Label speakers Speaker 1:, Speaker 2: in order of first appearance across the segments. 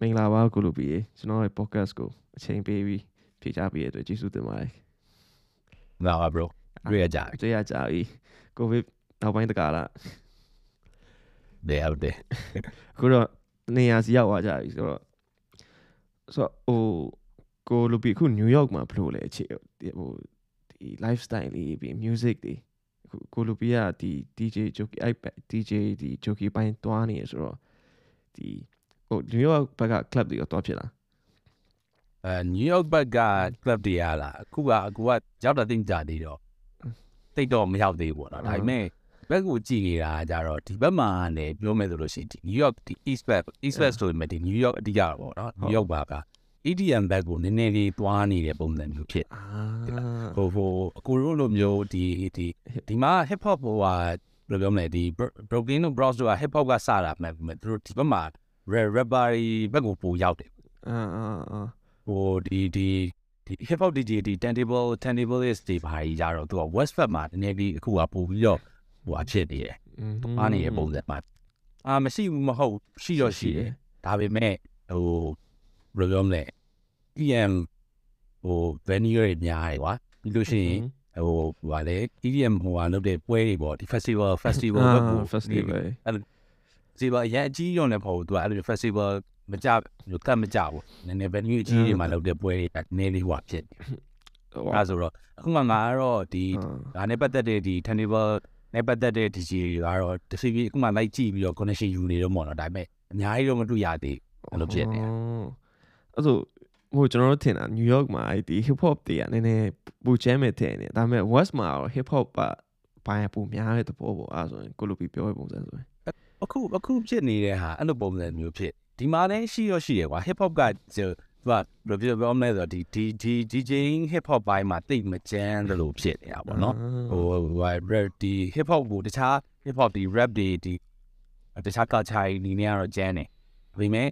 Speaker 1: မင်္ဂလာပါကိုလူပီကျွန်တော်ရဲ့ podcast ကိုအချိန်ပေးပြီးဖြေချပေးရတဲ့အတွက်ကျေးဇူးတင်ပါတယ်
Speaker 2: လာပါ bro တွေ့ရကြပြီ
Speaker 1: တွေ့ရကြပြီကိုဗစ်နောက်ပိုင်းတကာလာ
Speaker 2: တယ်ဟုတ်တယ်
Speaker 1: အခုတော့နေရာစီရောက်သွားကြပြီဆိုတော့ဆိုတော့ဟိုကိုလူပီအခု New York မှာဘယ်လိုလဲအခြေဒီဟိုဒီ lifestyle လေးပြီး music တွေအခုကိုလူပီကဒီ DJ jockey အဲ့ DJ ဒီ jockey ပိုင်းတွားနေရဆိုတော့ဒီ ဟို New York ဘက်က club တွေတော့တွားဖြစ်လား
Speaker 2: အဲ New York ဘက်က club တွေရလာအခုကအခုကရောက်တာသိမကြသေးတော့တိတ်တော့မရောက်သေးဘူးပေါ့နော်ဒါပေမဲ့ဘက်ကိုကြည့်နေတာကြတော့ဒီဘက်မှာလည်းပြောမယ်ဆိုလို့ရှိရင်ဒီ New York ဒီ East West East West ဆိုပေမဲ့ဒီ New York အတိအကျပေါ့နော် New York ဘာက EDM ဘက်ကိုနည်းနည်းလေးတွားနေတဲ့ပုံစံမျိုးဖြစ်
Speaker 1: အာ
Speaker 2: ဟိုဟိုအကူတို့လိုမျိုးဒီဒီဒီမှာ hip hop ဟိုဟာဘယ်လိုပြောမလဲဒီ Brooklyn တို့ Bronx တို့က hip hop ကစတာမှန်ပေမဲ့သူတို့ဒီဘက်မှာ rapper ဘက်ကိုပိုရောက်တယ်
Speaker 1: အာအာအာ
Speaker 2: ဟိုဒီဒီဒီ hip hop DJ ဒီ turntable turntable is ဒီဘာကြီးကြတော့သူက west fat မှာနည်းနည်းလေးအခုကပို့ပြီးတော့ဟိုအဖြစ်နေတယ်
Speaker 1: อืม
Speaker 2: အားနေတဲ့ပုံစံမှာအာမရှိဘူးမဟုတ်ရှိတော့ရှိတယ်ဒါပေမဲ့ဟိုဘယ်လိုပြောမလဲ EM ဟို venue တွေများတယ်ကွာပြီးလို့ရှိရင်ဟိုဟိုဟာလေ EDM ဟိုဟာလုပ်တဲ့ပွဲတွေပေါ့ဒီ festival festival ဘက်ကို
Speaker 1: festival
Speaker 2: စီပါအရင်အကြီးရုံနဲ့ပေါ့သူကအဲ့လို festival မကြဘူးကတ်မကြဘူးနည်းနည်း venue အကြီးတွေမှာလုပ်တဲ့ပွဲတွေကနည်းလေးဟိုဖြစ်နေ
Speaker 1: ဟို
Speaker 2: အဲဆိုတော့အခုမှငါကတော့ဒီဒါနဲ့ပတ်သက်တဲ့ဒီ turntable နဲ့ပတ်သက်တဲ့ DJ တွေကတော့တစီပြီးအခုမှလိုက်ကြည့်ပြီးတော့ connection ယူနေတော့ပေါ့နော်ဒါပေမဲ့အများကြီးတော့မတွေ့ရသေးဘူးအဲ့လိုဖြစ်နေတာ
Speaker 1: အဲ့ဆိုဟိုကျွန်တော်တို့ထင်တာ New York မှာအဲ့ဒီ hip hop တွေကနည်းနည်းပူချဲမဲ့ထင်နေဒါပေမဲ့ West မှာတော့ hip hop ကဘိုင်းပူများတဲ့သဘောပေါ့အဲ့ဆိုရင်ကိုလိုပီပြောတဲ့ပုံစံဆိုရင်
Speaker 2: အခုအခုဖြစ်နေတဲ့ဟာအဲ့လိုပုံစံမျိုးဖြစ်ဒီမှာလည်းရှိရောရှိရကွာ hip hop ကသူကဘယ်လိုပြောပြောမလဲဆိုတော့ဒီဒီဒီ DJ hip hop ဘိုင်းမှာတိတ်မကြမ်းတယ်လို့ဖြစ်နေတာပေါ့နော်ဟိုဟို rap ဒီ hip hop ကိုတခြား hip hop ဒီ rap တွေဒီတခြား culture တွေနေနေကတော့ကျန်းတယ်ဒါပေမဲ့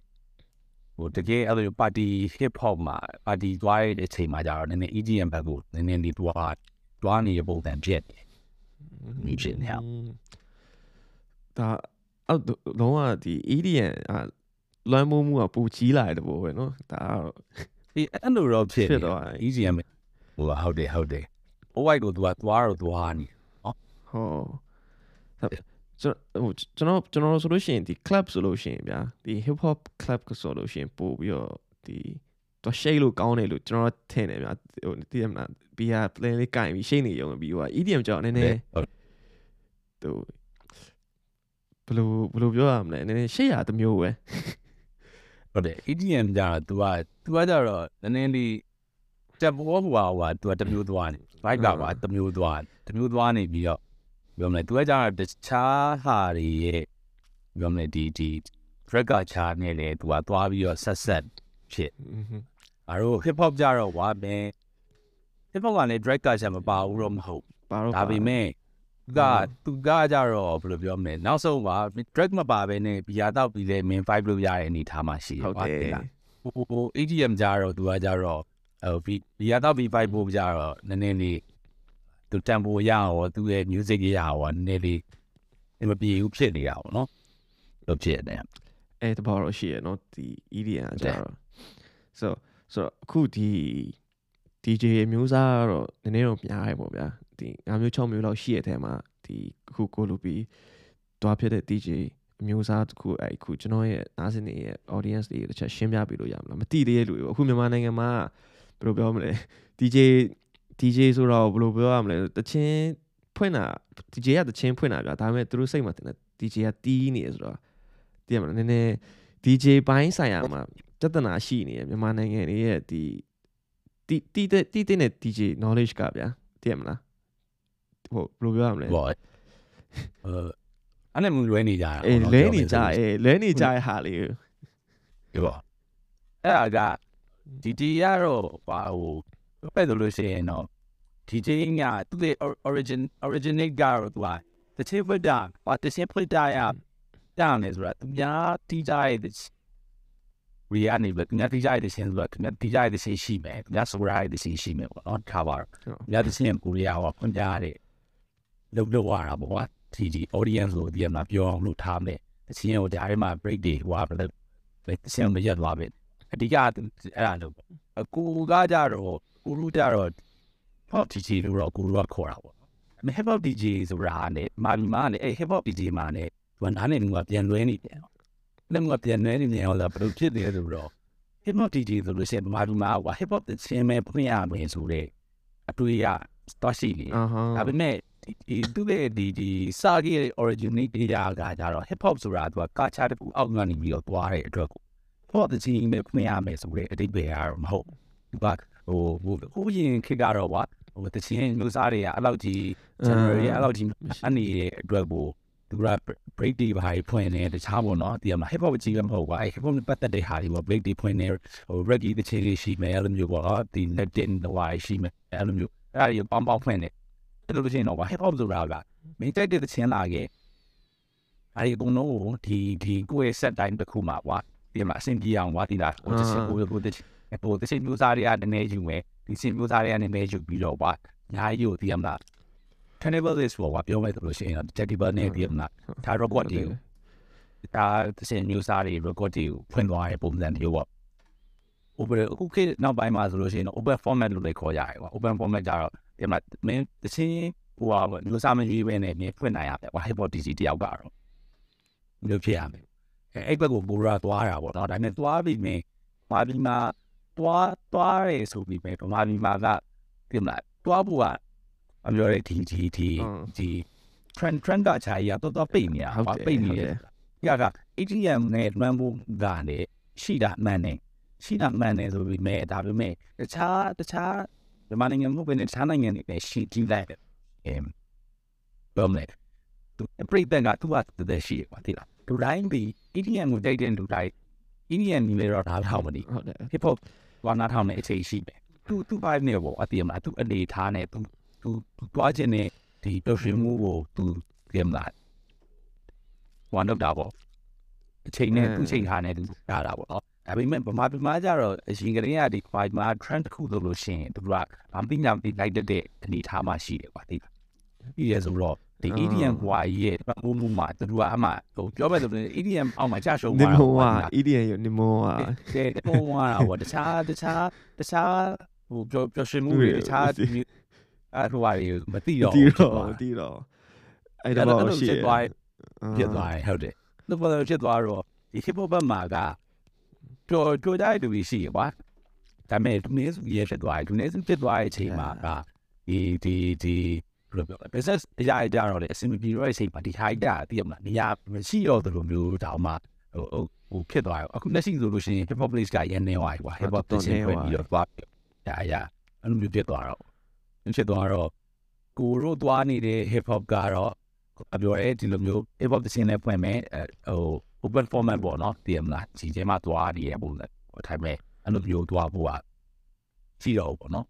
Speaker 2: ဟိုတကယ်အဲ့လို party hip hop မှာ party သွားရတဲ့အချိန်မှာကျတော့နည်းနည်း EDM ဘက်ကိုနည်းနည်းလေးတွားတွားနေတဲ့ပုံစံဖြစ်တယ်မိဖြစ်နေအောင်
Speaker 1: ဒါ အောက်လုံးဝဒီ EDM အလွမ်းမိုးမှုကပူကြီးလာတဲ့ဘောပဲနော်ဒါကတော့
Speaker 2: ဒီအဲ့လိုတော့ဖြစ်
Speaker 1: ဖြစ်တော့
Speaker 2: EDM ဟိုဟုတ်တယ်ဟုတ်တယ် white ကိုသူကသွားတော့သွားနေ
Speaker 1: နော်ဟုတ်ကျွန်တော်ကျွန်တော်ဆိုလို့ရှိရင်ဒီ club ဆိုလို့ရှိရင်ဗျာဒီ hip hop club ဆိုလို့ရှိရင်ပို့ပြီးတော့ဒီတော့ shake လို့ကောင်းတယ်လို့ကျွန်တော်ထင်တယ်ဗျာဟိုတည်ရမလား beer play လေးကင်ပြီး shake နေရုံပြီးဟို EDM ကြောင့်နည်းနည်း
Speaker 2: ဟို
Speaker 1: ဘယ်လိုဘယ်လိုပြောရမလဲနည်းနည်းရှိတ်ရတစ်မျိုးပဲ
Speaker 2: ဟုတ်တယ် EDM ကြတော့ तू က तू ကကြတော့နည်းနည်းလေးတက်ဘောဟွာဟွာ तू ကတစ်မျိုးသွားနေ vibe ကပါတစ်မျိုးသွားတစ်မျိုးသွားနေပြီးတော့ပြောမလဲ तू ကကြတော့တခြားဟာတွေရဲ့ပြောမလဲဒီဒီ track ကချာနေလေ तू ကသွားပြီးတော့ဆက်ဆက်ဖြစ်
Speaker 1: อือฮึ
Speaker 2: အားတော့ hip hop ကြတော့ဝါပဲ hip hop ကလည်း track ကချာမပါဘူးတော့မဟုတ်
Speaker 1: ပါတော့
Speaker 2: ဒါပေမဲ့သူ ကသူကကြတော့ဘယ်လိုပြောမလဲနောက်ဆုံးက track မပါဘဲနဲ့ဘီယာတော့ပြီးလဲ main vibe လို့ရတဲ့အနေထားမှာရှိတယ်
Speaker 1: ဟုတ်
Speaker 2: ကွာ
Speaker 1: တယ်
Speaker 2: တိလားဟိုဟို ATM ကြတော့သူကကြတော့ဟိုဘီဘီယာတော့ဘီဖိုက်ဖို့ကြတော့နည်းနည်းလေးသူတန်ဖိုရအောင်သူရဲ့ music ရအောင်နည်းနည်းလေးအမပြေဘူးဖြစ်နေတာပေါ့နော်လို့ဖြစ်နေ
Speaker 1: အဲတဘောတော့ရှိရနော်ဒီ EDM ကကြတော့ so so အခုဒီ DJ အမျိုးသားကတော့နည်းနည်းတော့များရပေါ့ဗျာ ဒီငါမျိုး6မျိုးလောက်ရှိရတဲ့မှာဒီအခုကိုလိုပြီးတွားဖြစ်တဲ့ DJ အမျိုးသားတစ်ခုအဲအခုကျွန်တော်ရဲ့နားစင်တွေရဲ့ audience တွေတစ်ချက်ရှင်းပြပေးလို့ရမလားမသိသေးတဲ့လူတွေပေါ့အခုမြန်မာနိုင်ငံမှာဘယ်လိုပြောမလဲ DJ DJ ဆိုတော့ဘယ်လိုပြောရမလဲတချင်းဖွင့်တာ DJ ကတချင်းဖွင့်တာဗျာဒါပေမဲ့သူတို့စိတ်မှာတင်တဲ့ DJ ကတီးနေရဆိုတော့တည်ရမလားနည်းနည်း DJ ဘိုင်းဆိုင်ရာမှာပြဿနာရှိနေရမြန်မာနိုင်ငံတွေရဲ့ဒီတီတီတဲ့တီတဲ့ DJ knowledge ကဗျာတည်ရမလား ဟိုဘယ်လိုပြောရမလဲ
Speaker 2: ပေါ့အဲအဲ့နဲ့မလွဲနေကြတာ
Speaker 1: အေးလဲနေကြအေးလဲနေကြရဲ့ဟာလေးကို
Speaker 2: ဒီပေါ့အဲ့ဒါကဒီဒီရတော့ဘာဟိုပဲ့လို့ရှိရင်တော့ DJ ကသူ့ရဲ့ origin originate ကတော့သူကတချေဖွတာဘာတချေဖွတာရတောင်းနေဆိုတာသူများတီးကြရဲ့ we အနေနဲ့သူများတီးကြရဲ့ရှင်ဆိုတာသူများတီးကြရဲ့ရှင်ရှိမယ်သူများဆိုရရဲ့ရှင်ရှိမယ်ပေါ့နော်ခါပါတော့သူများတရှင်ကိုရီးယားဟောဖွင့်ပြရတဲ့ လုံလောက်ရတာပေါ့ကွာ TG audience လို့ဒီမှာပြောအောင်လို့ထားမယ်တချင်ကိုဒါရီမှာ break တွေဟွာဘယ်လိုပဲဆင်မရက်သွားပဲအဓိကအဲ့ဒါလို့ပေါ့အကူကကြတော့ကူလူကြတော့ hop DJ လို့တော့ကူလူကခေါ်တာပေါ့အမေ hip hop DJ ဆိုတာနဲ့မာမီမာနဲ့အဲ့ hip hop DJ မှာနဲ့သူကနားနေကပြန်လွဲနေပြန်လည်းကပြန်လွဲနေပြန်တော့ဘယ်လိုဖြစ်နေလဲဆိုတော့ hip hop DJ ဆိုလို့ရှိရင်မာမီမာက hip hop သင်းမဲ့ဖွင့်ရမယ်ဆိုတဲ့အတွေ့အတော့ရှိနေ
Speaker 1: အာဟာ
Speaker 2: ဒါပေမဲ့ ဒီသူ့ရဲ့ဒီဒီစာကြီးရဲ့ originate data ကကြတော့ hip hop ဆိုတာသူကကာချာတစ်ခုအောက်ကနေပြီးတော့သွားတဲ့အတွက်ကို hip တချင်းပဲဖွင့်ရမယ်ဆိုတဲ့အတိတ်ပဲရတော့မဟုတ်ဘူးဘာဟိုဟိုဟိုရင်ခေတ်ကတော့ကွာဟိုတချင်းမျိုးစားတွေကအဲ့လောက်ကြီး general အဲ့လောက်ကြီးအနေရဲ့အတွက်ကိုသူက break တွေဘာဖွင့်နေတခြားပေါ့နော်ဒီမှာ hip hop ကြီးလည်းမဟုတ်ပါအဲ့ hip hop နဲ့ပတ်သက်တဲ့ဟာတွေပေါ့ break တွေဖွင့်နေဟို reggae တချင်းလေးရှိမယ်အဲ့လိုမျိုးပေါ့ဒီ latin ဟိုဟာရှိမယ်အဲ့လိုမျိုးအဲ့ဒါတွေပေါင်းပေါင်းဖွင့်နေ အဲ့လိုလို့ရှိရင်တော့ hip hop ဆိုတာကမင်းတိုက်တဲ့တချင်းလာခဲ့အဲ့ဒီအကုန်လုံးကိုဒီဒီကိုယ့်ရဲ့ set time တစ်ခုမှာကွာဒီမှာအဆင်ပြေအောင်ကွာဒီလားဟိုတစ်ချက်ဟိုဟိုတစ်ချက်ဟိုတစ်ချက်မျိုးစားတွေကနည်းနည်းယူမယ်ဒီစင်မျိုးစားတွေကနည်းနည်းယူပြီးတော့ကွာညာကြီးကိုဒီမှာ cannibal is ပေါ့ကွာပြောမယ်ဆိုလို့ရှိရင် detectable နဲ့ဒီမှာဒါ robot တွေဒါတစ်ချက်မျိုးစားတွေ robot တွေကိုဖွင့်သွားတဲ့ပုံစံမျိုးပေါ့ open အခုခေတ်နောက်ပိုင်းမှာဆိုလို့ရှိရင် open format လို့လည်းခေါ်ရတယ်ကွာ open format ကြတော့ ဒီမှာမင်းတစ်ချင်းဟိုဟာမျိုးစားမရွေးပဲနဲ့မြင်ဖွင့်နိုင်ရတယ်ကွာ hypothesis တယောက်ကတော့မျိုးဖြစ်ရမယ်အဲအဲ့ဘက်ကိုပိုရာသွားတာပေါ့နော်ဒါပေမဲ့သွားပြီးမြင်မာပြီးမှသွားသွားရဲဆိုပြီးပဲမာပြီးမှကဒီမှာသွားဖို့ကအပြောရဒီဒီဒီဒီ trend trend ကခြာကြီးကတော့တော့ပိတ်နေတာ
Speaker 1: ဟုတ်
Speaker 2: ဟာ
Speaker 1: တယ်
Speaker 2: ပိတ်နေ
Speaker 1: ဟုတ်
Speaker 2: တ
Speaker 1: တယ်
Speaker 2: ယ်ရက ATM နဲ့လွှမ်းဖို့ကလည်းရှိတာမှန်တယ်ရှိတာမှန်တယ်ဆိုပြီးမဲ့ဒါပေမဲ့တခြားတခြား မြန်မာနိုင်ငံမဟုတ်ဘဲနဲ့တခြားနိုင်ငံတွေလည်းရှိကြည့်လိုက်တယ်အမ်ဘယ်မလဲသူပြိတ္တကသူ့ဟာတည်းရှိရပါသေးလားလူတိုင်းဒီ ATM ကိုတိုက်တဲ့လူတိုင်း ATM နေလေတော့ဒါထောက်မနေ
Speaker 1: ဟုတ်တယ်
Speaker 2: hip hop ဝါနာထောင်နဲ့အခြေရှိပဲသူသူ5နဲ့ပေါ့အတိအမလားသူအနေထားနဲ့သူသူသူတွားခြင်းနဲ့ဒီပျော်ရွှင်မှုကိုသူကြည့်မလားဝါတော့တာပေါ့အချိန်နဲ့သူချိန်ထားနဲ့သူရတာပေါ့နော် ဒါပေမဲ့ဗမာပြည်မှာကျတော့အရင်ကတည်းကဒီ five မှာ trend တစ်ခုလို့လို့ရှိရင်သူကဗမ်ပင်းညာပြီးလိုက်တဲ့အနေထားမှရှိတယ်ကွာဒီပြီးရဆိုတော့ဒီ EDM ကွာရဲ့ဘုံဘုံမှာသူကအမှဟိုပြောမဲ့ဆိုရင် EDM အောက်မှာကြာရှုံး
Speaker 1: နိ
Speaker 2: သွား
Speaker 1: မောဝါ
Speaker 2: တာ
Speaker 1: EDN ရနိမောဝါ
Speaker 2: တဲ့ပုံဝါတာပေါ့တခြားတခြားတခြားဟိုပြောပြောရှင်မှုတွေတခြားအဲ့ဟိုဟာတွေမသိတော့
Speaker 1: တီ
Speaker 2: ဘူး
Speaker 1: တော့တီတော့အဲ့
Speaker 2: အဲ့
Speaker 1: တော့
Speaker 2: တော့
Speaker 1: ရှိ
Speaker 2: ဖြစ်
Speaker 1: ရ
Speaker 2: သွားဖြစ်သွားတယ်ဟုတ်တယ်လို့ပေါ်တော့ဖြစ်သွားတော့ဒီ hip hop ဘက်မှာ ကကြော်ကြော်ကြတဲ့လူကြီးရှိရကွာဒါပေမဲ့ဒီနေ့ဆိုရဖြစ်သွားတယ်ဒီနေ့ဆိုဖြစ်သွားတဲ့အချိန်မှာကဒီဒီဒီဘယ်လိုပြောလဲ business အရာကြတော့လေအဆင်မပြေတော့တဲ့အချိန်မှာဒီ high တာသိရမလားနေရာမရှိတော့သလိုမျိုးတောင်မှဟိုဟိုဖြစ်သွားရောအခုလက်ရှိဆိုလို့ရှိရင် hip hop place ကရန်နေသွားပြီကွာ hip hop တစ်ချင်းဖွဲ့ပြီးတော့သွားပြီဒါအရာအဲ့လိုမျိုးဖြစ်သွားတော့ဖြစ်သွားတော့ကိုတို့သွားနေတဲ့ hip hop ကတော့အပြောရဲဒီလိုမျိုး hip hop တစ်ချင်းနဲ့ဖွင့်မယ်ဟို open format ပေါ့နော်သိရမလားဒီထဲမှာသွားနေရပုံစံဟိုထိုင်မဲ့အဲ့လိုမျိုးသွားဖို့ကရှိတော့ပေါ့နော်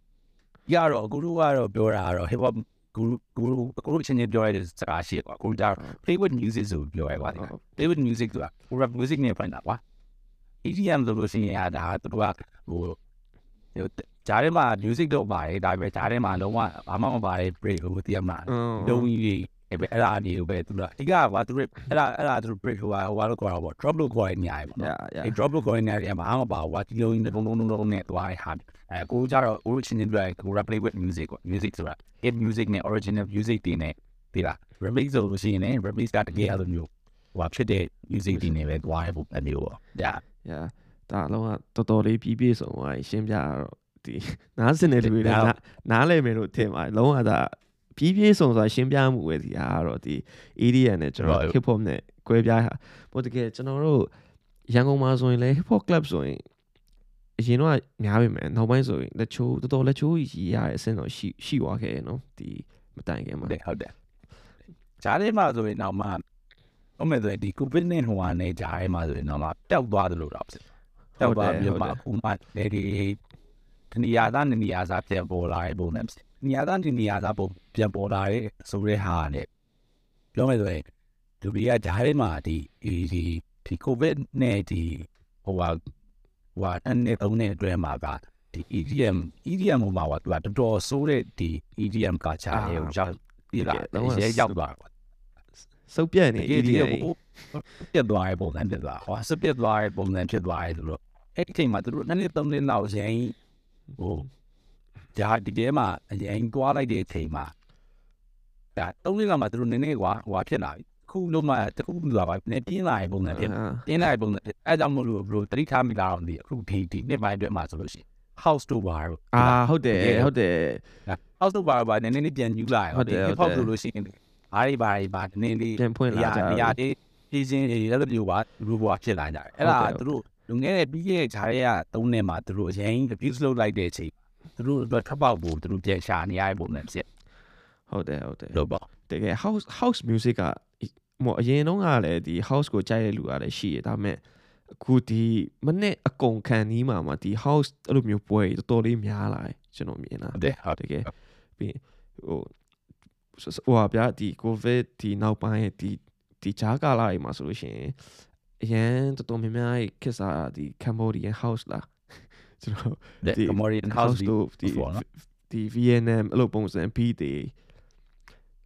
Speaker 2: ရတော့ကိုတို့ကတော့ပြောတာကတော့ hip hop ကိုကိုကိုတို့ချင်းချင်းပြောရတဲ့စကားရှိကွာကိုတို့ play with music ဆိုပြောရကွာ play with music ဆိုတာ rap music နဲ့ဖိုင်တာကွာ EDM ဆိုလို့ရှိရင်ဒါသူတို့ကဟိုဟိုဂျားထဲမှာ music တော့ပါတယ်ဒါပေမဲ့ဂျားထဲမှာလုံးဝဘာမှမပါတယ် break ဟိုတည်ရမှာလုံးကြီး အဲ့ပဲအဲ့ဒါအနေနဲ့ပဲသူတို့အဓိကကသူတို့အဲ့ဒါအဲ့ဒါသူတို့ break ဟိုဟာဟိုဟာလို့ခေါ်တာပေါ့ drop လို့ခေါ်ရနေရတယ်ပေါ့နော်
Speaker 1: yeah
Speaker 2: အဲ့ drop လို့ခေါ်ရနေရတယ်ဘာမှမပါဘူးကွာဒီလုံးကြီးလုံးလုံးလုံးလုံးနဲ့သွားရဟာအဲကိုကြတော့ကိုချင်းချင်းတွေ့ကို rap play with music ကွာ music ဆိုတာ hit music နဲ့ original music တွေနဲ့ဒီလား remix ဆိုလို့ရှိရင်လည်း remix ကတကယ်အဲ့လိုမျိုးဟိုဟာဖြစ်တဲ့ music တွေနဲ့ပဲသွားရဖို့အမျိုးပေါ့ဒါ
Speaker 1: yeah ဒါအလုံးကတော်တော်လေးပြီးပြည့်စုံသွားရှင်းပြတော့ဒီနားစင်တဲ့လူတွေလည်းနားလဲမယ်လို့ထင်ပါတယ်လုံးဝဒါ ပြီးပြည့်စုံဆိုတာရှင်းပြမှုပဲဒီအားကတော့ဒီ EDM နဲ့ကျွန်တော် hip hop နဲ့꿰ပြားဟာဟိုတကယ်ကျွန်တော်တို့ရန်ကုန်မှာဆိုရင်လည်း hip hop club ဆိုရင်အရင်တော့များပြီမယ်နောက်ပိုင်းဆိုရင်လက်ချိုးတော်တော်လက်ချိုးကြီးရတဲ့အဆင့်တော့ရှိရှိသွားခဲ့နော်ဒီမတိုင်ခင်မှာ
Speaker 2: ဟုတ်တယ်ဟုတ်တယ်ဂျားထဲမှာဆိုရင်တော့မှဟုတ်မယ်ဆိုရင်ဒီ covid နဲ့ဟိုဟာနဲ့ဂျားထဲမှာဆိုရင်တော့မှပျောက်သွားတယ်လို့တော့ဖြစ်ပျောက်သွားပြီးမှအခုမှလေဒီတနေရာသားနေရာသားပြန်ပေါ်လာတဲ့ပုံနဲ့ နေရာသားနေရာသားပုံပြန်ပေါ်လာတဲ့ဆိုတဲ့ဟာနဲ့ပြောမယ်ဆိုရင်လူတွေကဂျားထဲမှာဒီဒီဒီဒီ covid နဲ့ဒီဟိုဟာဟိုဟာအနေသုံးတဲ့အတွဲမှာကဒီ EDM EDM ဟိုမှာကသူကတော်တော်ဆိုးတဲ့ဒီ EDM ကချာရေကိုရောက်ဒီလားရဲရောက်သွားကွာ
Speaker 1: စစုပ်ပြတ်နေ
Speaker 2: တကယ်တကယ်
Speaker 1: EDM
Speaker 2: ဟိုပြတ်သွားတဲ့ပုံစံဖြစ်သွားဟောစပြတ်သွားတဲ့ပုံစံဖြစ်သွားတယ်ဆိုတော့အဲ့ဒီအချိန်မှာသူတို့နှစ်နှစ်သုံးနှစ်လောက်ရရင်ဟို ဒါဒီတဲမှာအရင်ကွာလိုက်တဲ့အချိန်မှာဒါသုံးနှစ်လောက်မှာသူတို့နည်းနည်းကွာဟိုဖြစ်လာပြီခုလုံးမှတခုလာပါနည်းပြင်းလာတဲ့ပုံစံဖြစ်
Speaker 1: အာ
Speaker 2: ပြင်းလာတဲ့ပုံစံဖြစ်အဲကြောင့်မလို့ဘလို့တတိထားမိလာအောင်ဒီအခုဒီဒီနှစ်ပိုင်းအတွက်မှာဆိုလို့ရှိရင် house to bar လို့
Speaker 1: အာဟုတ်တယ်ဟုတ်တယ်
Speaker 2: house to bar ဘာနည်းနည်းလေးပြန်ယူလာ
Speaker 1: ဟုတ်တယ်
Speaker 2: hip
Speaker 1: ဟုတ်
Speaker 2: hop
Speaker 1: တယ်
Speaker 2: ဆိုလို့ရှိရင်အားရီပါရီပါနည်းနည်းလေး
Speaker 1: ပြန်ဖွင့်
Speaker 2: နေ
Speaker 1: လာ
Speaker 2: ရာ
Speaker 1: ကြ
Speaker 2: နေရာ
Speaker 1: တယ်
Speaker 2: တွေပြည်စင်းတွေလည်းလို့ပါလူဘွားဖြစ်လာကြတယ်အဲ့ဒါ
Speaker 1: ဟုတ်တယ်
Speaker 2: သူတို့လူငယ်တဲ့ပြီးခဲ့တဲ့ခြားရဲကသုံးနှစ်မှာသူတို့အရင် abuse လုပ်လိုက်တဲ့အချိန် သူတို့အတွက်ထပ်ပေါက်ဖို့သူတို့ပြန်ရှာနေရတဲ့ပုံစံဖြစ်
Speaker 1: ဟုတ်တယ်ဟုတ်တယ်
Speaker 2: လို့ပေါ့
Speaker 1: တကယ် house house music ကဟိုအရင်တုန်းကလည်းဒီ house ကိုကြိုက်တဲ့လူကလည်းရှိရဒါပေမဲ့အခုဒီမနေ့အကုန်ခံနီးမှာမှာဒီ house အဲ့လိုမျိုးပွဲတွေတော်တော်လေးများလာတယ်ကျွန်တော်မြင်တာ
Speaker 2: ဟုတ်တယ်ဟုတ်
Speaker 1: တကယ်ပြီးရင်ဟိုဟိုဟာဗျာဒီ covid ဒီနောက်ပိုင်းရဲ့ဒီဒီဂျာကာလာတွေမှာဆိုလို့ရှိရင်အရန်တော်တော်များများခက်စားဒီ Cambodian house လား ကျွန်တော်
Speaker 2: တယ်
Speaker 1: ဒီ
Speaker 2: Commodian
Speaker 1: house
Speaker 2: house
Speaker 1: တို့ဒီ
Speaker 2: ပေါ့နော်
Speaker 1: ဒီ VNM အဲ့လိုပုံစံ beat တွေ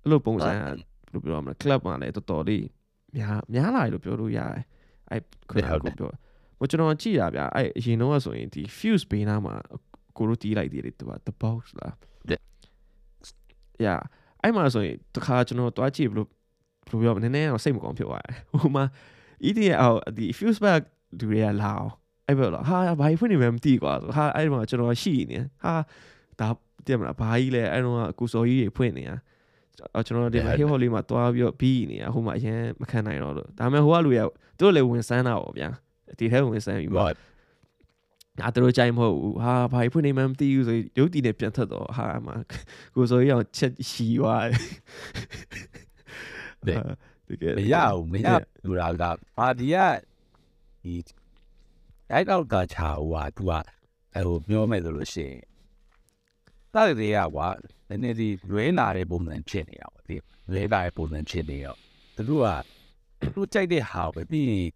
Speaker 1: အဲ့လိုပုံစံကဘယ်လိုပြောရမလဲ club မှာလည်းတော်တော်လေးများများလာတယ်လို့ပြောလို့ရတယ်အဲ့ခုနက
Speaker 2: ဟုတ်တယ်
Speaker 1: ကိုပြောမကျွန်တော်ကြည့်ရဗျာအဲ့အရင်တော့ဆိုရင်ဒီ fuse ဘေးနားမှာကိုတို့တီးလိုက်သေးတယ်သူက the box လား
Speaker 2: တဲ့
Speaker 1: yeah အဲ့မှာဆိုရင်တခါကျွန်တော်တွားကြည့်ဘယ်လိုဘယ်လိုပြောမလဲနည်းနည်းတော့စိတ်မကောင်းဖြစ်သွားတယ်ဟိုမှာ EDA အောက်ဒီ fuse back ဒူတွေကလာအောင် အဲ့ဘက်လာဟာဘာဖွင့်နေမှမသိကွာဆိုဟာအဲ့မှာကျွန်တော်ရှိနေဟာဒါတည်မလားဘာကြီးလဲအဲ့တော့အကူစော်ကြီးတွေဖွင့်နေတာအော်ကျွန်တော်ဒီမှာ hip hop လေးမှာတွားပြီးတော့ပြီးနေတာဟိုမှာအရင်မခံနိုင်တော့လို့ဒါပေမဲ့ဟိုကလူရသူတို့လည်းဝင်ဆန်းတာပေါ့ဗျာဒီထဲဝင်ဆန်းပြီးပါ
Speaker 2: right
Speaker 1: အာသူတို့ကြိုက်မဟုတ်ဘူးဟာဘာကြီးဖွင့်နေမှမသိဘူးဆိုရုပ်တည်နေပြန်ထွက်တော့ဟာအမကိုစော်ကြီးအောင်ချက်ရှီသွားတယ်
Speaker 2: တဲ့
Speaker 1: အာတကယ်
Speaker 2: မရဘူးမရဘူးလားကပါဒီကဒီ အဲ့တော့ကချာဟိုဟာ तू ကအဲ့ဟိုပြောမယ်ဆိုလို့ရှိရင်တားတွေကကွာနည်းနည်းဒီလွဲနာတဲ့ပုံစံဖြစ်နေတာပေါ့ဒီလွဲနာတဲ့ပုံစံဖြစ်နေရောသူတို့ကသူတို့ကြိုက်တဲ့ဟာပဲပြီးရင်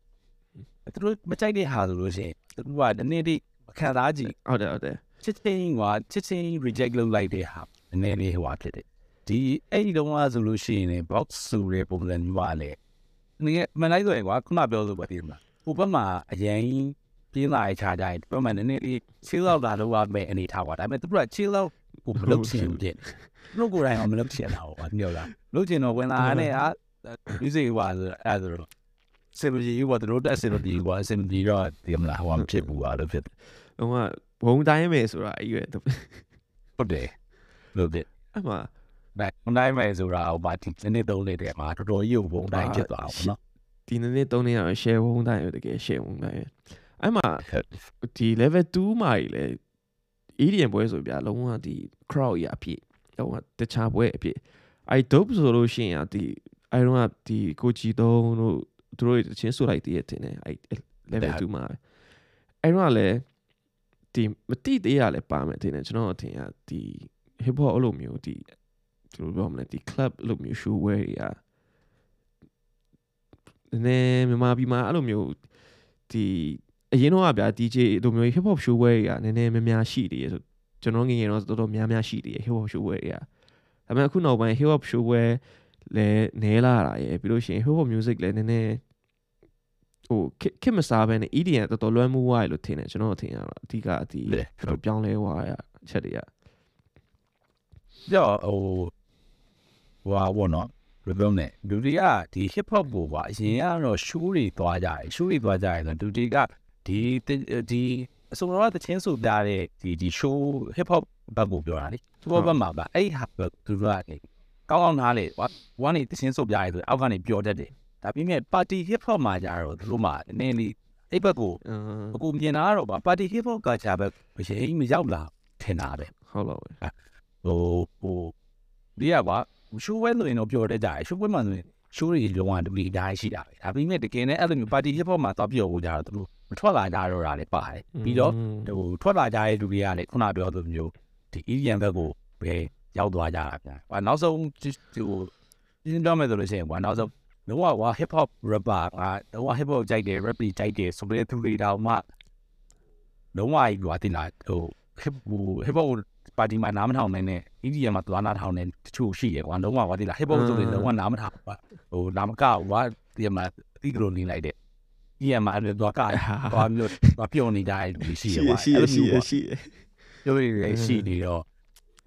Speaker 2: သူတို့မကြိုက်တဲ့ဟာဆိုလို့ရှိရင်သူတို့ကနည်းနည်းဒီမခံစားကြည့်
Speaker 1: ဟုတ်တယ်ဟုတ်တယ်
Speaker 2: ချစ်ချင်းကချစ်ချင်း reject လုပ်လိုက်တဲ့ဟာနည်းနည်းလေးဟိုဟာဖြစ်တယ်ဒီအဲ့ဒီတော့ကဆိုလို့ရှိရင်လည်း box ဆိုတဲ့ပုံစံမျိုးပါလေနေမလိုက်တော့ရင်ကွာခုနပြောလို့ပါဒီမှာဟိုဘက်မှာအရင် ပြင်းလာချာကြရင်ဘက်မှာနည်းနည်းလေး chill out လာလို့ရမယ်အနေထားပါဒါပေမဲ့သူတို့က chill out ကိုမလုပ်ချင်ဘူးတဲ့သူတို့ကိုယ်တိုင်ကမလုပ်ချင်တာဟောပြောလားလုပ်ချင်တော့ဝင်လာတဲ့ဟာ music ပါဆိုအဲ့ဒါတော့စင်ပြီးဘာတို့တက်စင်ပြီးဘာစင်ပြီးတော့ဒီမလားဟိုမဖြစ်ဘူးပါလို့ဖြစ်
Speaker 1: ဟိုကဘုံတိုင်းမယ်ဆိုတာအဲ့ရွယ်
Speaker 2: ဟုတ်တယ်လို့ဖြစ်
Speaker 1: အဲ့မှာ
Speaker 2: ဘယ်နိုင်မယ်ဆိုတာဟိုပါဒီနေ့သုံးလေးတည်းမှာတော်တော်ကြီးဘုံတိုင်းဖြစ်သွားအောင်နော်
Speaker 1: ဒီနေ့နေ့သုံးနေ့ရ share ဘုံတိုင်းရတကယ် share ဘုံတိုင်းရ အဲ့မှာဒီ level 2မှာကြီးလေ EDM ပွဲဆိုပြလုံးဝဒီ crowd ရအဖြစ်လုံးဝတခြားပွဲအဖြစ်အဲ့ dope ဆိုလို့ရှိရင်ဒီအဲ့တော့ဒီကိုချီတုံးတို့သူတို့ချင်းဆိုလိုက်တည်ရတင်တယ်အဲ့ level 2မှာအဲ့တော့လည်းဒီမတိသေးရလဲပါမယ်တင်တယ်ကျွန်တော်အထင်ကဒီ hip hop အဲ့လိုမျိုးဒီသူတို့ပြောမလဲဒီ club အဲ့လိုမျိုး show ဝဲရနည်းနည်းမြန်မာပြည်မှာအဲ့လိုမျိုးဒီ အရင်တော့ကဗျာ DJ လိုမျိုး hip hop show ဝဲရနည်းနည်းများများရှိတယ်ဆိုကျွန်တော်ငယ်ငယ်တော့တော်တော်များများရှိတယ် hip hop show ဝဲရဒါပေမဲ့အခုနောက်ပိုင်း hip hop show ဝဲလည်းနဲလာတာရယ်ပြီးလို့ရှိရင် hip hop music လည်းနည်းနည်းဟိုခက်ခက်မစားဘဲနဲ့ EDM တော်တော်လွှမ်းမိုးသွားရလို့ထင်တယ်ကျွန်တော်ထင်ရတော့အဓိကအဒီပြောင်းလဲသွားရအချက်တွေက
Speaker 2: ကြောဟိုဟွာဘောနော်ဘယ်လိုလဲလူတွေကဒီ hip hop ကိုပါအရင်ကတော့ show တွေသွားကြတယ် show တွေသွားကြတယ်ဆိုလူတွေက ဒီဒီအစုံတော့တချင်းဆိုပြတဲ့ဒီဒီ show hip hop ဘက်ကိုပြောတာလေ hip hop ဘက်မှာပါအဲ့ဟာဘက်သူတို့ကနေကောင်းကောင်းနားလေဝမ်းနေတချင်းဆိုပြရဲဆိုအောက်ကနေပြောတတ်တယ်ဒါပြီးမြဲ party hip hop မှာကြတော့သူတို့မှနည်းနည်းလေးအဲ့ဘက်ကို
Speaker 1: အင်း
Speaker 2: အခုမြင်တာကတော့ပါ party hip hop culture ဘက်မရှိမရောက်လာထင်တာပဲ
Speaker 1: ဟုတ်လို့
Speaker 2: ဟိုဟိုဒီကပါရှိုးဝဲလို့ရင်တော့ပြောတတ်ကြတယ်ရှိုးဝဲမှာဆိုရင်ရှိုးတွေလုံးဝတူတွေအများကြီးရှိတာပဲဒါပေမဲ့တကယ်နဲ့အဲ့လိုမျိုး party hip hop မှာတော့ပြောဖို့ကြတော့သူတို့ မထွက်လာကြတော့တာလည်းပါတယ်ပြီးတော့ဟိုထွက်လာကြတဲ့လူတွေကလည်းခုနပြောသလိုမျိုးဒီ EDM ဘက်ကိုပဲရောက်သွားကြတာဗျာဟိုနောက်ဆုံးဟိုဒီတော့မဲ့ဆိုလို့ရှိရင်ကွာနောက်ဆုံးလုံးဝဟို hip hop rapper ကလုံးဝ hip hop ကြိုက်တယ် rap ကြိုက်တယ်ဆိုတဲ့သူတွေတောင်မှလုံးဝကြီးကွာတင်လာဟို hip ဟို hip hop ကိုပါတီမှာနားမထောင်နိုင်တဲ့ EDM မှာသွားနားထောင်တဲ့တချို့ရှိရကွာလုံးဝကွာဒီလား hip hop ဆိုရင်လုံးဝနားမထောင်ကွာဟိုနားမကောက်ကွာဒီမှာဒီကလိုနေလိုက်တဲ့ EDM မှာအဲ့လိုသွားကသွားမျိုးသွားပြုံနေကြတဲ့လူတွေရှိရကွာ
Speaker 1: ရှိရရှိရရှိရ
Speaker 2: ပြောရည်ရှိနေတော့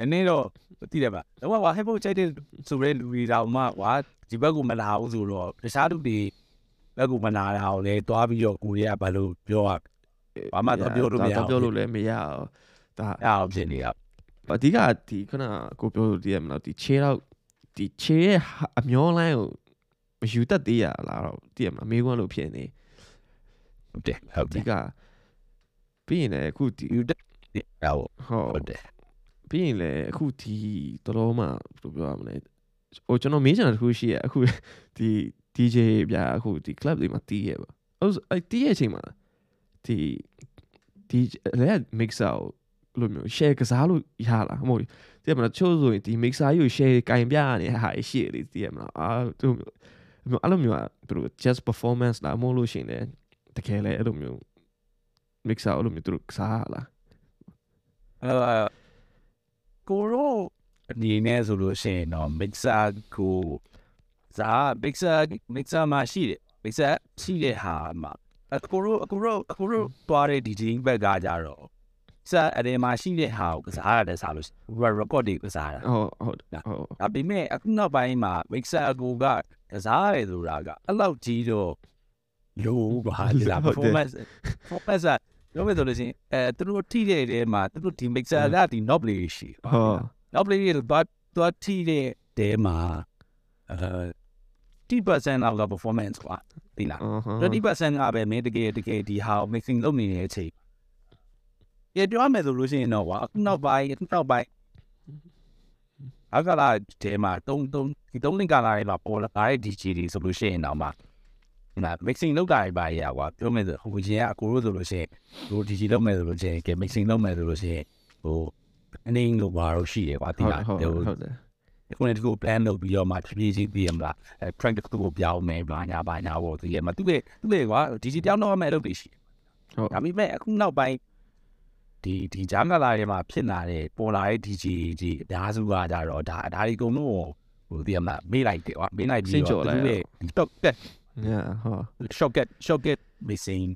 Speaker 2: အနေတော့သိတယ်ပါတော့ကွာ hip hop ကြိုက်တဲ့ဆိုတဲ့လူတွေတော့မှကွာဒီဘက်ကမလာဘူးဆိုတော့တခြားလူတွေဘက်ကမလာတာကိုလည်းသွားပြီးတော့ကိုရီးယားဘာလို့ပြောရဘာမှတော့ပြောလို့မရ
Speaker 1: တော့
Speaker 2: ဘူး
Speaker 1: ပြောလို့လည်းမရအောင်ဒါ
Speaker 2: အဲ့အောင်ဖြစ်နေတာ
Speaker 1: အဓိကဒီခုနကိုပြောလို့တည်ရမလားဒီခြေတော့ဒီခြေရဲ့အမျောလိုင်းကိုမယူတတ်သေးရလားတော့တည်ရမလားမေးခွန်းလို့ဖြစ်နေ
Speaker 2: ဟုတ်တယ်ဟုတ်
Speaker 1: အ
Speaker 2: တ
Speaker 1: ဓိ
Speaker 2: ယ်
Speaker 1: ကပြီးရင်လည်းအခုဒီ
Speaker 2: ယူတက်ဟော
Speaker 1: ဟော
Speaker 2: ဟုတ်တယ်
Speaker 1: ပြီးရင်လည်းအခုဒီတော်တော်မှဘယ်လိုပြောရမလဲဟိုကျွန်တော်မေးချင်တာတစ်ခုရှိရအခုဒီ DJ ဗျာအခုဒီ club တွေမှာတီးရပါအဲ့အဲ့တီးရအချိန်မှာဒီဒီလည်း mixer ကိုလို့မျိုး share ကစားလို့ရလားမဟုတ်ဘူးတည်မလားချို့ဆိုရင်ဒီ mixer ကြီးကို share ကင်ပြရနေဟာရှိရလေတည်မလားအာသူမျိုးအဲ့လိုမျိုးอ่ะသူတို့ just performance လားမဟုတ်လို့ရှိရင်လည်း တကယ်လည်းအဲ့လိုမျိုး mixer အဲ့လိုမျိုးသူတို့ကစားရလား
Speaker 2: အဲကိုရောအနေနဲ့ဆိုလို့ရှိရင်တော့ mixer ကိုဇာ mixer mixer မှာရှိတယ် mixer ရှိတဲ့ဟာမှာအကိုရောအကိုရောအကိုရောတွားတဲ့ DJ ဘက်ကကြတော့စာအရင်မှာရှိတဲ့ဟာကိုကစားရတယ်ဆိုလို့ record တွေကစားတာ
Speaker 1: ဟုတ်ဟုတ်ဟုတ်
Speaker 2: ဒါပေမဲ့အခုနောက်ပိုင်းမှာ mixer အကူကကစားရတယ်ဆိုတာကအဲ့လောက်ကြီးတော့ လိုးပါလေလား performance performance ကပြောမယ်ဆိုလို့ရှိရင်အဲသူတို့ထိတဲ့တဲမှာသူတို့ဒီ mixer ကဒီ knob လေးရှိပါ
Speaker 1: ဟုတ်
Speaker 2: knob လေးဘာသူထိတဲ့တဲမှာအဲ10% of the performance ကဒီလား20%ကပဲမင်းတကယ်တကယ်ဒီဟာ mixing လုပ်နေတဲ့အချိန်ရပြောမယ်ဆိုလို့ရှိရင်တော့ကွာနောက်ပိုင်းနောက်ပိုင်းအကလာတဲမှာတုံးတုံးဒီတုံးလင်ကလာရဲ့ပေါ်လာတဲ့ DJ တွေဆိုလို့ရှိရင်တော့မှ နာ mixing လုပ်တာတွေပါရကွာပြောမယ်ဆိုဟိုရင်ကအကိုတို့ဆိုလို့ရှိရင်ဟို DJ လုပ်မယ်ဆိုလို့ရှိရင်ကဲ mixing လုပ်မယ်ဆိုလို့ရှိရင်ဟိုအနေလို့ပါတော့ရှိရကွာဒီ
Speaker 1: ဟုတ်
Speaker 2: လား
Speaker 1: ဟုတ်
Speaker 2: ဟို
Speaker 1: ဟုတ်တယ်
Speaker 2: ခုနကဒီကို plan လုပ်ပြီးတော့မှဖြည်းဖြည်းချင်းသိရမလားအဲ track တစ်ခုကိုပြောင်းမယ်ဘာညာဘာညာပေါ့သိရမှာသူကသူကကွာဒီစီပြောင်းတော့မှအလုပ်တွေရှိ
Speaker 1: ဟုတ်
Speaker 2: ဒါပေမဲ့အခုနောက်ပိုင်းဒီဒီဂျာမလာတွေမှာဖြစ်လာတဲ့ပေါ်လာတဲ့ DJ ကြီးအများစုကကြတော့ဒါဒါဒီကုံတော့ဟိုသိရမလားမေးလိုက်တယ်ကွာမေးလိုက်ပြီးတော့သူရဲ့ top get
Speaker 1: yeah ဟုတ်
Speaker 2: short get short get missing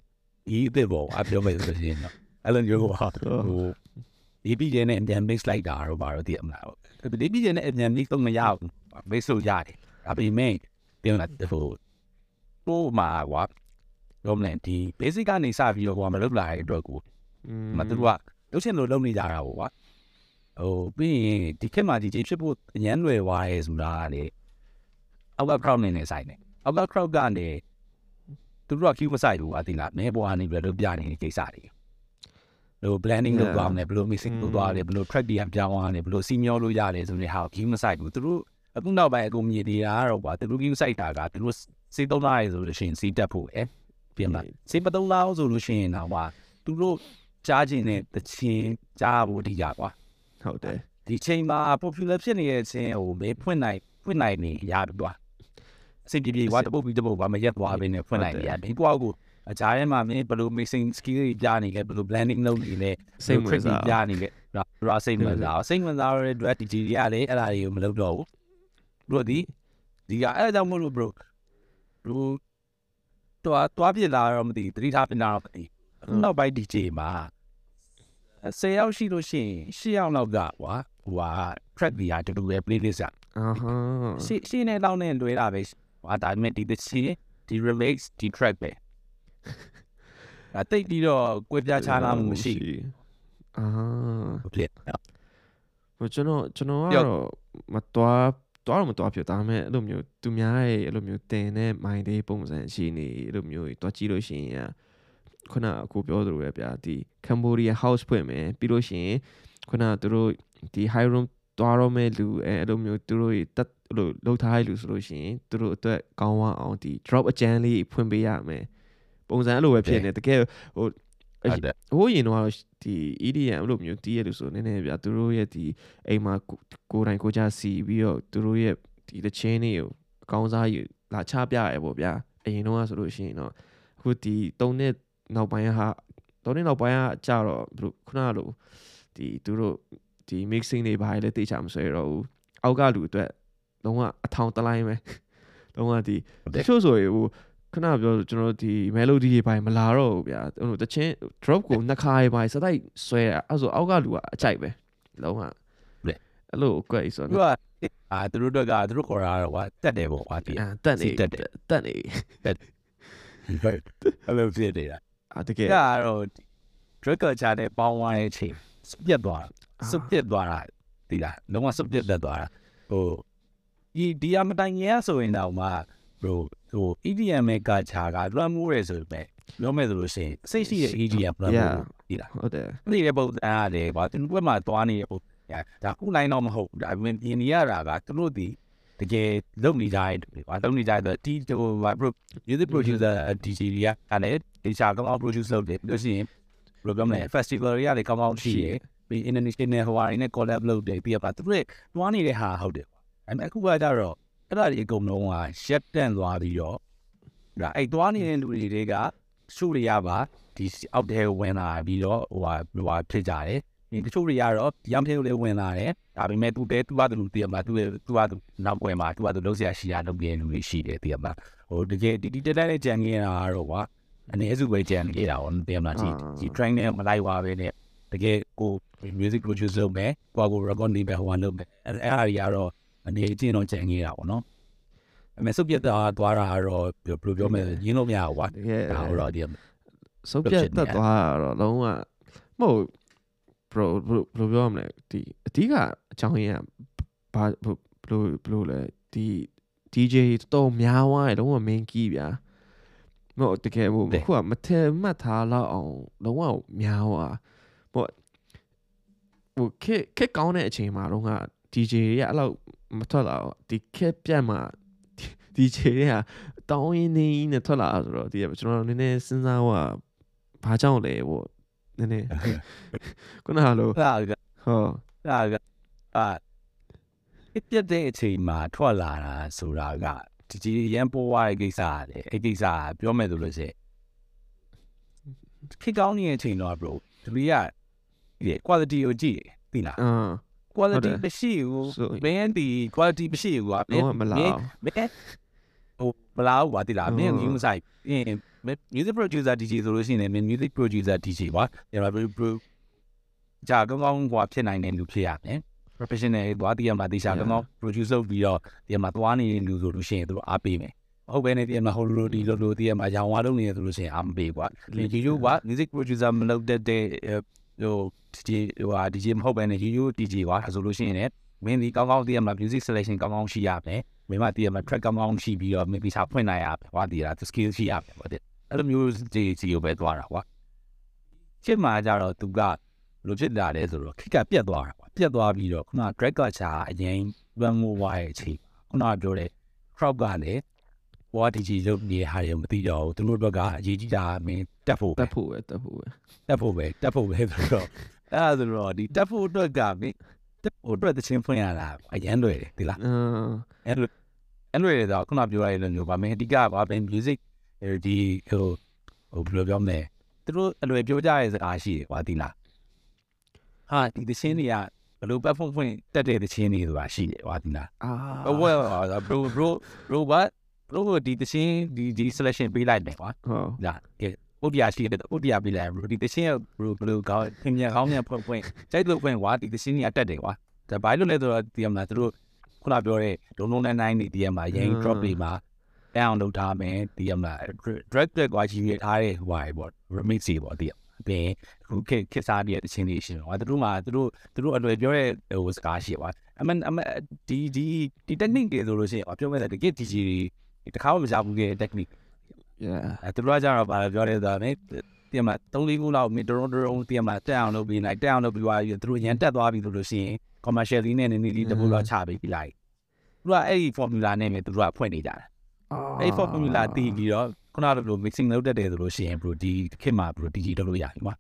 Speaker 2: ဒီတဲ့ဘောအပြောမယ်ဆိုရင်တော့အဲ့လိုမျိုးဟာဟိုဒီပြီးတဲ့နဲ့အပြန် mix လိုက်တာတော့ဘာလို့သိရမလားဒီပြီးတဲ့နဲ့အပြန် mix တော့မရဘူး mix လို့ရတယ်ဒါပေမဲ့ပြောလာဟိုပို့မှာကွာရောမလဲဒီ basic ကနေစပြီးတော့ကွာမလုပ်လာတဲ့အတွက်ကို
Speaker 1: อืม
Speaker 2: မသူတို့ကလုတ်ချင်လို့လုပ်နေကြတာပေါ့ကွာဟိုပြီးရင်ဒီခေတ်မှာဒီဖြစ်ဖို့အញ្ញမ်းလွယ်သွားရဲဆိုတာကလေအောက်က crowd နေနေဆိုင်နေ အောက်က crowd ကနေသူတို့က queue မဆိုင်ဘူးအတိလားမဲပေါ်ကနေပြီးတော့ပြနေတဲ့ကိစ္စတွေဟို blending လုပ်သွားမယ်ဘယ်လို mixing လုပ်သွားတယ်ဘယ်လို track တွေပြောင်းသွားတယ်ဘယ်လိုစီမျောလို့ရတယ်ဆိုတဲ့ဟာကို queue မဆိုင်ဘူးသူတို့အခုနောက်ပိုင်းအကုန်မြည်နေတာကတော့ကွာသူတို့ queue ဆိုင်တာကသူတို့စေးသုံးလာရဆိုလို့ရှိရင်စီးတက်ဖို့အဲပြင်လာစေးမသုံးလာဆိုလို့ရှိရင်တော့ကွာသူတို့ကြားခြင်းနဲ့တချင်းကြားဖို့အဓိကကွာ
Speaker 1: ဟုတ်တယ်
Speaker 2: ဒီချိန်မှာ popular ဖြစ်နေတဲ့အချင်းဟိုမေးဖွင့်နိုင်ဖွင့်နိုင်နေရပြီကွာ အစိပ်ပြေပြေကွာတပုတ်ပြီးတပုတ်ကွာမရက်သွားဘဲနဲ့ဖွင့်နိုင်နေရပြီကိုယ့်ကိုအကြားထဲမှာမင်းဘယ်လို mixing skill တွေကြားနေလဲဘယ်လို blending လုပ်နေလဲ
Speaker 1: စိတ်ဝင်စား
Speaker 2: ကြားနေလဲဒါစိတ်ဝင်စားစိတ်ဝင်စားရတဲ့အတွက် DJ တွေရတယ်အဲ့ဒါတွေကိုမလုပ်တော့ဘူး bro ဒီဒီကအဲ့ဒါကြောင့်မလို့ bro bro တော့တွားပြစ်လာတော့မသိဘူးသတိထားပြစ်လာတော့မသိဘူးအခုနောက်ပိုင်း DJ မှာ10ယောက်ရှိလို့ရှိရင်10ယောက်လောက်ကကွာဟိုဟာ track တွေကတူတူပဲ playlist อ่ะ
Speaker 1: အဟမ်း
Speaker 2: ရှင်းရှင်းနဲ့လောက်နဲ့လွဲတာပဲ ဟွာဒါပေမဲ့ဒီတစ်ချီဒီ remix ဒီ track ပဲအတိတ်ပြီးတော့ကွဲပြားခြားလာမှုမရှိ
Speaker 1: အာ
Speaker 2: ဘူးဖြစ်
Speaker 1: ဟိုကျွန်တော်ကျွန်တော်
Speaker 2: ပြော
Speaker 1: ကတော့မတော်တော်တော့မတော်ဖြစ်ဒါပေမဲ့အဲ့လိုမျိုးသူများရဲ့အဲ့လိုမျိုးတင်တဲ့ mind လေးပုံစံရှိနေအဲ့လိုမျိုးတွားကြည့်လို့ရှိရင်ခုနအခုပြောသလိုပဲဗျာဒီ Cambodia house ဖွင့်မယ်ပြီးလို့ရှိရင်ခုနသူတို့ဒီ high room တွားတော့မဲ့လူအဲအဲ့လိုမျိုးသူတို့တက်အဲ့လိုလောက်ထားရလူဆိုလို့ရှိရင်သူတို့အတွက်ကောင်းဝအောင်ဒီ drop အကျန်းလေးဖွင့်ပေးရမယ်ပုံစံအဲ့လိုပဲဖြစ်နေတကယ်ဟို
Speaker 2: ဟုတ်တယ်
Speaker 1: ဟိုရင်တော့ဒီ EDM အဲ့လိုမျိုးတီးရလို့ဆိုနည်းနည်းဗျာသူတို့ရဲ့ဒီအိမ်မှာကိုကိုယ်တိုင်ကိုယ်ကြစီပြီးတော့သူတို့ရဲ့ဒီတချင်းတွေကိုအကောင်းစားယူလာချပြရဲပေါ့ဗျာအရင်တော့ဆိုလို့ရှိရင်တော့အခုဒီ၃နှစ်နောက်ပိုင်းဟာ၃နှစ်နောက်ပိုင်းကကြတော့ဘယ်လိုခုနကလိုဒီသူတို့ ဒီ mixing တွေဘာတွေလည်းတိတ်ချမဆွဲတော့ဘူးအောက်ကလူအတွက်လုံးဝအထောင်တလိုင်းပဲလုံးဝဒီတချို့ဆိုရင်ဟိုခဏပြောကျွန်တော်ဒီ melody တွေပိုင်းမလာတော့ဘူးဗျာဟိုတချင်း drop ကိုနှစ်ခါရေးပိုင်းစတိုက်ဆွဲတာအဲ့ဆိုအောက်ကလူကအကြိုက်ပဲလုံးဝအဲ့လိုကွက်ဆို
Speaker 2: သူကအာသူတို့ကသူတို့ခေါ်တာတော့ကွာတက်တယ်ပေါ့ကွာဒီ
Speaker 1: အာတက်နေ
Speaker 2: တက်တယ်
Speaker 1: တက်နေ
Speaker 2: အဲ့လိုဖြစ်နေတာ
Speaker 1: အာတကယ်
Speaker 2: အဲ့ဒါတော့ drug ချတဲ့ပေါင်းသွားတဲ့အချိန်စပြတ်သွား စပြတ်သွားတာဒီလားလုံးဝစပြတ်တတ်သွားတာဟိုဒီဒီအမတိုင်ရဆိုရင်တော့မှဘရိုဟို EDM ရဲ့ကချာက drum မိုးရဲဆိုပေမဲ့ပြောမယ်ဆိုလို့ရှိရင်စိတ်ရှိတဲ့ EDM drum မိုးဒီလား
Speaker 1: ဟုတ်တယ်
Speaker 2: ဒီတဲ့ပုံစံအားလေဘာသူတို့ကမှသွားနေတဲ့ပုံညာဒါခုနိုင်တော့မဟုတ်ဘူးဒါပေမဲ့ပြင်နေရတာကသူတို့ဒီတကယ်လုပ်နေကြတဲ့သူတွေကွာလုပ်နေကြတဲ့ဒီဟိုဘာ music producer DJ တွေကလည်းဒီချာကောင်းအောင် produce လုပ်တယ်ပြီးလို့ရှိရင်ဘယ်လိုပြောမလဲ festival တွေကလည်းကောင်းကောင်းရှိတယ် ပြီး international ဟိုဟာတွေနဲ့ collab လုပ်တယ်ပြီးတော့သူတို့တွားနေတဲ့ဟာဟုတ်တယ်ကွာဒါပေမဲ့အခုကကြတော့အဲ့ဒါတွေအကုန်လုံးကရှက်တန့်သွားပြီးတော့ဒါအဲ့တွားနေတဲ့လူတွေတွေကစုတွေရပါဒီအောက်ထဲဝင်လာပြီးတော့ဟိုဟာဟိုဟာဖြစ်ကြတယ်ဒီတချို့တွေကတော့ဒီအမ်ထဲကိုလည်းဝင်လာတယ်ဒါပေမဲ့သူတဲသူကသူတည်မှာသူသူကသူနောက်ပွဲမှာသူကသူလုံးစရာရှိရလုပ်ပြလူတွေရှိတယ်တည်မှာဟိုတကယ်ဒီဒီတက်တက်နဲ့ကြံနေတာကတော့ကွာအနေစုပဲကြံနေတာဟောတည်မှာဒီဒီ train နဲ့မလိုက်ပါပဲနဲ့ တကယ်ကို music producer လုပ်မယ်ကိုကို record နေပဲဟိုဟာလုပ်မယ်အဲ့အဲ့ဟာတွေကတော့အနေအချင်းတော့ကြံနေတာပေါ့နော်အမေစုပ်ပြတ်သွားသွားတာကတော့ဘယ်လိုပြောမလဲရင်းလို့မရဘူးကွာ
Speaker 1: တကယ်
Speaker 2: ဒါတော့ဒီ
Speaker 1: စုပ်ပြတ်တက်သွားတာတော့လုံးဝမဟုတ် bro ဘယ်လိုပြောရမလဲဒီအဓိကအကြောင်းရင်းကဘာဘယ်လိုဘယ်လိုလဲဒီ DJ တော်များသွားတယ်လုံးဝ main key ဗျာမဟုတ်တကယ်ဟိုခုကမထဲမှတ်ထားတော့အောင်လုံးဝများသွား ဟိုဟိုခက်ခက်ကောင်းတဲ့အချိန်မှာတော့က DJ တွေကအဲ့လောက်မထွက်လာတော့ဒီခက်ပြတ်မှာ DJ တွေကတောင်းရင်းနေနဲ့ထွက်လာဆိုတော့ဒီကျွန်တော်နည်းနည်းစဉ်းစားว่าဘာကြောင့်လဲဟိုနည်းနည်းခုနကလို
Speaker 2: အဲ့ဒါက
Speaker 1: ဟော
Speaker 2: အဲ့ဒါကအာပြတ်တဲ့အချိန်မှာထွက်လာတာဆိုတာကဒီဒီရန်ပေါ်သွားတဲ့ကိစ္စလေအဲ့ကိစ္စကပြောမယ်ဆိုလို့ရှိရင်ခေတ်ကောင်းနေတဲ့အချိန်တော့ bro ဒီလို ရဒီ quality ကိုကြည့်သိလား
Speaker 1: အာ
Speaker 2: quality မရှိဘူး
Speaker 1: ဆို
Speaker 2: မင်းဒီ quality မရှိဘူးကွာ
Speaker 1: တော့မလာ
Speaker 2: မင်းမင်းဟိုမလာဘူးကွာသိလားမင်းယူမဆိုင်အင်း music producer DJ ဆိုလို့ရှိရင်လည်း music producer DJ ကွာဒီမှာ bro ကြာကောင်းကောင်းကွာဖြစ်နိုင်တဲ့လူဖြစ်ရမယ် professional သွားတည်ရမှာတေချာကောင်းကောင်း produce လုပ်ပြီးတော့ဒီမှာသွားနေတဲ့လူဆိုလို့ရှိရင်သူတို့အားပေးမယ်ဟုတ်ပဲနဲ့ဒီမှာဟိုလိုဒီလိုလိုတည်ရမှာရောင်ဝါလုံးနေရဆိုလို့ရှိရင်အားမပေးကွာဒီလိုက music producer မလုပ်တတ်တဲ့ ဟို DJ ဟိုဟာ DJ မဟုတ်ပဲနဲ့ you DJ ကွာဆိုလို့ရှိရင်လည်းမင်းဒီကောင်းကောင်းတည်ရမှာ music selection ကောင်းကောင်းရှိရမယ်မင်းမတည်ရမှာ track ကောင်းကောင်းရှိပြီးတော့ maybe စာဖွင့်နိုင်ရမယ်ဟောတည်ရတာ skill ရှိရမယ်ဟောတဲ့အဲ့လိုမျိုး DJ ကိုပဲသွားတာကွာချစ်မှာကြတော့သူကလိုဖြစ်လာတယ်ဆိုတော့ခက်ကပြတ်သွားတာကွာပြတ်သွားပြီးတော့ခုန drag ကချာအရင် run over ရဲ့အချိန်ခုနပြောတဲ့ crowd ကလည်း ဘွားဒီကြီးလုပ်နေတဲ့ဟာတွေမသိတော့ဘူးသူတို့ဘက်ကအရေးကြီးတာမင်းတက်ဖို့
Speaker 1: တက်ဖို့ပဲတက်ဖို့ပဲ
Speaker 2: တက်ဖို့ပဲတက်ဖို့ပဲဆိုတော့အဲ့ဒါဆိုတော့ဒီတက်ဖို့အတွက်ကမင်းတက်ဖို့အတွက်တချင်းဖွင့်ရတာအရန်လွယ်တယ်ဒီလား
Speaker 1: အာ
Speaker 2: အဲ့လိုအဲ့လိုရတော့ခုနပြောရတဲ့လိုမျိုးပါမင်းအဓိကကဘယ် music ဒီဟိုဟိုဘယ်လိုပြောမလဲသူတို့အလွယ်ပြောကြတဲ့စကားရှိတယ်ကွာဒီလားဟာဒီသချင်းတွေကဘယ်လိုပတ်ဖို့ဖွင့်တက်တဲ့သချင်းတွေဆိုတာရှိတယ်ဟောဒီလား
Speaker 1: အာ
Speaker 2: ဘဝ bro bro bro what bro ဒီသချင်းဒီဒီ selection ပေးလိုက်တယ်ကွာ
Speaker 1: ဟော
Speaker 2: ဒါကဲဥဒိယရှိတယ်ဥဒိယပေးလိုက် bro ဒီသချင်းက bro ဘယ်လိုကောင်းသင်မြန်ကောင်းမြန်ဖွင့်ဖွင့်စိတ်လို့ဖွင့်ကွာဒီသချင်းတွေကတက်တယ်ကွာဒါဘာလို့လဲဆိုတော့ဒီမှာသူတို့ခုနပြောတဲ့ဒုံလုံးနဲ့နိုင်နေဒီမှာရင် drop တွေမှာ down လုပ်ထားမယ်ဒီမှာ drag တွေကွာကြီးရထားတဲ့ဟိုပါပေါ့ remix တွေပေါ့ဒီဘယ်ခုခေတ်ခေတ်စားတဲ့ချင်းတွေရှင်ကွာသူတို့မှာသူတို့သူတို့အလွယ်ပြောတဲ့ဟိုစကားရှိကွာအမှန်အမှန်ဒီဒီဒီ technique တွေဆိုလို့ရှိရင်ပြောမဲ့တကယ် DJ တွေ တခါမှမကြားဘူးတဲ့ technique
Speaker 1: yeah
Speaker 2: အဲသူတို့ကကြတော့ဗာပြောတဲ့ဆိုတော့မင်းတင်မ3 4ခုလောက်မင်းတရုံတရုံတင်မတက်အောင်လုပ်ပြီးလိုက်တက်အောင်လုပ်ပြီးသွားပြီးသူတို့ရန်တက်သွားပြီဆိုလို့ရှိရင် commercial လေးနဲ့နည်းနည်းလေးတပူတော့ချပေးပြီးလိုက်သူကအဲ့ဒီ formula နဲ့ပဲသူတို့ကဖွင့်နေကြတာအဲ့ formula တည်ပြီးတော့ခုနကလို mixing လုပ်တတ်တယ်ဆိုလို့ရှိရင် bro ဒီခေတ်မှာ bro DJ လုပ်လို့ရတယ်ကွာ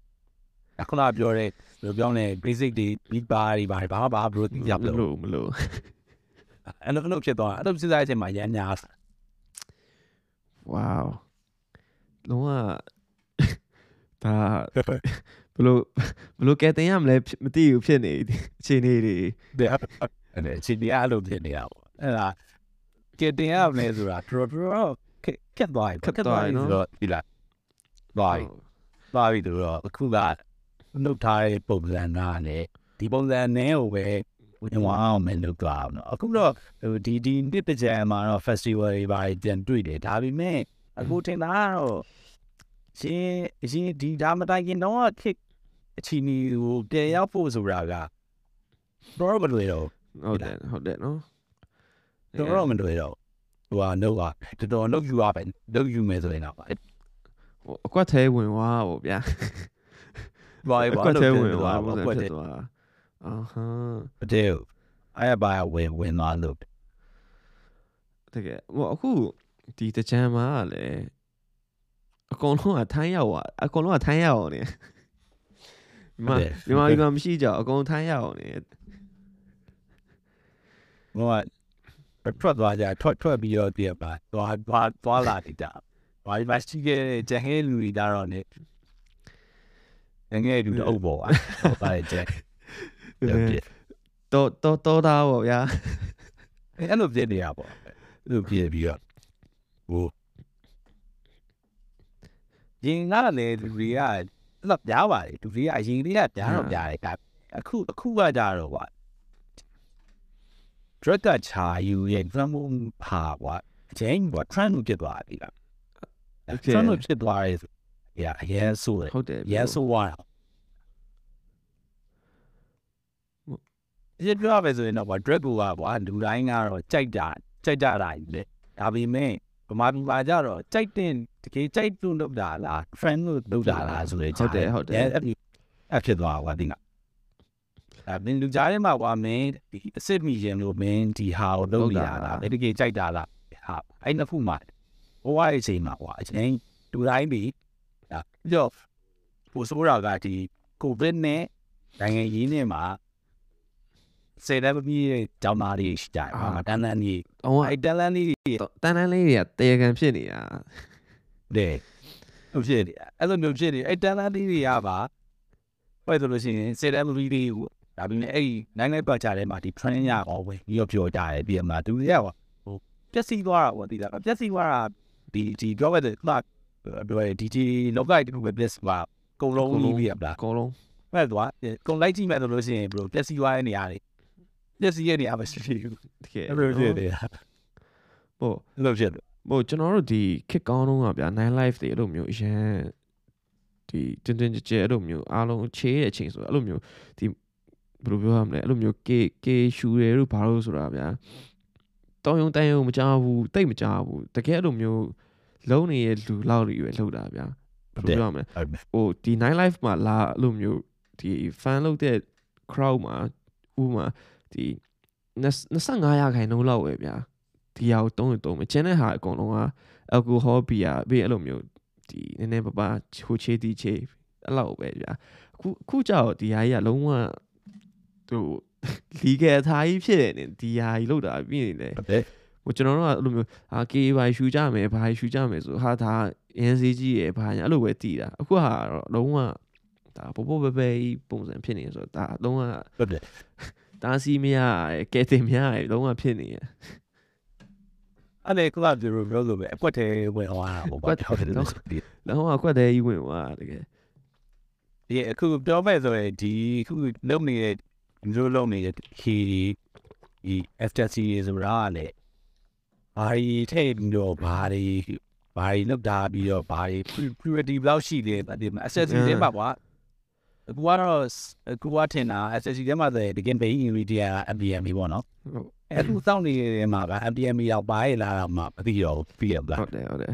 Speaker 2: အခုနကပြောတဲ့ဘယ်လိုပြောလဲ basic တွေ beat bar တွေဘာတွေဘာမှဘာ bro သိရမ
Speaker 1: မ
Speaker 2: လို့
Speaker 1: လို့မလို့
Speaker 2: အဲ့လိုအဲ့လိုဖြစ်သွားအဲ့လိုစဉ်းစားတဲ့အချိန်မှာရန်ညာ
Speaker 1: wow လုံးဝဒါဘလို့ဘလို့ကဲတင်ရမလဲမသိဘူးဖြစ်နေအခြေအနေတွေ
Speaker 2: တဲ့အဲ့ဒါချင်းတရားလို့ဖြစ်နေတာပေါ့အဲ့ဒါကဲတင်ရမလဲဆိုတာတော်တော်ခက်ခက်သွားပြီခက်သွားပြီဆိုတော့ဒီလားသွားပြီသွားပြီဆိုတော့အခုကနှုတ်ထားတဲ့ပုံစံကလည်းဒီပုံစံနဲ့ကိုပဲ ဝင်သွားအောင်မလုပ်သွားအောင်နော်အခုတော့ဒီဒီနှစ်တကြံမှာတော့ festival တွေပါပြန်တွေ့တယ်ဒါပေမဲ့အခုထင်တာကတော့ရှင်ရှင်ဒီဒါမတိုင်ခင်တော့ခက်အချီနီကိုပြန်ရောက်ဖို့ဆိုတာကတော့မလွယ်တော့
Speaker 1: ဟုတ်တယ်ဟုတ်တယ်နော်
Speaker 2: တော်တော်မတွေ့တော့ဟိုကနှုတ်ကတော်တော်နှုတ်ယူရပဲနှုတ်ယူမယ်ဆိုရင်တော့
Speaker 1: ဟိုအကွက်သေးဝင်သွားပေါ့ဗျာ
Speaker 2: ဘာ
Speaker 1: အ
Speaker 2: ဘာ
Speaker 1: ကွက်
Speaker 2: လို့
Speaker 1: သေး
Speaker 2: ဝ
Speaker 1: ဝင်င်
Speaker 2: သွား
Speaker 1: သွား
Speaker 2: ဘာ
Speaker 1: ပုံစံ
Speaker 2: ကွက်
Speaker 1: ဖြ
Speaker 2: တဲ့
Speaker 1: စ်သွား အာဟာ
Speaker 2: တဲ့အဲ့ဘာဝင်ဝင်သွားလို့
Speaker 1: တကယ်ဟိုအခုဒီတကြံမှာကလည်းအကုန်လုံးကထိုင်းရောက်သွားအကုန်လုံးကထိုင်းရောက်နေမြန်မာမြန်မာပြည်မှာမရှိကြအကုန်ထိုင်းရောက်နေ
Speaker 2: ဟိုကထွက်သွားကြထွက်ထွက်ပြီးတော့တည်ပါသွားသွားသွားလာနေတာဘာမှရှိခဲ့တဲ့ဂျန်ဟဲလူတွေဒါတော့ ਨੇ ငယ်လူတော့ပေါ့ဟာပါတယ် ဂျန်ဟုတ်တယ်
Speaker 1: တော့တော့တော့သားပေါ့ဗျာ
Speaker 2: အဲ့လိုပြနေရပေါ့အဲ့လိုပြပြီးတော့ဟိုရင်ကလည်းလူတွေကအဲ့လိုပြားပါလေလူတွေကအရင်ကတည်းကပြားတော့ပြားတယ်ဒါအခုအခုကကြတော့ကွာ drug ကချာယူရဲ့ drum ပါကွာအချင်းကွာ trend ဖြစ်သွားပြီလား trend ဖြစ်သွားရဲ့ရအရင်ဆိုတယ်
Speaker 1: ဟုတ်တယ်
Speaker 2: ရဆိုသွားတာ ဒီပြောရမယ်ဆိုရင်တော့ကွာ drug ကကွာလူတိုင်းကတော့ကြိုက်တာကြိုက်ကြတာကြီးလေဒါပေမဲ့ဗမာပြည်မှာကြတော့ကြိုက်တဲ့တကယ်ကြိုက်လို့လုပ်တာလား friend လို့လုပ်တာလားဆိုရင်
Speaker 1: ဟုတ်တယ်ဟုတ်တယ်
Speaker 2: အဲ့အဲ့ဖြစ်သွားကွာဒီကအဲမင်းလူကြားထဲမှာကွာမင်းဒီအစ်စ်မီရင်လို့မင်းဒီဟာကိုလုပ်နေရတာတကယ်ကြိုက်တာလားဟာအဲ့နှစ်ခုမှာဘဝရဲ့အချိန်မှာကွာအချိန်လူတိုင်းပြီးဒါပြီးတော့ပိုဆိုးတာကဒီကိုဗစ်နဲ့နိုင်ငံရေးနဲ့မှာ စေတမီးရဲ့ကျောင်းသားတွေရှိကြတယ်ဟာတန်းတန်းကြီး
Speaker 1: အောင်က
Speaker 2: အဲ့တန်းတန်းကြီး
Speaker 1: တန်းတန်းလေးတွေကတေခံဖြစ်နေတာ
Speaker 2: တဲ့ဟုတ်ဖြစ်နေအဲ့လိုမျိုးဖြစ်နေအဲ့တန်းတန်းကြီးတွေကပါဘယ်လိုလို့ရှိရင်စေတမီးတွေကိုဒါပေမဲ့အဲ့ဒီနိုင်လိုက်ပတ်ကြတဲ့မှာဒီ train ရအောင်ဝင်ပြီးတော့ပြောကြတယ်ပြီးမှသူတွေကဟိုပျက်စီးသွားတာပေါ့ဒီလားပျက်စီးသွားတာဒီဒီပြောခဲ့တဲ့ club ပြောရဲဒီဒီလောကကြီးတစ်ခုပဲပျက်စီးသွားကုံလုံးကြီးပြီးရပါ
Speaker 1: အကုန်လုံး
Speaker 2: မဲ့သွားကုံလိုက်ကြည့်မဲ့ဆိုလို့ရှိရင်ဘယ်လိုပျက်စီးသွားတဲ့နေရာတွေ ပျက်စီးရဲ့နေရာမရှိဘူး
Speaker 1: တကယ်
Speaker 2: အဲ့လိုဖြစ်နေတာ
Speaker 1: ဟို
Speaker 2: အဲ့လိုဖြစ်တယ်
Speaker 1: ဟိုကျွန်တော်တို့ဒီခစ်ကောင်းတော့ကဗျာ9 live တွေအဲ့လိုမျိုးအရန်ဒီတင်းတင်းကြဲကြဲအဲ့လိုမျိုးအားလုံးချေးတဲ့အချိန်ဆိုအဲ့လိုမျိုးဒီဘယ်လိုပြောရမလဲအဲ့လိုမျိုးကေကေရှူရဲတို့ဘာလို့ဆိုတာဗျာတောင်းယုံတန်းယုံမကြောက်ဘူးတိတ်မကြောက်ဘူးတကယ်အဲ့လိုမျိုးလုံးနေတဲ့လူလောက်တွေပဲလှုပ်တာဗျာဘယ်လိုပြောရမလဲ
Speaker 2: ဟုတ်ပြီ
Speaker 1: ဟိုဒီ9 live မှာလာအဲ့လိုမျိုးဒီ fan လုပ်တဲ့ crowd မှာဥပမာ ဒီ25ရာခိုင်နှုန်းလောက်ပဲဗျာဒီဟာကိုတုံးရတုံးမယ်ကျန်တဲ့ဟာအကုန်လုံးက alcohol beer ပြီးအဲ့လိုမျိုးဒီနည်းနည်းပါးပါးဟိုချေးတီချေးအဲ့လောက်ပဲဗျာအခုအခုကြောက်ဒီဟာကြီးကလုံးဝဟို legal ထားကြီးဖြစ်နေဒီဟာကြီးလောက်တာပြီးနေတယ်
Speaker 2: ဟုတ်တယ်
Speaker 1: ဟိုကျွန်တော်တို့ကအဲ့လိုမျိုးဟာ KA ဘာရှူကြမယ်ဘာရှူကြမယ်ဆိုဟာဒါအရင်စီကြီးရယ်ဘာညာအဲ့လိုပဲတည်တာအခုဟာတော့လုံးဝဒါပို့ပို့ပဲပဲပုံစံဖြစ်နေဆိုတော့ဒါလုံးဝ
Speaker 2: ဟုတ်တယ်
Speaker 1: တားစီမရရယ်ကဲတင်မရရယ်လုံးဝဖြစ်နေရယ်
Speaker 2: အဲ့လေကလပ်ဒီလိုပြောလို့ပဲအကွက်ထဲဝင်သွားတာပေါ့ဟုတ်တယ်လို့
Speaker 1: လုံးဝအကွက်သေးကြီးဝင်သွားတကယ်
Speaker 2: ဒီအခုပြောမဲ့ဆိုရင်ဒီခုလုံနေတဲ့ဒီလိုလုံနေတဲ့ခီဒီဒီ FTC ဆိုတာကလည်းဘာကြီးထည့်ပြီးတော့ဘာကြီးဘာကြီးလောက်တာပြီးတော့ဘာကြီး purity ဘယ်လောက်ရှိလဲဒီမှာ accessory တွေပါကွာ အခုကတော့အခုကထင်တာ accessory တွေမှာဆိုရင်ဒီ game pay ingredient MDM ပေါ့နော်
Speaker 1: ဟုတ်
Speaker 2: အဲ့သူစောင့်နေတဲ့မှာက MDM ရောက်ပါရဲ့လားတော့မှမသိတော့ဘူးပြရမလား
Speaker 1: ဟုတ်တယ်ဟုတ်တယ်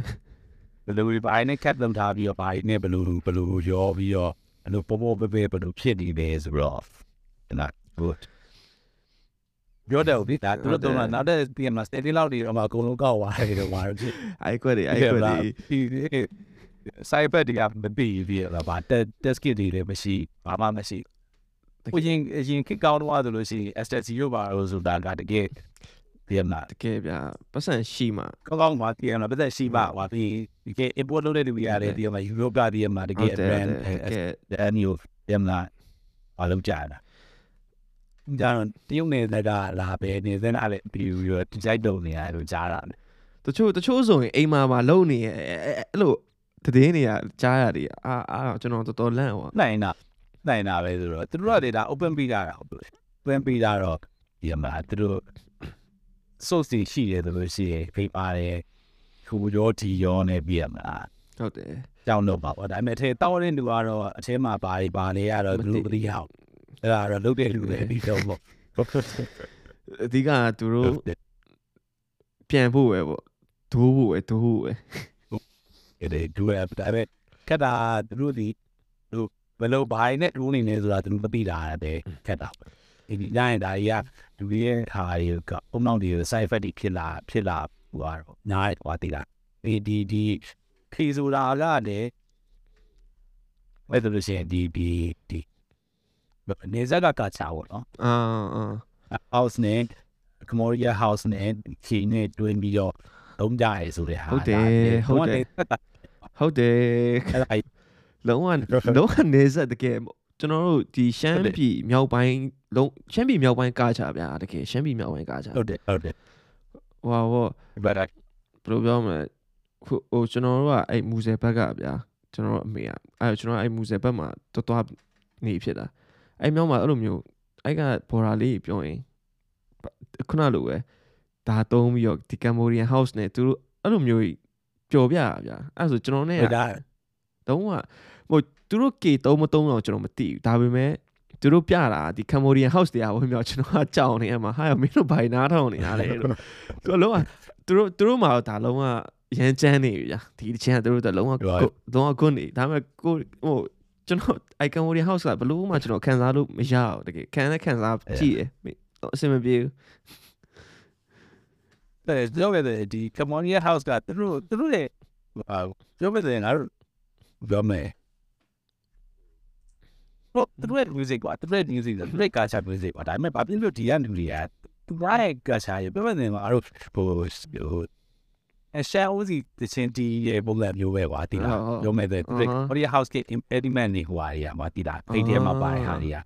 Speaker 2: ဘယ်လိုဒီပိုင်းနဲ့ cap လုပ်ထားပြီးတော့ပိုင်းနဲ့ဘယ်လိုဘယ်လိုရောပြီးတော့အဲ့လိုပေါ်ပေါ်ပဲပဲဘယ်လိုဖြစ်နေလဲဆိုတော့နာ good ပြောတယ်ဗျာသူတို့တော့နောက်တဲ့ PM မှာ steady လောက်တွေတော့မှအကုန်လုံးကောက်သွားတယ်တော့မှာဖြစ်
Speaker 1: အဲ့ကွက်တွေအဲ့ကွက်တွေ
Speaker 2: ဒီ cyber တွေကမပြီးပြီးတော့ဗာ test kit တွေလည်းမရှိဘာမှမရှိကိုရင်ရင် kick out တော့ဆိုလို့ရှိရင် STC ရောပါလို့ဆိုတာကတကယ်ဒီမှာ
Speaker 1: တကယ်ဗျာပတ်စံရှိမှ
Speaker 2: ကောင်းကောင်းပါဒီမှာပတ်သက်ရှိပါဟွာဒီဒီက import လုပ်တဲ့လူတွေရတယ်ဒီမှာ Europe ကဒီမှာတကယ် brand
Speaker 1: တကယ်
Speaker 2: အနီယိုဒီမှာအလုံးကြတာဒါတော့တရုတ်နေတဲ့ကလာပဲနေတဲ့အဲ့လေပြီးပြီးတော့ဒီဆိုင်တုံနေရလို့ကြားတာ
Speaker 1: တချို့တချို့ဆိုရင်အိမ်မှာမှာလုံနေရဲ့အဲ့လို တည်င်းတွေကကြားရတယ်အာအာကျွန်တော်တော်တော်လန့်ဟော
Speaker 2: နိုင်တာနိုင်တာပဲဆိုတော့သူတို့ကဒေတာ open ပေးတာဟုတ်ပြီ open ပေးတာတော့ဒီမှာသူတို့ source ရှိတယ်ဆိုလို့ရှိရင်ဖိပါတယ်ခူရောတီရောနဲ့ပြရမှာ
Speaker 1: ဟုတ်တယ်
Speaker 2: ကြောင်းတော့ပါပေါ့ဒါပေမဲ့ထဲတောက်တဲ့လူကတော့အထဲမှာပါနေပါနေရတော့သူတို့ပတိဟောက်အဲ့ဒါတော့လုတ်တဲ့လူတွေပြီးတော့ပေါ့
Speaker 1: အဓိကသူတို့ပြန်ဖို့ပဲပေါ့ဒိုးဖို့ပဲဒိုးဖို့ပဲ
Speaker 2: အဲ့ဒါဒူရဒါပေမဲ့ခက်တာသူတို့ဒီသူဘယ်လိုဘိုင်းနဲ့ဒူးနေနေဆိုတာသူတို့မသိတာပဲခက်တာပဲဒီညရင်ဒါကြီးကလူတွေရဲ့ဟာတွေကပုံနောက်တွေ side effect တွေဖြစ်လာဖြစ်လာဟိုကတော့ညားဟိုတိတာဒီဒီဒီခေဆိုတာကလည်းအဲ့ဒါလို့ရှိရင်ဒီဒီဒီနေဇက်ကကချာပေါ့နော်
Speaker 1: အာအာ
Speaker 2: house နဲ့ Comoria house နဲ့ခီနဲ့တွင်းပြီးတော့သုံးကြရဲဆိုတဲ့ဟာ
Speaker 1: ဟုတ်တယ်ဟုတ်တယ်
Speaker 2: အဲ့ဒါ
Speaker 1: ဟုတ်တယ်
Speaker 2: အဲ့ဒါ
Speaker 1: လုံးဝလုံးဝနေဆက်တကယ်ကျွန်တော်တို့ဒီရှမ်းပြည်မြောက်ပိုင်းလုံးရှမ်းပြည်မြောက်ပိုင်းကားချဗျာတကယ်ရှမ်းပြည်မြောက်ပိုင်းကားချ
Speaker 2: ဟုတ်တယ်ဟုတ်တယ်
Speaker 1: ဟွာဟော
Speaker 2: ဘာဒါ
Speaker 1: ဘယ်လိုပြောမလဲဟိုဟိုကျွန်တော်တို့ကအဲ့မူဆယ်ဘက်ကဗျာကျွန်တော်တို့အမေကအဲ့ကျွန်တော်အဲ့မူဆယ်ဘက်မှာတော်တော်နေဖြစ်တာအဲ့မြောက်မှာအဲ့လိုမျိုးအဲ့ကဘော်ရာလေးပြောရင်ခုနလိုပဲဒါသုံးပြီးတော့ဒီ Cambodian house နဲ့သူတို့အဲ့လိုမျိုး ပျော်ပြဗျာအဲ့ဆိုကျွန်တော်နဲ့
Speaker 2: ဒါ
Speaker 1: တော့ဟိုသူတို့ကေသုံးမသုံးတော့ကျွန်တော်မသိဘူးဒါပေမဲ့သူတို့ပြတာဒီ Cambodian house တရားဝင်မြောက်ကျွန်တော်ကကြောက်နေအမှာဟာမင်းတို့ဘိုင်နာထောင်နေရတယ်လို့သူကလုံးဝသူတို့သူတို့မှာတော့ဒါလုံးဝရမ်းချမ်းနေပြီဗျာဒီတစ်ချင်းကသူတို့တော့လုံးဝကိုလုံးဝကွန်းနေဒါပေမဲ့ကိုဟိုကျွန်တော် icon warrior house ကဘလို့မှကျွန်တော်ခံစားလို့မရဘူးတကယ်ခံနဲ့ခံစားကြည့်တယ်အဆင်မပြေဘူး
Speaker 2: တဲ့ပြောခဲ့တဲ့ဒီ Comoria house ကသူတို့သူတို့ရဲ့ဟာပြောခဲ့တဲ့ငါတို့ပြောမယ်ဟိုသူတို့ရဲ့ music ကသူတို့ရဲ့ music သူတို့ရဲ့ culture music ကဒါပေမဲ့ဘာဖြစ်လို့ဒီကလူတွေကသူတို့ရဲ့ culture ရပြောခဲ့တဲ့ငါတို့ဟိုဟိုအရှာအိုစီတချင်းတီးရဲ့ပုံစံမျိုးပဲကွာဒီလားပြောမယ်တဲ့သူတို့ Comoria house က impediment နေဟိုဟာတွေကမှာဒီလားအိတ်ထဲမှာပါတဲ့ဟာတွေက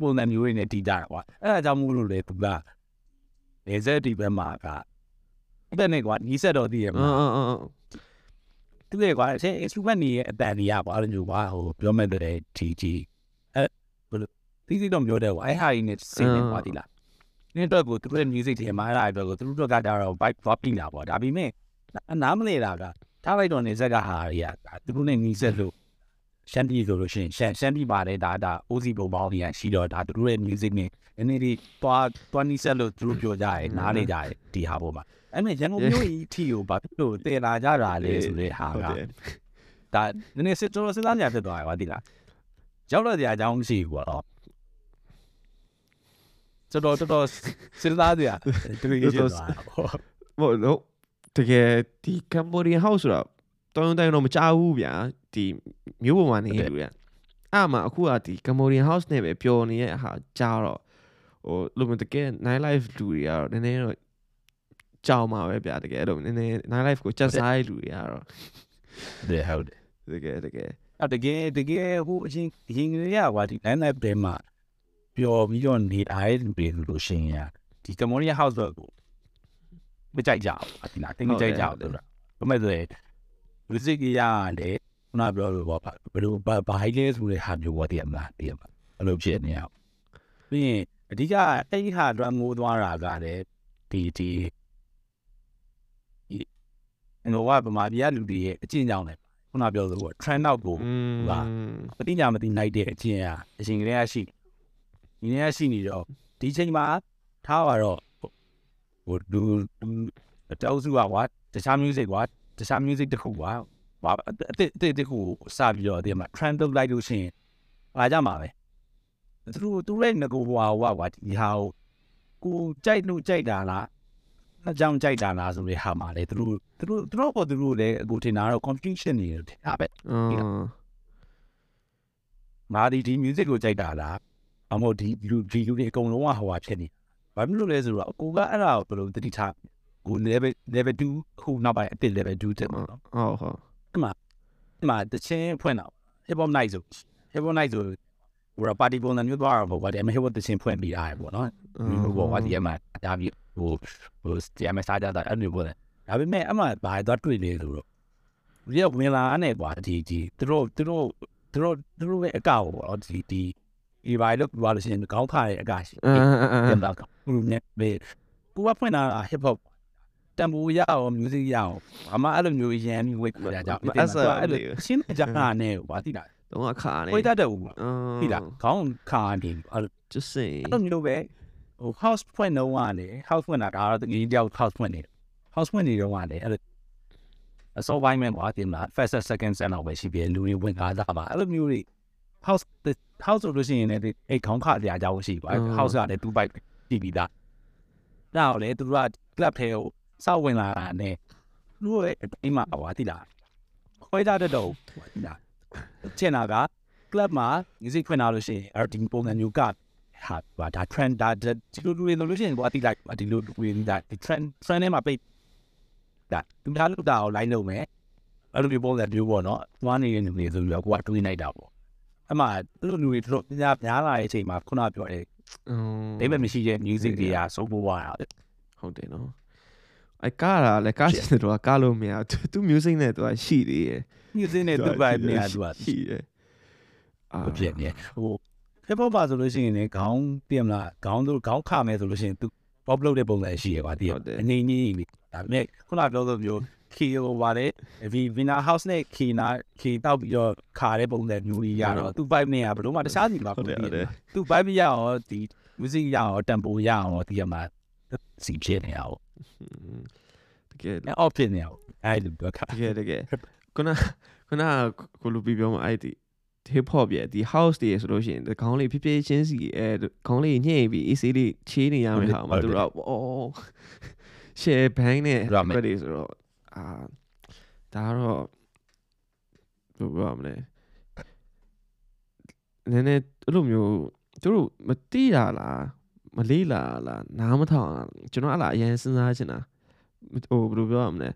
Speaker 2: ပုံစံမျိုးတွေနဲ့တီးကြတာကွာအဲ့ဒါကြောင့်မို့လို့လေသူကနေဆက်ဒီဘက်မှာက အဲ့ဒါနဲ့ကွာညီဆက်တော်တည်ရမှာ
Speaker 1: အာအာအာ
Speaker 2: သူလေကွာအဲ instrument နေရဲ့အတန်တွေရပါအဲ့လိုမျိုးကွာဟိုပြောမဲ့တဲ့ဒီဒီအဲဘယ်လိုသိသိတော့ပြောတယ်ကွာအဲဟာကြီးနဲ့စင်နေကွာဒီလားနေတော့ကိုသူတို့ရဲ့ music တွေမှာအဲ့ဒါအတွက်ကိုသူတို့ကကြတော့ vibe drop ပြီးလာပေါ့ဒါပေမဲ့နားမလဲတာကထားလိုက်တော့နေဆက်ကဟာတွေကသူတို့နဲ့ညီဆက်လို့ ရှမ်းပြည်ဆိုလို့ရှိရင်ရှမ်းရှမ်းပြည်ပါတယ်ဒါဒါ OZ ပုံပေါင်းတွေကရှိတော့ဒါသူတို့ရဲ့ music နဲ့နည်းနည်းလေးတွားတွားနီးဆက်လို့သူတို့ပြောကြရဲနားနေကြရဲဒီဟာပေါ်မှာအဲ့မဲ့ရန်ကုန်မြို့ကြီးအထီကိုဘာဖြစ်လို့တည်လာကြတာလဲဆိုတဲ့ဟာ
Speaker 1: ဟုတ်
Speaker 2: က
Speaker 1: တယ်
Speaker 2: ဒါနည်းနည်းစစ်တော်စဉ်းစားကြဖြစ်သွားတယ်ကွာဒီလားရောက်တော့ကြာအကြောင်းမရှိဘူးကွာတော့တော်တော်တော်တော်စဉ်းစားကြတူရဖြစ်သွားတာပေါ့
Speaker 1: ဟိုလို့တကယ်ဒီ Cambodian house ဆိုတော့ တောင်းတိုင်းတော့မကြောက်ဘူးဗျာဒီမျိုးပေါ်မှာနေလူရအဲ့မှာအခုကဒီ Cambodian house နဲ့ပဲပျော်နေတဲ့ဟာကြားတော့ဟိုလို့မတကယ် night life လူတွေကတော့နည်းနည်းတော့ကြောက်မှာပဲဗျာတကယ်အဲ့လိုနည်းနည်း night life ကိုကြက်စားရလူတွေကတော့
Speaker 2: တဲ့ဟုတ်တယ်
Speaker 1: တကယ်တကယ်
Speaker 2: အတကယ်တကယ်ဟိုအရင်အရင်ကလေးကကွာဒီ line life တွေမှာပျော်ပြီးတော့နေအားလူတွေလို့ရှိရင်ဒီ Cambodia house တော့ကိုမကြိုက်ကြဘူးဒီလားတင်းမကြိုက်ကြဘူးလားဘာမဲ့ဆိုရင် music ရရတယ်ခုနပြောလို့ပေါ့ဘယ်လိုဘာဘာဟိုင်းလဲဆိုတဲ့ဟာမျိုးပေါ့တည်ရမလားတည်ရမလားအဲ့လိုဖြစ်နေအောင်ပြီးရင်အဓိကအဲ့ဒီဟာအတွက်မိုးသွားတာကလည်းဒီဒီအင်္ဂဝါဗမာပြည်ကလူတွေရဲ့အကျင့်ကြောင့်လည်းခုနပြောသလို trend out ကို
Speaker 1: อืม
Speaker 2: လားပတိညာမတိနိုင်တဲ့အကျင့်အရှင်ကလေးကရှိဒီနေ့ကရှိနေတော့ဒီချိန်မှာထားပါတော့ဟိုဒူတောက်စုကကွာတခြား music ကွာ တခြား music တစ်ခုကွာဘာအတစ်အတစ်တစ်ခုစပြီးတော့ဒီမှာ trend လုပ်လိုက်လို့ရှိရင်အားကြမှာပဲသူတို့သူလည်းငကိုဟွာဟွာကွာဒီဟာကိုကိုကြိုက်လို့ကြိုက်တာလားအကြောင်းကြိုက်တာလားဆိုတဲ့ဟာမှာလေသူတို့သူတို့သူတို့ကသူတို့လည်းအခုထင်တာတော့ confusion နေတယ်ဒါပဲ
Speaker 1: အာ
Speaker 2: ငါဒီဒီ music ကိုကြိုက်တာလားအမို့ဒီလူဒီလူတွေအကုန်လုံးကဟိုဟာဖြစ်နေဘာဘာဖြစ်လို့လဲဆိုတော့ကိုကအဲ့ဒါကိုဘယ်လိုတတိထား ကို level level 2ခုနောက်ပိုင်းအတစ် level 2တက်မှာနော်
Speaker 1: ဟုတ်ဟုတ်
Speaker 2: ဒီမှာတချင်းဖွင့်တော့ hip hop night ဆို hip hop night ဆိုဟိုပါတီပုံစံမျိုးသွားတာပေါ့ကွာဒီမှာ hip hop တချင်းဖွင့်ပြီးအားပေါ့နော်ဒီလိုပေါ့ကွာဒီမှာဒါပြီးဟိုဟိုဒီမှာစားကြတာအဲ့လိုပေါ့လေဒါပေမဲ့အမှဘာသွားတွေ့လေလို့တော့ဒီကဝင်လာအဲ့ကွာဒီဒီသူတို့သူတို့သူတို့သူတို့ရဲ့အကောက်ပေါ့ဒီဒီဒီဘာလို့ပြောလို့ရှိရင်ကောင်းခါရဲ့အကားရှိ
Speaker 1: အာအာအာ
Speaker 2: ပြန်တော့ဘူးနဲ့ဘေးကိုကဖွင့်တာ hip hop တမ်ပူရအောင် music ရအောင်အမအဲ့လိုမျိုးရန်ပြီးဝိတ်ပြကြအောင်အဲ့လိုရှင်းကြတာနဲ့ဘာတိတာ
Speaker 1: တော့အခါနေ
Speaker 2: ဝိတ်တတ်တယ်ဘူး
Speaker 1: အာ
Speaker 2: တိတာခေါင်းခါနေအဲ့လို
Speaker 1: just say
Speaker 2: အဲ့လိုမျိုးပဲဟို house ဖွင့်တော့ကနေ house ဖွင့်တာဒါတော့ဒီတယောက် house ဖွင့်နေ house ဖွင့်နေတော့ကနေအဲ့လိုအစောပိုင်းမှာဘာတင်လား first second ဆန်တော့ပဲရှိပြီလူတွေဝင်ကားတာပါအဲ့လိုမျိုးတွေ house house ဆိုလို့ရှိရင်လည်းအဲ့ခေါင်းခါတရားကြောင်းရှိပါ house ကလည်း2 byte တည်ပြီးသားနောက်လေသူတို့က club ထဲကို စောက်ဝင်လာတာနဲ့သူတို့ရဲ့အိမ်မှာဟောတိလားခွဲကြတဲ့တော့တိလားကျင်နာက club မှာ music ဖွင့်လာလို့ရှိရင်အဲ့ဒီပုံစံမျိုးကဟာဘာဒါ trend ဒါဒီလိုလိုလို့ရှိရင်ဘာတိလိုက်ဒီလိုဝင်ဒါဒီ trend trend နဲ့မှာပိတ်ဒါသူများလို့တာကို line လုပ်မယ်အဲ့လိုမျိုးပုံစံမျိုးပေါ့နော်သွားနေတဲ့လူတွေဆိုပြီးတော့ကိုကတွေးလိုက်တာပေါ့အမှသူတို့လူတွေတို့များများလာတဲ့အချိန်မှာခုနပြောတယ်
Speaker 1: อืม
Speaker 2: ဒိဗတ်မရှိတဲ့ music တွေကစိုးပိုးသွားတာ
Speaker 1: ဟုတ်တယ်နော် အဲကားတာလဲကားစင်တော့ကားလို့မရသူသူ music နဲ့သူကရှိသေးတယ်
Speaker 2: music နဲ့သူ့ဘက်နေရာသူက
Speaker 1: ရှိတယ်အာ
Speaker 2: မဖြစ်နေဟို hip hop ပါဆိုလို့ရှိရင်လည်းခေါင်းပြမလားခေါင်းတို့ခေါင်းခမယ်ဆိုလို့ရှိရင်သူ pop လုပ်တဲ့ပုံစံရှိရပါတည်းအနေငင်းလေးဒါပေမဲ့ခုနပြောသလိုမျိုး key ဟိုပါတယ် V Vina House နဲ့ key နာ key တောက်ပြီးတော့ခါတဲ့ပုံစံမျိုးကြီးရတော့သူ vibe နဲ့ကဘယ်လိုမှတခြားစီမှာ
Speaker 1: ဟုတ်တယ်ဟုတ်တယ်
Speaker 2: သူ vibe ရအောင်ဒီ music ရအောင် tempo ရအောင်ဒီမှာစီဖြစ်နေအောင်
Speaker 1: တကယ်
Speaker 2: အဲ off ဖြစ်နေအောင်အဲ့လိုပြောခါ
Speaker 1: တကယ်တကယ်ခုနခုနကိုလူပြီးပြောမှာအဲ့ဒီ hip hop ရဲ့ဒီ house တွေဆိုလို့ရှိရင်ဒီခေါင်းလေးဖြည်းဖြည်းချင်းစီအဲခေါင်းလေးညှိပြီး AC လေးချေးနေရမယ်ဟာမှာသူတော့အော် share bang နဲ့
Speaker 2: ရမယ်
Speaker 1: ဘယ်လိုဆိုတော့အာဒါတော့ဘယ်လိုပြောမလဲနည်းနည်းအဲ့လိုမျိုးသူတို့မတိရလား မလေးလာလားနားမထောင်လားကျွန်တော်အဲ့လားအရင်စဉ်းစားချင်တာဟိုဘယ်လိုပြောရမလဲ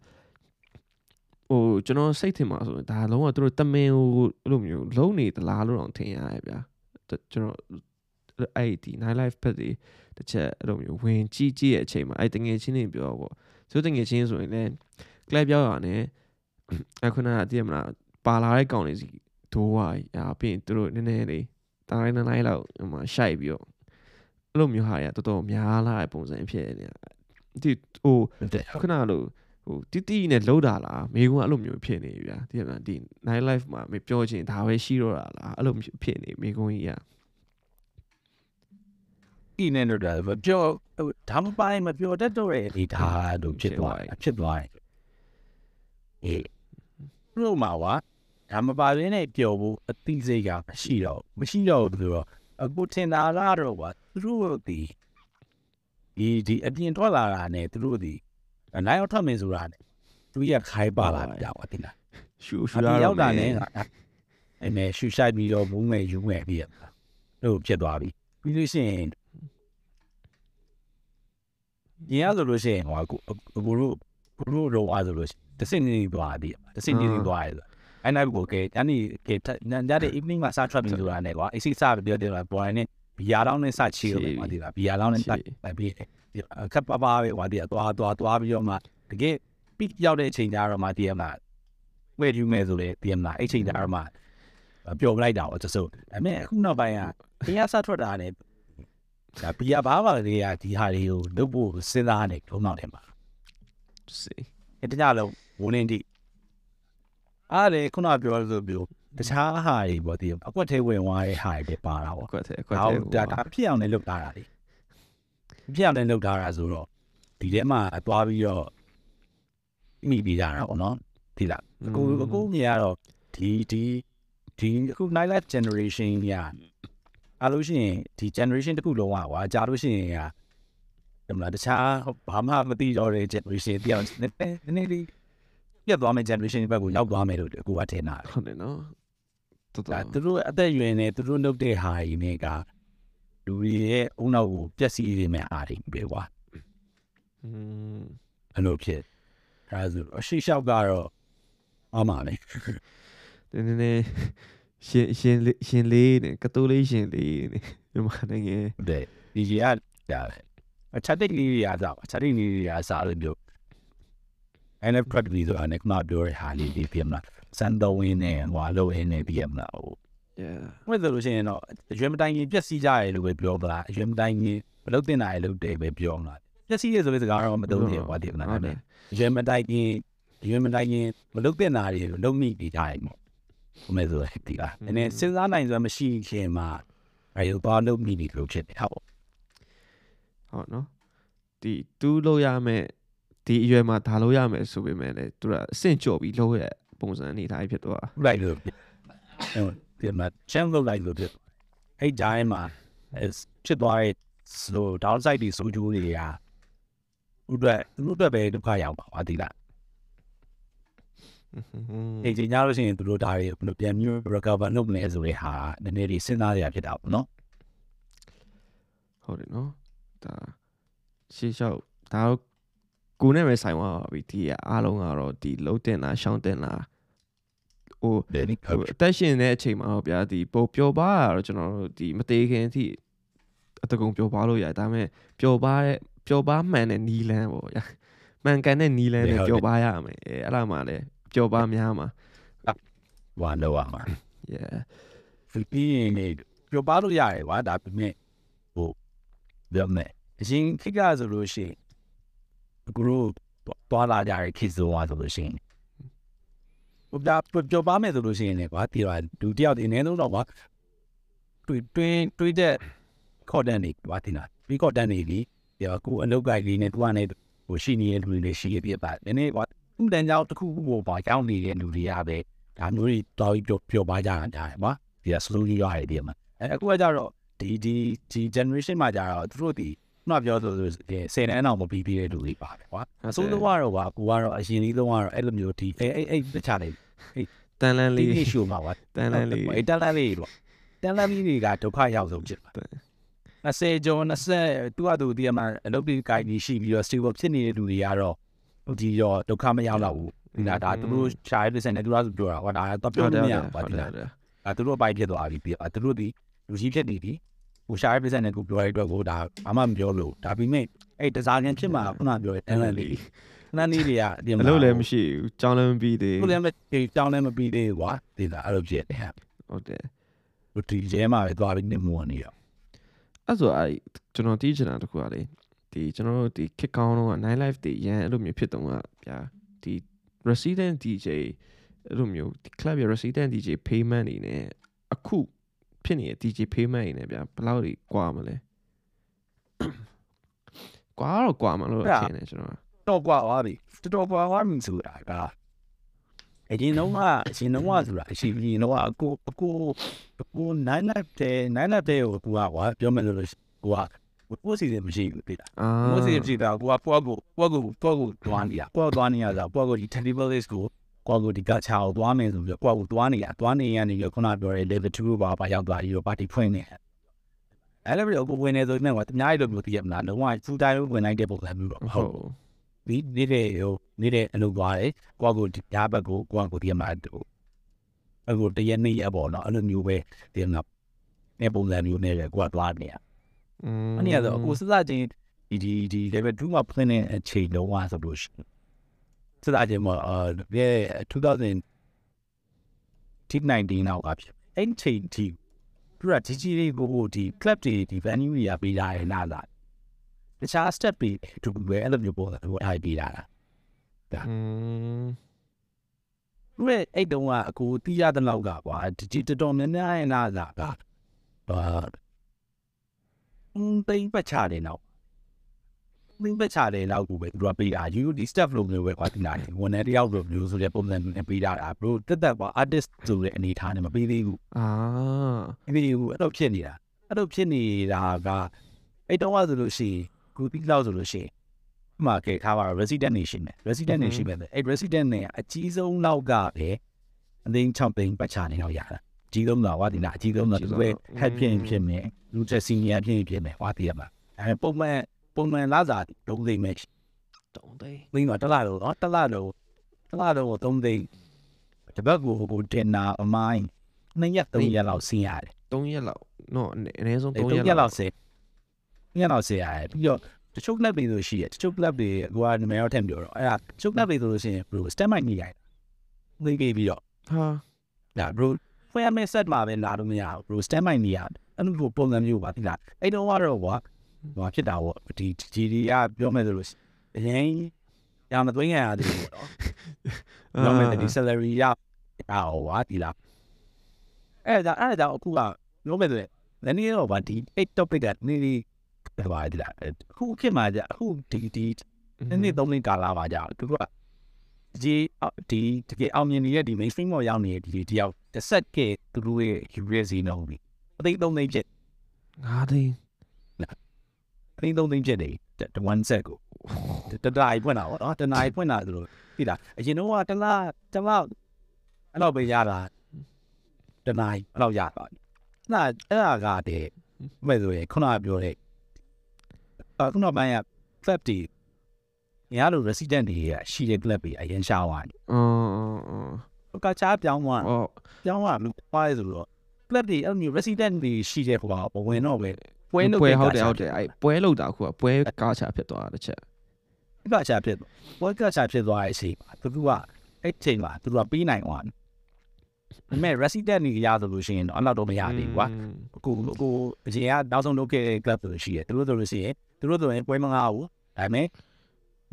Speaker 1: ဟိုကျွန်တော်စိတ်ထင်မှာဆိုရင်ဒါလုံးဝသူတို့တမင်ဟိုအဲ့လိုမျိုးလုံးနေသလားလို့တော့ထင်ရတယ်ဗျာတကျွန်တော်အဲ့ဒီ night life ဖက်တွေတစ်ချက်အဲ့လိုမျိုးဝင်ကြည့်ကြည့်ရဲ့အချိန်မှာအဲ့တငယ်ချင်းတွေပြောပေါ့ဆိုတငယ်ချင်းဆိုရင်လည်း club ရောက်ရနဲ့အခုနကတည်မလားပါလာတဲ့ကောင်တွေစီဒိုးဝါရာပြီးရင်သူတို့နည်းနည်းလေးတာတိုင်းနိုင်လောက်ဟိုမှာရှိုက်ပြီးတော့ အဲ့လိုမျိုးဟာရတော်တော်များလာတဲ့ပုံစံဖြစ်နေတာဒီဟို
Speaker 2: တဲ့
Speaker 1: ခုနကလို့ဟိုတီတီနဲ့လှုပ်တာလားမိကုန်းကအဲ့လိုမျိုးဖြစ်နေပြီဗျာဒီကနေ့ဒီ night life မှာမပြောချင်ဒါပဲရှိတော့တာလားအဲ့လိုမျိုးဖြစ်နေမိကုန်းကြီးอ่ะ
Speaker 2: ဒီနေတော့ဒါပြောဒါမပိုင်းမပြောတတ်တော့ရဲ့ဒီဒါတို့ဖြစ်သွားတယ်ဖြစ်သွားတယ်အေးလို့မှာဝါဒါမပါရင်းနဲ့ပျော်ဖို့အသိစိတ်ကမရှိတော့မရှိတော့ဘူးဆိုတော့ အခုထင်တာလားတော့ကွာသူတို့ဒီဒီဒီအပြင်ထွက်လာတာနဲ့သူတို့ဒီနိုင်အောင်ထွက်မင်းဆိုတာနဲ့သူရခိုင်းပါလာပြပါတင်လား
Speaker 1: ရှူရှူ
Speaker 2: အ
Speaker 1: ရ
Speaker 2: ပြင်
Speaker 1: တော့
Speaker 2: ရောက်တာနဲ့အဲ့မဲ့ရှူရှိုက်ပြီးတော့ဘူးမဲ့ယူမဲ့ပြီးရလို့ဖြစ်သွားပြီပြီးလို့ရှိရင်ညီရဆိုလို့ရှိရင်ဟိုအခုအခုတို့ကိုတို့တော့အားဆိုလို့ရှိရင်တစ်စင်းနေသွားပြီတစ်စင်းနေသွားတယ် အဲ့နိုင်ကိုကဲအဲ့ဒီကဲညတဲ့ evening မှာစထွက်ပြီးဆိုတာနဲ့ကွာအစီစပြောတယ်လားပေါ်နေဘီယာတောင်းနဲ့စချီလို့ပါဒီလားဘီယာတောင်းနဲ့တက်ပြီးခပ်ပါပါပဲဟိုဒီသွားသွားသွားပြီးတော့မှတကယ်ပိရောက်တဲ့အချိန်ကျတော့မှဒီမှာဝဲယူမယ်ဆိုလေဒီမှာအဲ့ချိန်ကျတော့မှပျော်လိုက်တာတော့စိုးဒါပေမဲ့အခုနောက်ပိုင်းကတရားစထွက်တာနဲ့ဒါဘီယာဘာပါလေကဒီဟာတွေကိုလုပ်ဖို့စဉ်းစားနေထုံးတော့တယ်မှာ
Speaker 1: စီ
Speaker 2: အဲ့တကြလုံးဝင်းနေတိ အားလေခုနပြောလို့ဆိုပြီးတခြားဟာတွေပေါ့ဒီအကွက်ထဲဝင်သွားတဲ့ဟာတွေပါတာပေါ့
Speaker 1: အကွက်ထဲအကွက်
Speaker 2: ဒါ
Speaker 1: ထဲ
Speaker 2: ဒါဒါဖြစ်အောင်လည်းလုပ်ထားတာလေဖြစ်အောင်လည်းလုပ်ထားတာဆိုတော့ဒီထဲမှာသွားပြီးတော့မိပြီးကြတာပေါ့နော်ဒီလားအကူအကူမြင်ရတော့ဒီဒီဒီအခု night life generation ညာအားလို့ရှိရင်ဒီ generation တစ်ခုလုံးကကွာကြားလို့ရှိရင်ကဒီမလားတခြားဘာမှမသိတော့တဲ့ generation တယောက်နည်းနည်းနည်းလေး ပြတ်သွားမယ့် generation ဘက်ကိုရောက်သွားမယ်လို့အကူကထင်တာ
Speaker 1: ဟုတ်တယ်နော်တော်
Speaker 2: ဒါ
Speaker 1: တော်
Speaker 2: သူတို့အသက်အရွယ်နဲ့သူတို့လုပ်တဲ့ဟာကြီးနဲ့ကလူတွေရဲ့အုံနောက်ကိုပျက်စီးနေမယ့်အားတွေပဲကွာ
Speaker 1: อืม
Speaker 2: အဲ့လိုဖြစ်အဲဒါဆိုအရှိလျှောက်ကတော့အမှန်လေ
Speaker 1: နည်းနည်းနည်းရှင်ရှင်လေးရှင်လေးနဲ့ကတိုးလေးရှင်လေးနဲ့မြန်မာနိုင်ငံ
Speaker 2: ဟုတ်တယ်ဒီကြီးကဒါပဲအချက်တိတ်လေးတွေအားစားအချက်တိတ်လေးတွေအားစားလို့မျိုး NF credit ဆိုတာနဲ့ခဏပြောရဟာလေးဒီပြင်မလားစန်တော်ဝင်းနဲ့ဟွာလို့ရင်းနေပြင်မလားဟို
Speaker 1: yeah
Speaker 2: ဘယ်လိုလို့ရှိရင်တော့အရွယ်မတိုင်ရင်ပြက်စီးကြရလို့ပဲပြောပလားအရွယ်မတိုင်ရင်မလုပ်တင်တာရလို့တယ်ပဲပြောမလားပြက်စီးရဆိုတဲ့စကားတော့မသုံးသေးဘူးကွာဒီမလား
Speaker 1: ဟုတ်တယ်
Speaker 2: အရွယ်မတိုင်ရင်အရွယ်မတိုင်ရင်မလုပ်တင်တာတွေလုံးမိနေကြရင်ပေါ့ဘယ်မဲ့ဆိုလဲဒီလားနည်းနည်းစဉ်းစားနိုင်စွာမရှိခင်မှာအဲလိုပါလုံးမိနေလို့ဖြစ်တယ်ဟုတ်
Speaker 1: ဟုတ်နော်ဒီတူးလို့ရမယ် ဒီအရွယ်မှာဒါလို့ရမယ်ဆိုပေမဲ့လည်းသူကအဆင့်ကျော်ပြီးလို့ရပုံစံအနေထားဖြစ်သွား
Speaker 2: လိုက်လို့ဟုတ်ဒီမှာချမ်းလို့လိုက်လို့ဖြစ်အဲ့ဂျိုင်းမှာဖြစ်သွားတဲ့ slow downside တွေဆိုကြိုးတွေကဥဒ္ဒဥဒ္ဒပဲဒုက္ခရောက်ပါဒီလား
Speaker 1: อืม
Speaker 2: ဒီချိန်ကြလို့ရှိရင်သူတို့ဒါတွေဘယ်လိုပြန်မျိုး recover လုပ်မလဲဆိုတဲ့ဟာနည်းနည်းလေးစဉ်းစားရဖြစ်တာပေါ့နော်
Speaker 1: ဟုတ်တယ်နော်ဒါရှေ့လျှောက်ဒါတော့ ကိုယ်နဲ့ပဲဆိုင်သွားပါပြီဒီအားလုံးကတော့ဒီလုံးတင်လားရှောင်းတင်လားဟို
Speaker 2: ဒီနေ့
Speaker 1: ဟိုအသက်ရှင်တဲ့အချိန်မှာတော့ဗျာဒီပိုပျော်ပါရတော့ကျွန်တော်တို့ဒီမသေးခင်အထိအတကုံပျော်ပါလို့ရတယ်ဒါပေမဲ့ပျော်ပါတဲ့ပျော်ပါမှန်တဲ့နီလန်းပေါ့ဗျာမှန်ကန်တဲ့နီလန်းနဲ့ပျော်ပါရမယ်အဲအဲ့လားမှလည်းပျော်ပါများမှာ
Speaker 2: ဝါတော့ပါမှာ
Speaker 1: yeah
Speaker 2: ပြီးရင်လေပြောပါလို့ရတယ်ကွာဒါပေမဲ့ဟိုပြောမယ်အရင်ခိကဆိုလို့ရှိရင် အခုတို့တွာလာကြရခိဆိုဝါဆိုလို့ရှိရင်ဟိုဒါပြောပါမယ်ဆိုလို့ရှိရင်လေကွာဒီတော့ဒုတိယဒီအနည်းဆုံးတော့ကွာတွေ့တွေ့တွေ့တဲ့ခေါ်တန်းနေကွာတင်တာပြီးခေါ်တန်းနေပြီဒီကကိုအလုတ်ကိုက်လေးနဲ့သူကနေဟိုရှိနေတဲ့လူတွေလည်းရှိရပြပါနည်းနည်းကွာဥတန်ကြောင့်တစ်ခုခုကိုပါကြောင်းနေတဲ့လူတွေကပဲဒါမျိုးတွေတော်ပြီးပြောပြောပါကြတာဒါကွာဒီက slowly ရတယ်ဒီမှာအဲအခုကကြတော့ဒီဒီဒီ generation မှာကြတော့သူတို့ဒီ ခုနပြောဆိုဆိုဆယ်တန်းအောင်မပြီးပြီးတဲ့လူတွေပါပဲကွာအစိုးရကတော့ကွာကိုကတော့အရင်လေးလုံးကတော့အဲ့လိုမျိုးဒီအဲအဲ့အဲ့တခြားလေး
Speaker 1: တန်လန်း
Speaker 2: ဒီ
Speaker 1: လေး
Speaker 2: issue မှာကွာ
Speaker 1: တန်လန်းလေး
Speaker 2: အဲ့တန်လန်းလေးပေါ့တန်လန်းလေးတွေကဒုက္ခရောက်ဆုံးဖြစ်ပါ20ကျော်20သူကသူဒီမှာအလုပ်တွေကိုင်ကြီးရှိပြီးတော့ stable ဖြစ်နေတဲ့လူတွေကတော့ဒီတော့ဒုက္ခမရောက်တော့ဘူးဒီလားဒါသူတို့ရှားရတဲ့စံနဲ့သူကပြောတာဟောဒါတော့ပြောလို့မရပါဘူးလားဒါသူတို့အပိုင်းဖြစ်သွားပြီပြီးသူတို့ဒီလူကြီးဖြစ်နေပြီ ဟိုရှားရတဲ့စံနဲ့ကိုပြောရတဲ့အတွက်ကိုဒါဘာမှမပြောလို့ဒါပေမဲ့အဲ့တစားချင်းဖြစ်မှာခုနပြောတဲ့တန်လန်းလေးတန်လန်းလေးတွေကဒီမှာ
Speaker 1: အလုပ်လည်းမရှိဘူးကြောင်းလည်းမပြီးသေး
Speaker 2: ခု
Speaker 1: ဘူး
Speaker 2: လည်းမတောင်းလည်းမပြီးသေးဘူးကွာဒီလားအဲ့လိုဖြစ်တယ်
Speaker 1: ဟုတ်တယ်
Speaker 2: ဟိုဒီကျဲမှာပဲသွားပြီးနေမဝင်နေရော
Speaker 1: အဲ့ဆိုအဲ့ကျွန်တော်တီးချင်တာတခုကလေဒီကျွန်တော်တို့ဒီ kick count တော့ night life တွေရန်အဲ့လိုမျိုးဖြစ်တုန်းကဗျာဒီ resident DJ အဲ့လိုမျိုးဒီ club ရဲ့ resident DJ payment နေနဲ့အခု ဖြစ်နေတဲ့ DJ ဖေးမတ်ရင်းနဲ့ဗျာဘယ်လောက်ကြီးကွာမလဲကွာတော့ကွာမလို့ထင်တယ်ကျွန်တော်
Speaker 2: တော့ကွာသွားပြီတော်တော်ကွာသွားပြီဆိုတာကအရင်တော့ကအရင်တော့ဆိုတာအရှိရင်တော့အကိုအကိုအကိုနိုင်နိုင်တဲ့နိုင်နိုင်တဲ့ကိုကွာကွာပြောမယ်လို့ကွာကိုယ်စီစဉ်မရှိဘူးပြည်
Speaker 1: တာ
Speaker 2: ကိုယ်စီစဉ်ပြည်တာကိုကကိုကကိုကိုကိုကိုသွားနေရကိုကသွားနေရတာကိုကကိုဒီ table list ကို ကွာကိုဒီကချာကိုတွားမယ်ဆိုပြီးကွာကိုတွားနေတာတွားနေရနေရခုနပြောတဲ့ level 2ပါပါရောက်သွားပြီးတော့ party ဖွင့်နေအဲ့လိုမျိုးကိုဝင်နေဆိုနေတော့တများကြီးလို့ပြောပြရမလားလုံးဝ full time ဝင်နိုင်တဲ့ပုံစံမျိုးတော့မ
Speaker 1: ဟု
Speaker 2: ဟုတ်တ်ဒီနေတဲ့ဟိုနေတဲ့အလုပ်သွားတယ်ကိုကကိုဒီညာဘက်ကိုကိုကကိုဒီမှာတူအခုတရက်နေ့ရပေါ့နော်အဲ့လိုမျိုးပဲဒီကနေပုံစံမျိုးနဲ့ပဲကိုကသွားနေရ
Speaker 1: อืม
Speaker 2: အနည်းဆိုအခုစစချင်းဒီဒီဒီ level 2မှာဖွင့်တဲ့အချိန်လုံးဝဆိုလို့ရှိရင် စစချင်းမှာအာ2000 19နောက်ကဖြစ်အဲ့ချိန်ထိသူကကြီးကြီးလေးကိုဒီ club တွေဒီ venue တွေကပေးတာရနာလာတခြား step တွေတူပဲအဲ့လိုမျိုးပေါ်တာဟိုအားပေးတာလား
Speaker 1: อืม
Speaker 2: သူရဲ့အဲ့တုန်းကအကိုတီးရတဲ့လောက်ကကွာဒီတော်တော်များများရဲ့နာလာကဟာအင်းတိတ်ပတ်ချတယ်နော က်မင်းပတ်ချတယ်နောက်ကိုပဲသူကပေးတာ you ဒီ step လို့မျိုးပဲကွာဒီနာဝန်ထမ်းတယောက်လိုမျိုးဆိုတဲ့ပုံစံနဲ့ပေးတာဘရိုတက်တက်ကွာ artist ဆိုတဲ့အနေထားနဲ့မပေးသေးဘူး
Speaker 1: အာ
Speaker 2: အဲ့ဒီကိုအဲ့လိုဖြစ်နေတာအဲ့လိုဖြစ်နေတာကအဲ့တုန်းကဆိုလို့ရှိရင်ကိုတီးလောက်ဆိုလို့ရှိရင်ဥပမာကဲခါပါ resident nation နဲ့ resident nation ပဲအဲ့ resident နဲ့အကြီးဆုံးလောက်ကပဲအသိန်း6သိန်းပတ်ချနေတော့ရတာကြီးဆုံးတော့ဝါဒီနာအကြီးဆုံးတော့သူပဲ head ဖြစ်ရင်ဖြစ်မယ်လူချက် senior ဖြစ်ရင်ဖြစ်မယ်ဝါဒီရမှာအဲပုံမှန် ပုံမှန်လာစားတုံးသိမ့်မယ်
Speaker 1: တုံးသိန်း
Speaker 2: သိန်းတော့တစ်လားတော့နော်တစ်လားတော့တစ်လားတော့သုံးသိန်းတပတ်ကိုဟိုတင်နာအမိုင်းနှစ်ရက်သုံးရက်လောက်ဆင်းရတယ်
Speaker 1: 3ရက်လောက်နော်အနည်းအနည်းဆုံး
Speaker 2: သုံး
Speaker 1: 3ရက်
Speaker 2: ရက်
Speaker 1: လောက်
Speaker 2: လောက်ဆင်းရက်လောက်ဆင်းရတယ်ပြီးတော့တချို့ club တွေဆိုရှိတယ်တချို့ club တွေဟိုကနမရောထင်ပြောတော့အဲ့ဒါတချို့ club တွေဆိုလို့ရှိရင် bro stand by နေရတယ်သိပြီးပြီးတော့
Speaker 1: ဟာ
Speaker 2: ဒါ bro ဖွင့်ရမယ့် set မှာပဲလာလို့မရဘူး bro stand by နေရအဲ့လိုပုံစံမျိုးပါတိလားအဲ့တော့ကတော့ကွာ ဟိုဖြစ်တာပေါ့ဒီဒီဒီကပြောမယ်ဆိုလို့အရင်ရမသွင်းရရတယ်ပေါ့နော်ပြောမယ်ဒီ salary ရအော်ဝါဒီလားအဲ့ဒါအဲ့ဒါအခုကပြောမယ်ဆိုရင်လည်းနေတော့ဗာဒီ eight topic ကနေဒီဘာဒီလားအခုဖြစ်မှာကြအခုဒီဒီနေ့နေ့သုံးနေ့ကာလာပါကြသူကဒီဒီတကယ်အောင်မြင်နေတဲ့ဒီ mainstream ပေါ်ရောက်နေတဲ့ဒီတယောက်တစ်ဆက်ကေသူတို့ရဲ့ curiosity နော်ဒီအသိသုံးသိဖြစ်
Speaker 1: 5သိ န်း
Speaker 2: အသိသုံးသိဖြစ်နေ one set ကိုတတနိုင်ဖွင့်တာဗောနော်တနိုင်ဖွင့်တာဆိုလို့သိလားအရင်တော့ကတလားတလားအဲ့တော့ပဲရတာတနိုင်အဲ့လောက်ရသွားပြီ။အဲ့ဒါအဲ့ဒါကတည်းမဲ့ဆိုရင်ခုနကပြောတဲ့အခုနောက်ပိုင်းက club တွေညလို resident တွေရရှိတဲ့ club တွေအရင်ရှားသွားတယ်
Speaker 1: အော်အော်အော်။
Speaker 2: ဟိုကချားပြောင်းသွား
Speaker 1: အော်
Speaker 2: ပြောင်းသွားလူပွားရဲဆိုတော့ club တွေအဲ့လိုမျိုး resident တွေရှိတဲ့ဟိုကဘဝင်တော့ပဲ ပွဲလုပ်
Speaker 1: ပွဲ
Speaker 2: တဲ့
Speaker 1: ဟုတ်တယ်ဟုတ်တယ်အဲ့ပွဲလောက်တာခုကပွဲကားချဖြစ်သွားတာတစ်ချက်
Speaker 2: ကချာဖြစ်ပွဲကချာဖြစ်သွားတဲ့အချိန်မှာသူကအဲ့ချိန်မှာသူကပြီးနိုင်သွားတယ်။ဒါပေမဲ့ resident တွေရဆိုလို့ရှိရင်တော့အဲ့လောက်တော့မရသေးဘူးကွာ။အခုအခုအရင်ကနောက်ဆုံးလုပ်ခဲ့တဲ့ club ဆိုရှိရယ်သူတို့ဆိုလို့ရှိရင်သူတို့ဆိုရင်ပွဲမငါဘူးဒါပေမဲ့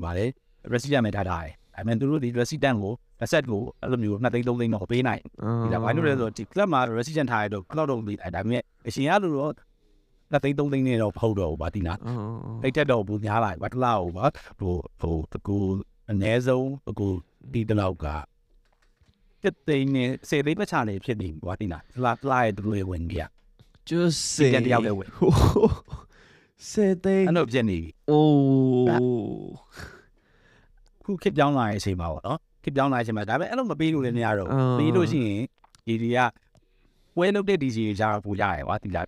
Speaker 2: ဗါလေ resident မဲ့ထားတာတယ်ဒါပေမဲ့သူတို့ဒီ resident ကို asset ကိုအဲ့လိုမျိုးနှစ်သိန်းသုံးသိန်းတော့ပေးနိုင်ဒီလားဘာလို့လဲဆိုတော့ဒီ club မှာ resident ထားရတော့ club တော့ပြီးဒါပေမဲ့အရှင်ရလို့တော့ နှစ်သိန်းသုံးသိန်းနဲ့တော့ဖုတ်တော့ဘူးဗာဒီနာ
Speaker 1: အော်အော်
Speaker 2: တိတ်တက်တော့ဘူးများလာပြီဗာတလားဟုတ်ဗာဟိုဟိုတကူအ ਨੇ ဆုံးအခုဒီတလောက်ကတစ်သိန်းနဲ့စေသိန်းပတ်ချနေဖြစ်နေဗာဒီနာတလားတလားရဲ့သူတို့ရဲ့ဝင်ကြီး
Speaker 1: ကျစ
Speaker 2: ဒီတယောက်လည်းဝင်
Speaker 1: စေသိန်း
Speaker 2: အဲ့လိုဖြစ်နေပြီ
Speaker 1: အိုး
Speaker 2: ခုခစ်ပြောင်းလာတဲ့အချိန်မှာပေါ့နော်ခစ်ပြောင်းလာတဲ့အချိန်မှာဒါပေမဲ့အဲ့လိုမပေးလို့လည်းမရတော့
Speaker 1: အာ
Speaker 2: ဘူးပေးလို့ရှိရင်ဒီဒီကပွဲလုပ်တဲ့ DJ တွေကြားပူကြရကွာဒီလား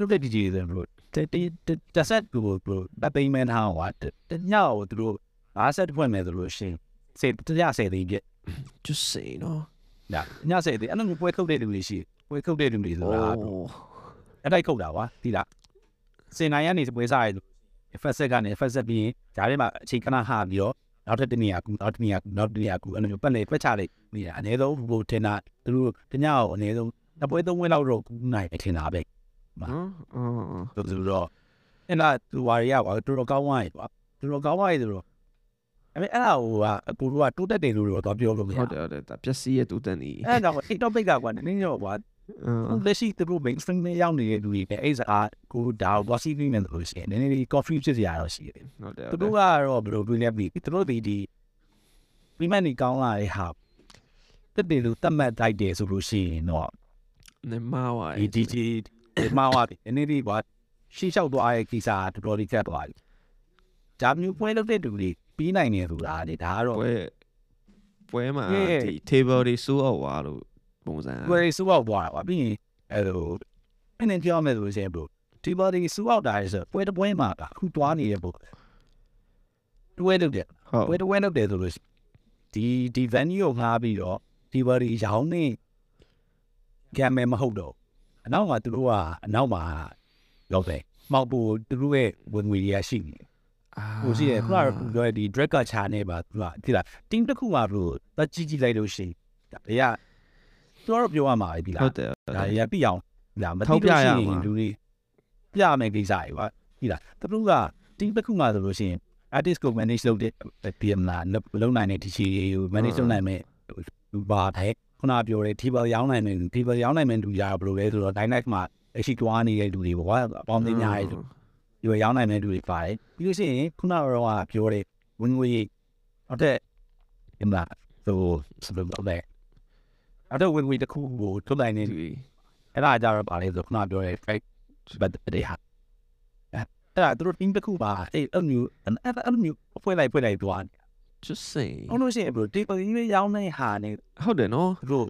Speaker 2: လုပ်တဲ့ DJ တွေဆိုရင်ဘလို့တက်တက်တက်ဆက်ကိုဘလို့တပ်သိမ်းမဲထားကွာတညောကိုသူတို့၅ဆက်ဖွင့်မယ်ဆိုလို့ရှိရင်စေတရစေသိန်းပြည့်
Speaker 1: ကျစေနော်
Speaker 2: ဒါညစေသိန်းအဲ့လိုမျိုးပွဲထုတ်တဲ့လူတွေရှိပွဲထုတ်တဲ့လူတွေဆိုတာ
Speaker 1: အိုး
Speaker 2: အဲ့တိုက်ခုတ်တာကွာဒီလားစင်နိုင်ကနေပွဲစားရလို့ FSS ကနေ FSS ပြီးရင်ဒါထဲမှာအချိန်ခဏဟာပြီးတော့နောက်ထပ်တနေရာကူနောက်တနေရာကူနောက်တနေရာကူအဲ့လိုမျိုးပတ်လေတွက်ချလိုက်နေတာအနည်းဆုံးဘိုတင်တာသူတို့တညအောင်အနည်းဆုံးနှစ်ပွဲသုံးပွဲလောက်တော့ကူနိုင်တယ်ထင်တာပဲ
Speaker 1: နော်အော်အော်
Speaker 2: ဆိုသူတော့အဲ့ဒါသူဝါရီကကွာတော်တော်ကောင်းသွားပြီကွာတော်တော်ကောင်းသွားပြီဆိုတော့အဲ့မဲ့အဲ့ဒါဟိုကအကူတို့ကတိုးတက်တယ်လို့တော့ပြောလို့မရ
Speaker 1: ဟု
Speaker 2: ဘူး
Speaker 1: တ်တယ်ဟုတ်တယ်ဒါပျက်စီးရဲ့တူတန်ဤ
Speaker 2: အဲ့ဒါတော့ topic ကကွာနည်းနည်းတော့ကွာ
Speaker 1: အော်
Speaker 2: လက်ရှိသူတို့ mainstream နဲ့ရောက်နေတဲ့လူတွေပဲအဲ့စကားကိုဒါကို bossy နေတယ်လို့ရှိရင်နည်းနည်းလေး coffee ဖြစ်စရာတော့ရှိတယ်
Speaker 1: ဟုတ်တယ်
Speaker 2: သူတို့ကတော့ဘယ်လိုတွေးလဲပြီးသူတို့ဒီဒီပြီးမှနေကောင်းလာတဲ့ဟာတက်တယ်လို့တတ်မှတ်တိုက်တယ်ဆိုလို့ရှိရင်တော့
Speaker 1: နေမာဝိုင်
Speaker 2: ဒီဒီ ဒီဒီမှာပါဒီနေ့ဒီဘာရှေ့လျှောက်သွားရဲ့ကိစ္စတော်တော်လေးကျတ်သွားပြီဒါမျိုးပွဲလုပ်တဲ့သူတွေပြီးနိုင်နေဆိုတာလေဒါကတော့
Speaker 1: ပွဲပွဲမှာ
Speaker 2: Yeah.
Speaker 1: ဒီ table တွေစိုးအောက်သွားလို့ပုံစံ
Speaker 2: ပွဲစူအောက်သွားတာပါပြီးရင်အဲ့လိုအင်းပြောမယ်ဆိုလို့ရှိရင်ဘလို့ဒီဘာဒီစူအောက်တာလေဆိုပွဲတစ်ပွဲမှာကအခုသွားနေရဲ့ဘလို့တွဲလုပ်တယ်
Speaker 1: ဟုတ်
Speaker 2: ဝဲတဝဲလုပ်တယ်ဆိုလို့ရှိဒီဒီ venue ကိုငှားပြီးတော့ဒီဘာဒီရောင်းနေကံမဲမဟုတ်တော့ အနောက်မှာသူတို့ကအနောက်မှာရောက်တယ်မောက်ပူသူတို့ရဲ့ဝင်ငွေတွေကရှိနေဟိုရှိတယ်ခုနကပြောတဲ့ဒီ drag ကချာနေပါသူကဒီလား team တစ်ခုမှာဘလို့တကြီးကြီးလိုက်လို့ရှိရင်ဒါတွေကသူတို့ပြောရမှာပဲဒီလား
Speaker 1: ဟုတ်တယ်ဟုတ်
Speaker 2: ဒါ
Speaker 1: တယ်
Speaker 2: တွေကပြအောင်ဒါမ
Speaker 1: ထော
Speaker 2: သိ
Speaker 1: က်ပြ
Speaker 2: လို့
Speaker 1: ရ
Speaker 2: ရှိ
Speaker 1: မှာ
Speaker 2: ရင်လူတွေပြမယ်ကိစ္စတွေပါဒီလားသူတို့က team တစ်ခုမှာဆိုလို့ရှိရင် artist ကို manage လုပ်တဲ့ PM လာလုံးနိုင်တဲ့ DJ ကို manage လုပ်နိုင်မဲ့လူပါတဲ့ ခုနပြောတဲ့ table ရောင်းနိုင်တဲ့ table ရောင်းနိုင်မဲ့လူရဘယ်လိုလဲဆိုတော့ dynamic မှာအရှိတွားနေတဲ့လူတွေပေါ့အပေါင်းသိများရဲ့လူဒီရောင်းနိုင်တဲ့လူတွေပါတယ်ပြီးလို့ရှိရင်ခုနကတော့ပြောတဲ့ဝင်ငွေဟုတ်တဲ့ဒီမှာဆိုစပယ်တော့တဲ့အဲ့တော့ဝင်ငွေတစ်ခုကိုထုတ်နိုင်နေ
Speaker 1: ဒီ
Speaker 2: အဲ့ဒါကြတော့ပါလေဆိုခုနပြောတဲ့ fake ဘတ်တွေဟာအဲ့ဒါသူတို့ team တစ်ခုပါအဲ့အဲ့မျိုးအဲ့အဲ့မျိုးဖွဲ့လိုက်ဖွဲ့လိုက်သွား
Speaker 1: just say
Speaker 2: ဟုတ်လို့ရှိရင်ဘယ်လို table ကြီးရောင်းနေဟာနေ
Speaker 1: ဟုတ်တယ်နော်
Speaker 2: သူတို့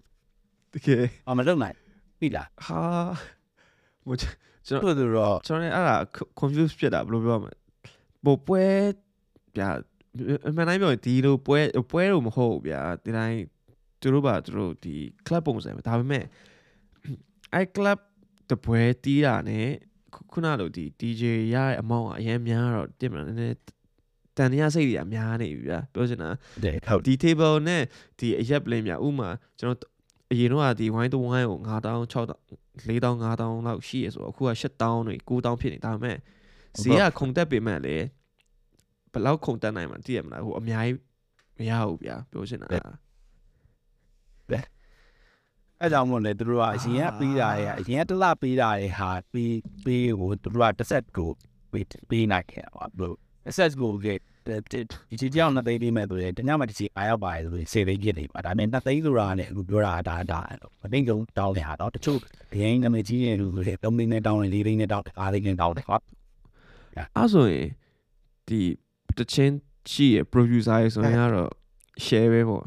Speaker 1: တကယ်
Speaker 2: အမလုပ်နိုင်ပြီလား
Speaker 1: ဟာဟိုကျွန်တော်
Speaker 2: တို့တို့တော့
Speaker 1: ကျွန်တော်လည်းအဲ့ဒါ confuse ဖြစ်တာဘယ်လိုပြောမလဲပိုပွဲဗျာအမှန်တိုင်းပြောရင်ဒီလိုပွဲပွဲလို့မဟုတ်ဘူးဗျာဒီတိုင်းသူတို့ပါသူတို့ဒီ club ပုံစံပဲဒါပေမဲ့အဲ့ club တပွဲတီးတာ ਨੇ ခုနလိုဒီ DJ ရတဲ့အမောင်းကအရင်များတော့တင်မလားနည်းနည်း တန်တရားစိတ်တွေကများနေပြီဗျာပြောချင်တာ
Speaker 2: တဲ့ဟုတ်
Speaker 1: ဒီ table နဲ့ဒီအရက် plane များဥမာကျွန်တော်အရင်တော့ကဒီ wine to wine ကို9000 6000 4000 5000လောက်ရှိရဆိုတော့အခုက8000တွေ9000ဖြစ်နေဒါပေမဲ့ဈေးကခုန်တက်ပေမဲ့လေဘယ်လောက်ခုန်တက်နိုင်မှာသိရမလားဟိုအများကြီးမရဘူးဗျာပြောချင်တာ
Speaker 2: အဲကြောင့်မို့လဲသူတို့ကအရင်ကပေးတာရဲ့အရင်ကတစ်လပေးတာရဲ့ဟာပေးပေးကိုသူတို့ကတစ်ဆက်ကိုပေးပေးနိုင်ခဲ့ပါဘလို့တစ်ဆက်ကိုက ဒီဒီကြောင့်နှစ်သိန်းပေးမဲ့ဆိုရင်တညမှတစ်စီအားရောက်ပါတယ်ဆိုရင်စေသိန်းပြစ်နေပါဒါပေမဲ့နှစ်သိန်းဆိုတာနဲ့အခုပြောတာဒါဒါမသိကြုံတောင်းနေဟာတော့တချို့အရင်နာမည်ကြီးရဲ့လူတွေ၃သိန်းနဲ့တောင်းတယ်၄သိန်းနဲ့တောင်းတယ်၅သိန်းနဲ့တောင်းတယ်ဟုတ်
Speaker 1: အဲ့ဆိုရင်ဒီတချင်းရှိရ producer ရဆိုရင်ကတော့ share ပဲပေါ့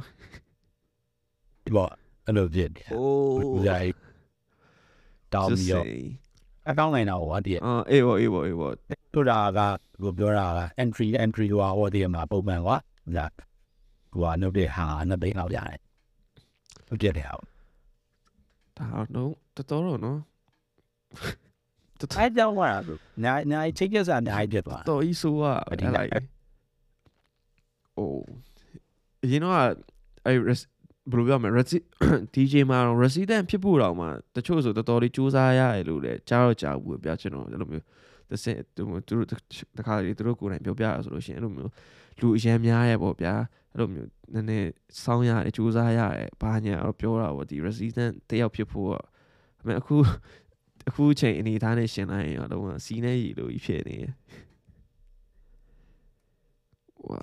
Speaker 2: ဒီပေါ့အဲ့လိုဖြစ်တယ်
Speaker 1: အို
Speaker 2: ဦးဇာတ်တောင်းပြီးတော့ အကောင်းနိုင်တော့ဟောတည်း
Speaker 1: အာအေးပေါ့အေးပေါ့အေးပေါ့
Speaker 2: တို့တာကကိုပြောတာက entry entry ဟောဟောတည်းမှာပုံမှန်ကွာဒါဟိုကနှုတ်တဲ့ဟာနှစ်သိန်းလောက်ရတယ်ဟုတ်တယ်တဲ့ဟာ
Speaker 1: ဒါတော့တော်တော်တော့နော်
Speaker 2: အဲကြောင့်ကနာနာချိတ်ရစားနိုင်ပြသွား
Speaker 1: တော်ကြီးဆိုးอ่ะ
Speaker 2: အဓိက
Speaker 1: အဲ့လိုက်အိုးအရင်တော့အဲ့ res- ဘယ်လိုပြောမလဲ resi- DJ မှာတော့ resident ဖြစ်ဖို့တော့မှတချို့ဆိုတော်တော်လေးစူးစမ်းရတယ်လို့လည်းကြားတော့ကြားဘူးပဲဗျာကျွန်တော်အဲ့လိုမျိုးတစ်စက်သူသူတို့တခါလေသူတို့ကိုယ်တိုင်ပြောပြရဆိုလို့ရှိရင်အဲ့လိုမျိုးလူအရင်များရဲ့ပေါ့ဗျာအဲ့လိုမျိုးနည်းနည်းစောင်းရတယ်စူးစမ်းရတယ်ဘာညာတော့ပြောတာပေါ့ဒီ resident တယောက်ဖြစ်ဖို့တော့အမေအခုအခုချိန်အနေထားနဲ့ရှင်လိုက်ရင်တော့စီးနေရည်လို့ကြီးဖြစ်နေတယ်ဝါ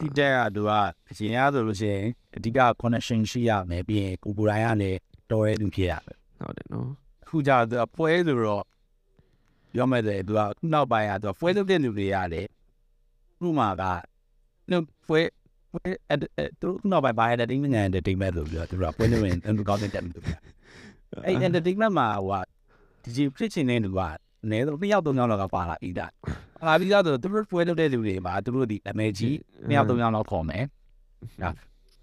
Speaker 2: ဒီတဲ့ကသူကအရင်ကဆိုလို့ရှိရင်အဓိက connection ရှိရမယ်ပြီးရင်ကိုပူတိုင်းကလည်းတော်ရဲသူဖြစ်ရမယ်
Speaker 1: ဟုတ်တယ်နော်
Speaker 2: အခုကျတော့သူကပွဲဆိုတော့ပြောမယ်တဲ့သူကခုနောက်ပိုင်းကသူကပွဲလုပ်တဲ့လူတွေရတယ်ခုမှကနှုတ်ပွဲပွဲအဲ့သူခုနောက်ပိုင်းဘာ entertainment နဲ့ entertainment ဆိုပြီးတော့သူကပွဲလုပ်ရင်သူကောင်းတဲ့တက်မှုတွေအဲ့ entertainment မှာဟိုကဒီကြီးဖြစ်ချင်တဲ့လူက အနည်းဆုံးတစ်ယောက်သုံးယောက်လောက်ကပါလာပြီးသားပါလာပြီးသားဆိုသူတို့ပွဲလုပ်တဲ့လူတွေမှာသူတို့ဒီအမေကြီးနှစ်ယောက်သုံးယောက်လောက်ခေါ်မယ်ဟာ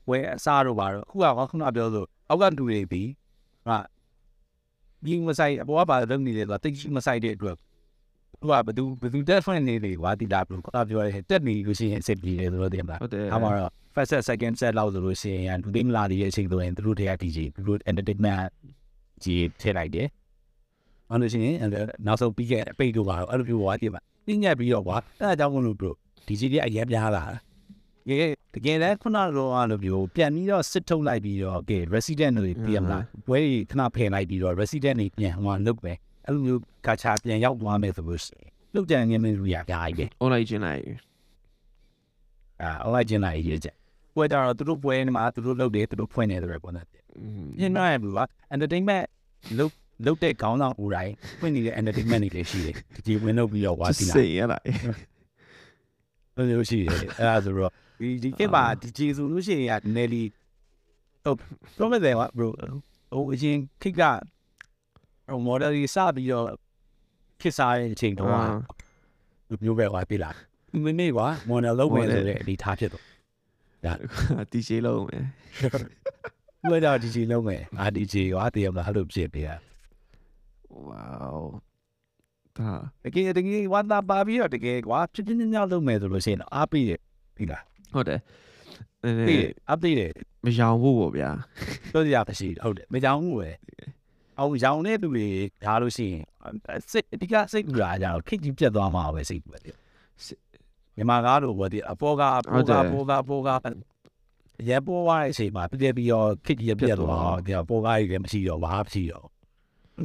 Speaker 2: ပွဲအစားတော့ပါတော့အခုကခုနပြောဆိုအောက်ကလူတွေပြီးဟာဒီမဆိုင်အပေါ်ကပါလုပ်နေတယ်ဆိုတာတိတ်ကြီးမဆိုင်တဲ့အတွက်သူကဘသူဘသူတက်ဖွင့်နေလေကွာဒီလာဘလို့ခေါ်ပြောရဲတက်နေလို့ရှိရင်စစ်ပြီးတယ်ဆိုတော့တင်မလား
Speaker 1: ဟုတ်တယ်
Speaker 2: အမှတော့ first set second set လောက်ဆိုလို့ရှိရင်လူသိမလာတဲ့အချိန်ဆိုရင်သူတို့တွေက DJ သူတို့ entertainment ကြီးထည့်လိုက်တယ်။ အဲ့လိုရှိရင်နောက်ဆုံးပြီးခဲ့ပိတ်တော့ပါတော့အဲ့လိုပြောသွားတယ်မှာပြညက်ပြီးတော့ကွာအဲ့ဒါကြောင့်မလို့ဘလို့ DJ တွေအရင်ပြားလာတကယ်တကယ်လည်းခုနကတော့အဲ့လိုမျိုးပြန်ပြီးတော့စစ်ထုတ်လိုက်ပြီးတော့ကဲ resident တွေပြင်မလားဘွဲကြီးခဏဖယ်လိုက်ပြီးတော့ resident တွေပြန်ဟိုလုပ်ပဲအဲ့လိုမျိုးကချာပြန်ရောက်သွားမယ်ဆိုလို့ရှိရင်လုတ်ကြံငင်းမင်းလူရပြားကြီးပဲ
Speaker 1: online ကျင်းလိုက်
Speaker 2: အာ online ကျင်းလိုက်ရေးချက်ပွဲကြတော့သူတို့ပွဲနေမှာသူတို့လုပ်တယ်သူတို့ဖွင့်နေတယ်ပေါ့နော်
Speaker 1: อืม
Speaker 2: ညနေရဘူးက entertainment လုတ် လုတ်တဲ့ခေါင်းဆောင်ဦးတိုင်းဖွင့်နေတဲ့ entertainment တွေလည်းရှိတယ်ဒီဝင်လုပ်ပြီးတော့ဝါစီလာ
Speaker 1: စိတ်ရလား
Speaker 2: ဘယ်လိုရှိတယ်အဲ့ဒါဆိုတော့ဒီဒီကပါဒီဂျေဆိုလို့ရှိရင်ကနယ်လီဟုတ်တော့မဲ့တယ်က bro ဟိုအရင်ခိကဟို model ကြီးစပြီးတော့ခစ်စားတဲ့အချိန်တော့လူမျိုးပဲကွာပြလာမင်းမေကွာ model လုံးမယ်ဆိုတဲ့အနေထားဖြစ်တော့
Speaker 1: တီရှေးလုံးမယ်
Speaker 2: ဘယ်တော့ဒီဂျီလုံးမယ်အာဒီဂျီကွာတည်ရမလားအဲ့လိုဖြစ်နေတာ
Speaker 1: ဝေါ ဒါ
Speaker 2: တကယ်တကယ်ဝါသာပါပြီးတော့တကယ်ကွာဖြစ်ဖြစ်ညောက်လုံးမယ်ဆိုလို့ရှိရင်အားပေးတယ်ပြီလား
Speaker 1: ဟုတ်တယ်နည်းန
Speaker 2: ပေး
Speaker 1: ည်း
Speaker 2: တယ်အားပေးတယ်
Speaker 1: မရောင်ဖို့ပေါ့ဗျာ
Speaker 2: ပြောရပါရှိဟုတ်တယ်မကြောင်ဘူးပဲအောင်ရောင်တဲ့သူတွေဓားလို့ရှိရင်စိတ်အဓိကစိတ်ကူတာကြတော့ခစ်ကြီးပြတ်သွားမှာပဲစိတ်ကူပဲမြန်မာကားတို့ဘာဒီအပေါ်ကအပေါ်ကပေါ်ကပေါ်ကရဲပေါ်ဝိုင်းအချိန်မှာပြည့်ပြီးတော့ခစ်ကြီးပြတ်သွားတယ်ပေါ်ကားကြီးလည်းမရှိတော့ဘာမရှိတော့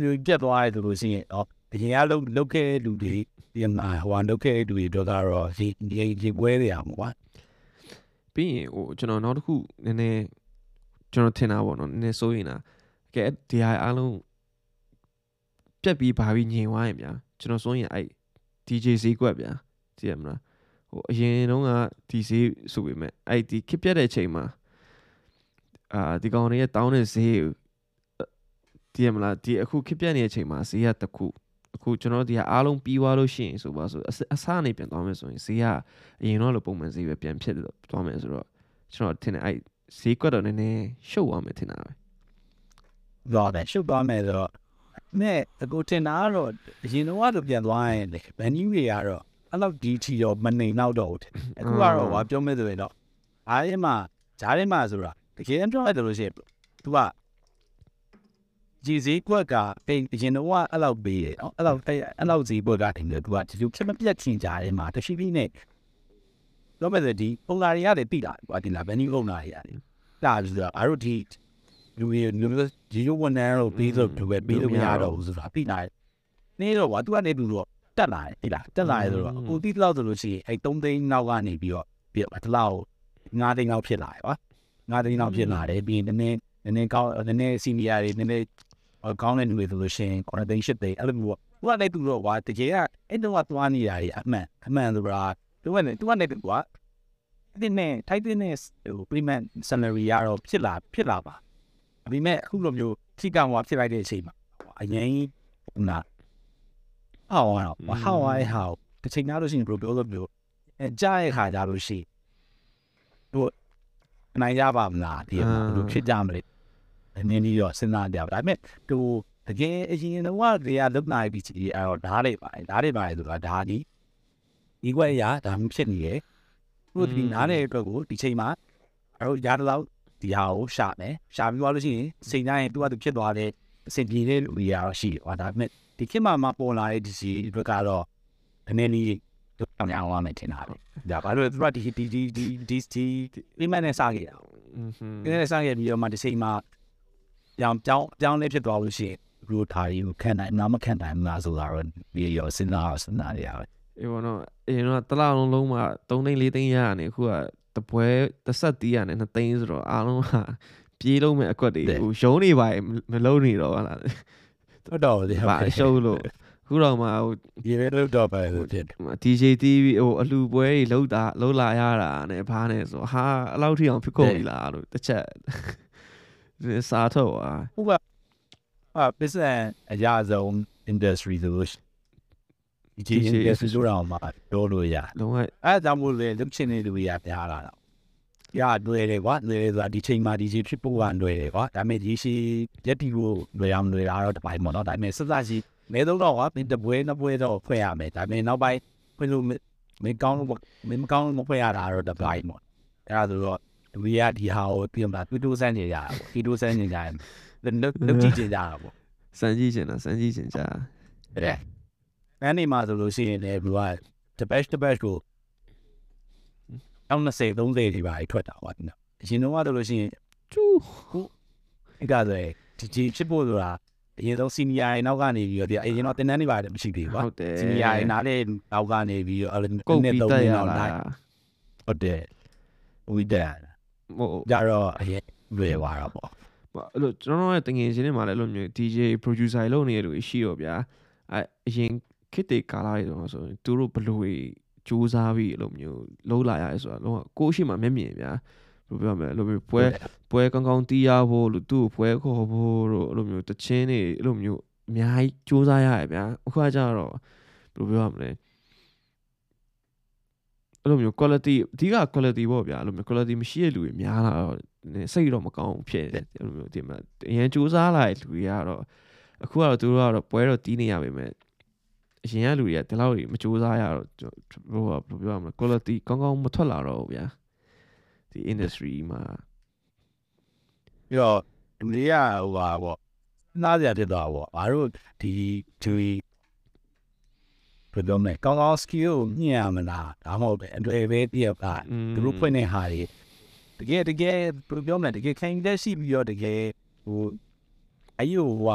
Speaker 2: ဒီပြတ်သွားတယ်ဆိုလို့ရှိရင်တော့အရင်ကလုတ်လုတ်ခဲ့လူတွေဒီမှာဟိုလုတ်ခဲ့လူတွေတော့ကတော့ဒီဒီဒီပွဲတွေအောင်ကွာ
Speaker 1: ပြီးရင်ဟိုကျွန်တော်နောက်တစ်ခုနည်းနည်းကျွန်တော်ထင်တာပေါ့နော်နည်းနည်းစိုးရင်တာကဲဒီဟာအားလုံးပြက်ပြီးဘာပြီးညင်သွားရင်ဗျာကျွန်တော်စိုးရင်အဲ့ DJ ဈေးကွက်ဗျာသိရမလားဟိုအရင်တုန်းကဒီဈေးဆိုပေမဲ့အဲ့ဒီခစ်ပြက်တဲ့ချိန်မှာအာဒီကောင်တွေရဲ့တောင်းတဲ့ဈေးကို တည်ရမလားဒီအခုခစ်ပြက်နေတဲ့အချိန်မှာဈေးကတစ်ခုအခုကျွန်တော်တို့ဒီကအားလုံးပြီးသွားလို့ရှိရင်ဆိုပါဆိုအစအစနေပြန်သွားမယ်ဆိုရင်ဈေးကအရင်တော့လိုပုံမှန်ဈေးပဲပြန်ဖြစ်သွားမယ်ဆိုတော့ကျွန်တော်ထင်တယ်အဲ့ဈေးကွက်တော့နည်းနည်းရှုပ်သွားမယ်ထင်တာပဲ
Speaker 2: တော့တယ်ရှုပ်သွားမယ်ဆိုတော့နဲ့အခုတင်တာကတော့အရင်တော့ကတော့ပြန်သွားရင်လေဘန်နီတွေကတော့အဲ့လောက်ဒီထီတော့မနေတော့တော့ဘူးထင်တယ်အခုကတော့ဟောပြောမဲ့ဆိုရင်တော့အားရမှာဂျားရမှာဆိုတာတကယ်ပြောရတယ်လို့ရှိရင် तू က ဂျီစည်းကွက်ကပိအရင်တော့အဲ့လောက်ပေးရနော်အဲ့လောက်အဲ့လောက်ဈေးကွက်ကနေလို့ तू ကဒီလိုဖြစ်မပြတ်ခင်ကြရဲမှာတရှိပြီးနဲ့တော့မဲ့ဒီပုံလာတွေရတယ်ပြီးတာကွာဒီလာဘန်နီပုံလာတွေရတယ်ဒါဆိုတော့အားတို့ဒီလူတွေလူမျိုးဂျီယိုဝန်နန်တို့ပြီးဆိုသူပဲပြီးလို့မရတော့ဘူးဆိုတာပြီးနိုင်နေတော့ကွာ तू ကနေပြီးတော့တက်လာတယ်ဒီလားတက်လာတယ်ဆိုတော့အခုတိလောက်ဆိုလို့ရှိရင်အဲ3သိန်းနောက်ကနေပြီးတော့ပြီးတော့ဒီလောက်9သိန်းလောက်ဖြစ်လာတယ်ကွာ9သိန်းလောက်ဖြစ်လာတယ်ပြီးရင်နည်းနည်းနည်းနည်းကောင်းနည်းနည်းစီနီယာတွေနည်းနည်း ကောင်းတဲ့လူတွေဆိုလို့ရှိရင်9သိန်း10သိန်းအဲ့လိုမျိုးပေါ့သူကလည်းသူတော့ကွာတကယ်ကအဲ့တော့ကသွားနေရတယ်အမှန်အမှန်ဆိုတာသူကလည်းသူကလည်းကွာဒီနေ့ထိုက်တဲ့နဲ့ဟို payment salary ရတော့ဖြစ်လာဖြစ်လာပါဒါပေမဲ့အခုလိုမျိုးထိကောင်ကဖြစ်လိုက်တဲ့အချိန်မှာအရင်ဟိုနာဟောင်းအောင်ဟောင်းရဟောင်းတစ်ချိန်နားလို့ရှိရင်ဘယ်လိုပြောလို့မျိုးအဲကြားရခါကြလို့ရှိဟိုနိုင်ရပါမလားဒီမှာဘယ်လိုဖြစ်ကြမလဲ နည်းနည်းတော့စဉ်းစားကြပါဒါပေမဲ့သူတကယ်အရင်တော့တွေကလုတ်နိုင်ပြီးချီအဲ့တော့ဓာတ်တွေပါတယ်ဓာတ်တွေပါတယ်ဆိုတာဓာတ်ဒီဒီကွက်ရဒါမှဖြစ်နေရယ်သူဒီနားတဲ့အတွက်ကိုဒီချိန်မှာအဲ့တော့ရတဲ့လောက်ဒီဟာကိုရှာမယ်ရှာပြီးသွားလို့ရှိရင်စိတ်တိုင်းသူကသူဖြစ်သွားတဲ့အစဉ်ပြေတဲ့လူတွေကတော့ရှိတယ်ဟောဒါပေမဲ့ဒီခေတ်မှာမပေါ်လာတဲ့ဒီစီအတွက်ကတော့နည်းနည်းလေးတော့အောင်အောင်မယ်ထင်တာပဲဒါဘာလို့သူကဒီဒီဒီဒီဒီဒီဒီမနဲ့စားခဲ့တာ
Speaker 1: อืม
Speaker 2: ဒီနဲ့စားခဲ့ပြီးတော့မှဒီချိန်မှာ ပြောင်းပြောင်းပြောင်းလဲဖြစ်သွားလို့ရှိရင်ဘလို့ထားရီကိုခံနိုင်နားမခံနိုင်ဘူးလားဆိုတာတော့ဒီရောစဉ်းစားစဉ်းစားရအောင်
Speaker 1: အေးဘောနော်အရင်တော့တစ်လားလုံးလုံးမှာ3သိန်း4သိန်းရရနေအခုကတပွဲတစ်ဆက်တီးရနေ2သိန်းဆိုတော့အားလုံးကပြေးလုံးမဲ့အကွက်တွေဟိုရုံးနေပါမလုံးနေတော့ဟာလား
Speaker 2: တော်တော်ဒီ
Speaker 1: ဗာရှုပ်လို့ခုတော့မှဟို
Speaker 2: ဒီရဲလို့တော့ပဲလို့ဖြစ်
Speaker 1: DJ TV ဟိုအလှပွဲတွေလုံးတာလုံးလာရတာနဲ့ဘာနဲ့ဆိုဟာအဲ့လောက်ထိအောင်ဖြစ်ကုန်ပြီလားလို့တစ်ချက် ဒီစားတော့อ่ะ
Speaker 2: ဟုတ်ကအာ business အရာဆုံး industry ဆိုလို့ဒီ industry ဆိုတော့မှပြောလို့ရ
Speaker 1: လုံးဝ
Speaker 2: အဲဒါကြောင့်မို့လေလုချင်နေလူရပြားလာတော့ရတွေ့တယ်ကွာတွေ့တယ်ဆိုတာဒီချိန်မှာဒီချိန်ဖြစ်ဖို့ကတွေ့တယ်ကွာဒါပေမဲ့ဒီရှိရက်တီကိုတွေ့အောင်တွေ့တာတော့တပိုင်းပေါ့နော်ဒါပေမဲ့စစရှိနေတော့တော့ကွာဒီတပွဲနှစ်ပွဲတော့ဖွဲ့ရမယ်ဒါပေမဲ့နောက်ပိုင်းဖွဲ့လို့မကောင်းလို့မမကောင်းလို့မဖွဲ့ရတာတော့တပိုင်းပေါ့အဲဒါဆိုတော့ လူရဒီဟာကိုပြင်မှာတူတူဆန်းနေကြတာပေါ့တူတူဆန်းနေကြတယ်လုတ်ကြည့်ကြတာပေါ့
Speaker 1: စမ်းကြည့်ချင်တာစမ်းကြည့်ချင်ကြ
Speaker 2: တဲ့။အဲ့ဒီမှာဆိုလို့ရှိရင်လည်းဘလူက the best the best ကိုအောင်း20 30ဒီပါထွက်တာပါနော်။အရင်တော့ကတော့လို့ရှိရင်
Speaker 1: ကျူး
Speaker 2: ဒီကဆိုဒီဒီဖြစ်ဖို့ဆိုတာအရင်ဆုံး senior တွေနောက်ကနေပြီးတော့ဒီအရင်တော့တင်တန်းနေပါတယ်မရှိသေးဘူးကွာ
Speaker 1: ဟုတ်တယ်။
Speaker 2: senior တွေနားလေနောက်ကနေပြီးတော့အဲ့လို
Speaker 1: ကုတ်
Speaker 2: နဲ့
Speaker 1: ပြီး
Speaker 2: သုံး
Speaker 1: တက်
Speaker 2: နေ
Speaker 1: ရ
Speaker 2: တော့
Speaker 1: တာ
Speaker 2: နိုင်ဟုတ်တယ်။ဝိတက်
Speaker 1: ဟို
Speaker 2: ကြတော့အရင်လွယ်သွားတာပေါ့
Speaker 1: အဲ့လိုကျွန်တော်တို့ရဲ့တငယ်ချင်းတွေမှာလည်းအဲ့လိုမျိုး DJ producer လုပ်နေတဲ့လူတွေရှိရောဗျာအဲအရင်ခစ်တေကာလာတွေတော့ဆိုရင်သူတို့ဘယ်လိုစူးစမ်းပြီးအဲ့လိုမျိုးလုံးလာရဲဆိုတာလုံးဝကိုယ့်ရှိမှမျက်မြင်ဗျာဘယ်လိုပြောမလဲအဲ့လိုမျိုးပွဲပွဲကောင်းကောင်းတီးရဖို့လို့သူ့ကိုပွဲခေါ်ဖို့လို့အဲ့လိုမျိုးတချင်းတွေအဲ့လိုမျိုးအများကြီးစူးစမ်းရရဗျာအခုကကြတော့ဘယ်လိုပြောရမလဲ အဲ့လိုမျိုး quality အဓိက quality ပေါ့ဗျာအဲ့လိုမျိုး quality မရှိတဲ့လူတွေများလာတော့နည်းစိတ်တော့မကောင်းဘူးဖြစ်တယ်အဲ့လိုမျိုးဒီမှာအရင်စူးစမ်းလာတဲ့လူတွေကတော့အခုကတော့သူတို့ကတော့ပွဲတော့တီးနေရပါမယ်အရင်ကလူတွေကဒီလောက်ကြီးမစူးစမ်းရတော့ဟိုကဘယ်လိုပြောရမလဲ quality ကောင်းကောင်းမထွက်လာတော့ဘူးဗျာဒီ industry မှာ
Speaker 2: ပြီးတော့လူတွေကဟိုပါပေါ့နားစရာဖြစ်သွားပေါ့ဘာလို့ဒီဒီ ဘယ်လိုလဲကောင်းကောင်း skill ကိုညှင့်ရမလားဒါမှမဟုတ်ပဲအတွေ့ပဲတည့်ရပါ
Speaker 1: อืม
Speaker 2: သူတို့ဖွင့်နေဟာတွေတကယ်တကယ်ဘယ်လိုပြောမလဲတကယ်ခိုင်တဲ့ရှိပြီးတော့တကယ်ဟိုအယိုဟို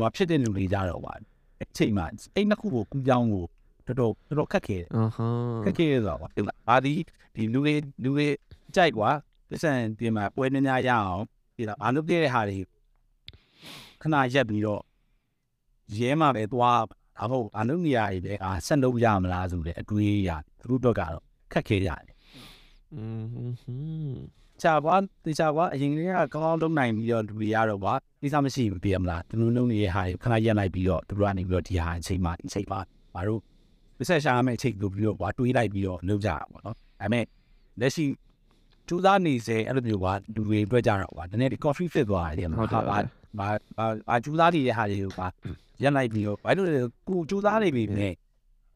Speaker 2: ဟာဖြစ်တဲ့လူတွေကြတော့ပါအချိန်မှာအဲ့နှစ်ခုကိုကူပြောင်းကိုတော်တော်တော်တော်ခက်ခဲတယ်
Speaker 1: အာဟာ
Speaker 2: ခက်ခဲရတော့ပါဒီလားအာဒီဒီလူတွေလူတွေကြိုက်ကွာပတ်စံပြင်မှာပွဲနေများရအောင်ဒီလားဘာလို့ပြတဲ့ဟာတွေခဏရက်ပြီးတော့ရဲမှာပဲသွား ဒါဟုတ်ဘာလို့နေရည်ပဲအာဆက်လုပ်ရမလားဆိုတဲ့အတွေးရသူတို့တော့ကတော့ခက်ခဲရတယ်
Speaker 1: อืมဟွန်း
Speaker 2: ချချာကွာတေချာကွာအရင်ကကောင်းကောင်းလုပ်နိုင်ပြီးတော့လူတွေရတော့ကွာကိစ္စမရှိဘူးပြမလားသူတို့လုံးနေတဲ့ဟာခဏရက်လိုက်ပြီးတော့သူတို့ကနေပြီးတော့ဒီဟာအချိန်မှဒီချိန်မှမတို့ပစ္စက်ရှာမယ့်အချိန်ကိုပြီးတော့ကွာတွေးလိုက်ပြီးတော့လုပ်ကြတာပေါ့နော်ဒါပေမဲ့လက်ရှိကျူးသားနေစေအဲ့လိုမျိုးကွာလူတွေတွေ့ကြတော့ကွာဒီနေ့ဒီ coffee fit သွားတယ်မ
Speaker 1: ဟုတ်တယ်
Speaker 2: ဘာဘာဘာဘာကျူးသားနေတဲ့ဟာတွေကိုကွာ ရက်လိုက်ပြီးတော့ဘာလို့လဲကိုကျူးသားနေပြီနဲ့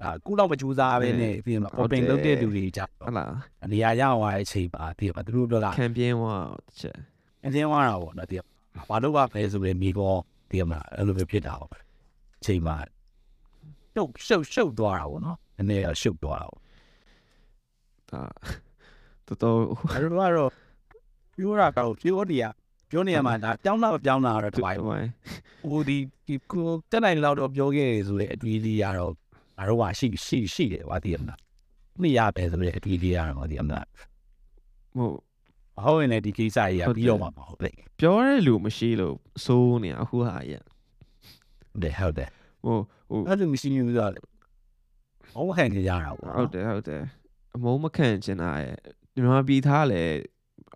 Speaker 2: အာကုတော့မကျူးသားပဲနဲ့ပြီးတော့ open လုပ်တဲ့လူတွေကြ
Speaker 1: ဟုတ်လား
Speaker 2: နေရာရောက်သွားတဲ့အချိန်ပါပြီးတော့သူတို့ပြောတာ
Speaker 1: ခံပြင်းဝါတစ်ချက်
Speaker 2: အတင်းသွားတာပေါ့နော်ပြီးတော့ဘာလို့ပါလဲဆိုရင်မိကောပြီးတော့အဲ့လိုပဲဖြစ်တာပေါ့အချိန်မှာရှုပ်ရှုပ်ရှုပ်သွားတာပေါ့နော်နည်းနည်းတော့ရှုပ်သွားတာပေါ့
Speaker 1: ဒါတော်တော်
Speaker 2: အဲ့တော့ကတော့ပြောတာကတော့ပြောနေရ ပြောနေရမှာဒါပြောင်းတာမပြောင်းတာတော့တပိုင်း
Speaker 1: ဝိုင်း
Speaker 2: ဟိုဒီဒီကိုတက်နိုင်လောက်တော့ပြောခဲ့ရဆိုတဲ့အတွေ့အကြုံကတော့ငါတို့ကရှိရှိရှိတယ်ဗာဒီအမလားမိရပဲဆိုတဲ့အတွေ့အကြုံကတော့ဒီအမလား
Speaker 1: ဟို
Speaker 2: ဟုတ်ရင်လည်းဒီကိစ္စကြီးကပြီးတော့မှာမဟုတ်ဘူး
Speaker 1: ပြောရတဲ့လူမရှိလို့စိုးနေအခုဟာရ
Speaker 2: ဟုတ်တယ်ဟုတ်တယ်
Speaker 1: ဟိုဟို
Speaker 2: အဲ့လိုမရှိဘူးဆိုတော့ဘောခံနေကြတာပေါ့
Speaker 1: ဟုတ်တယ်ဟုတ်တယ်အမုန်းမခံချင်တာရဲ့မြန်မာပြည်သားလည်း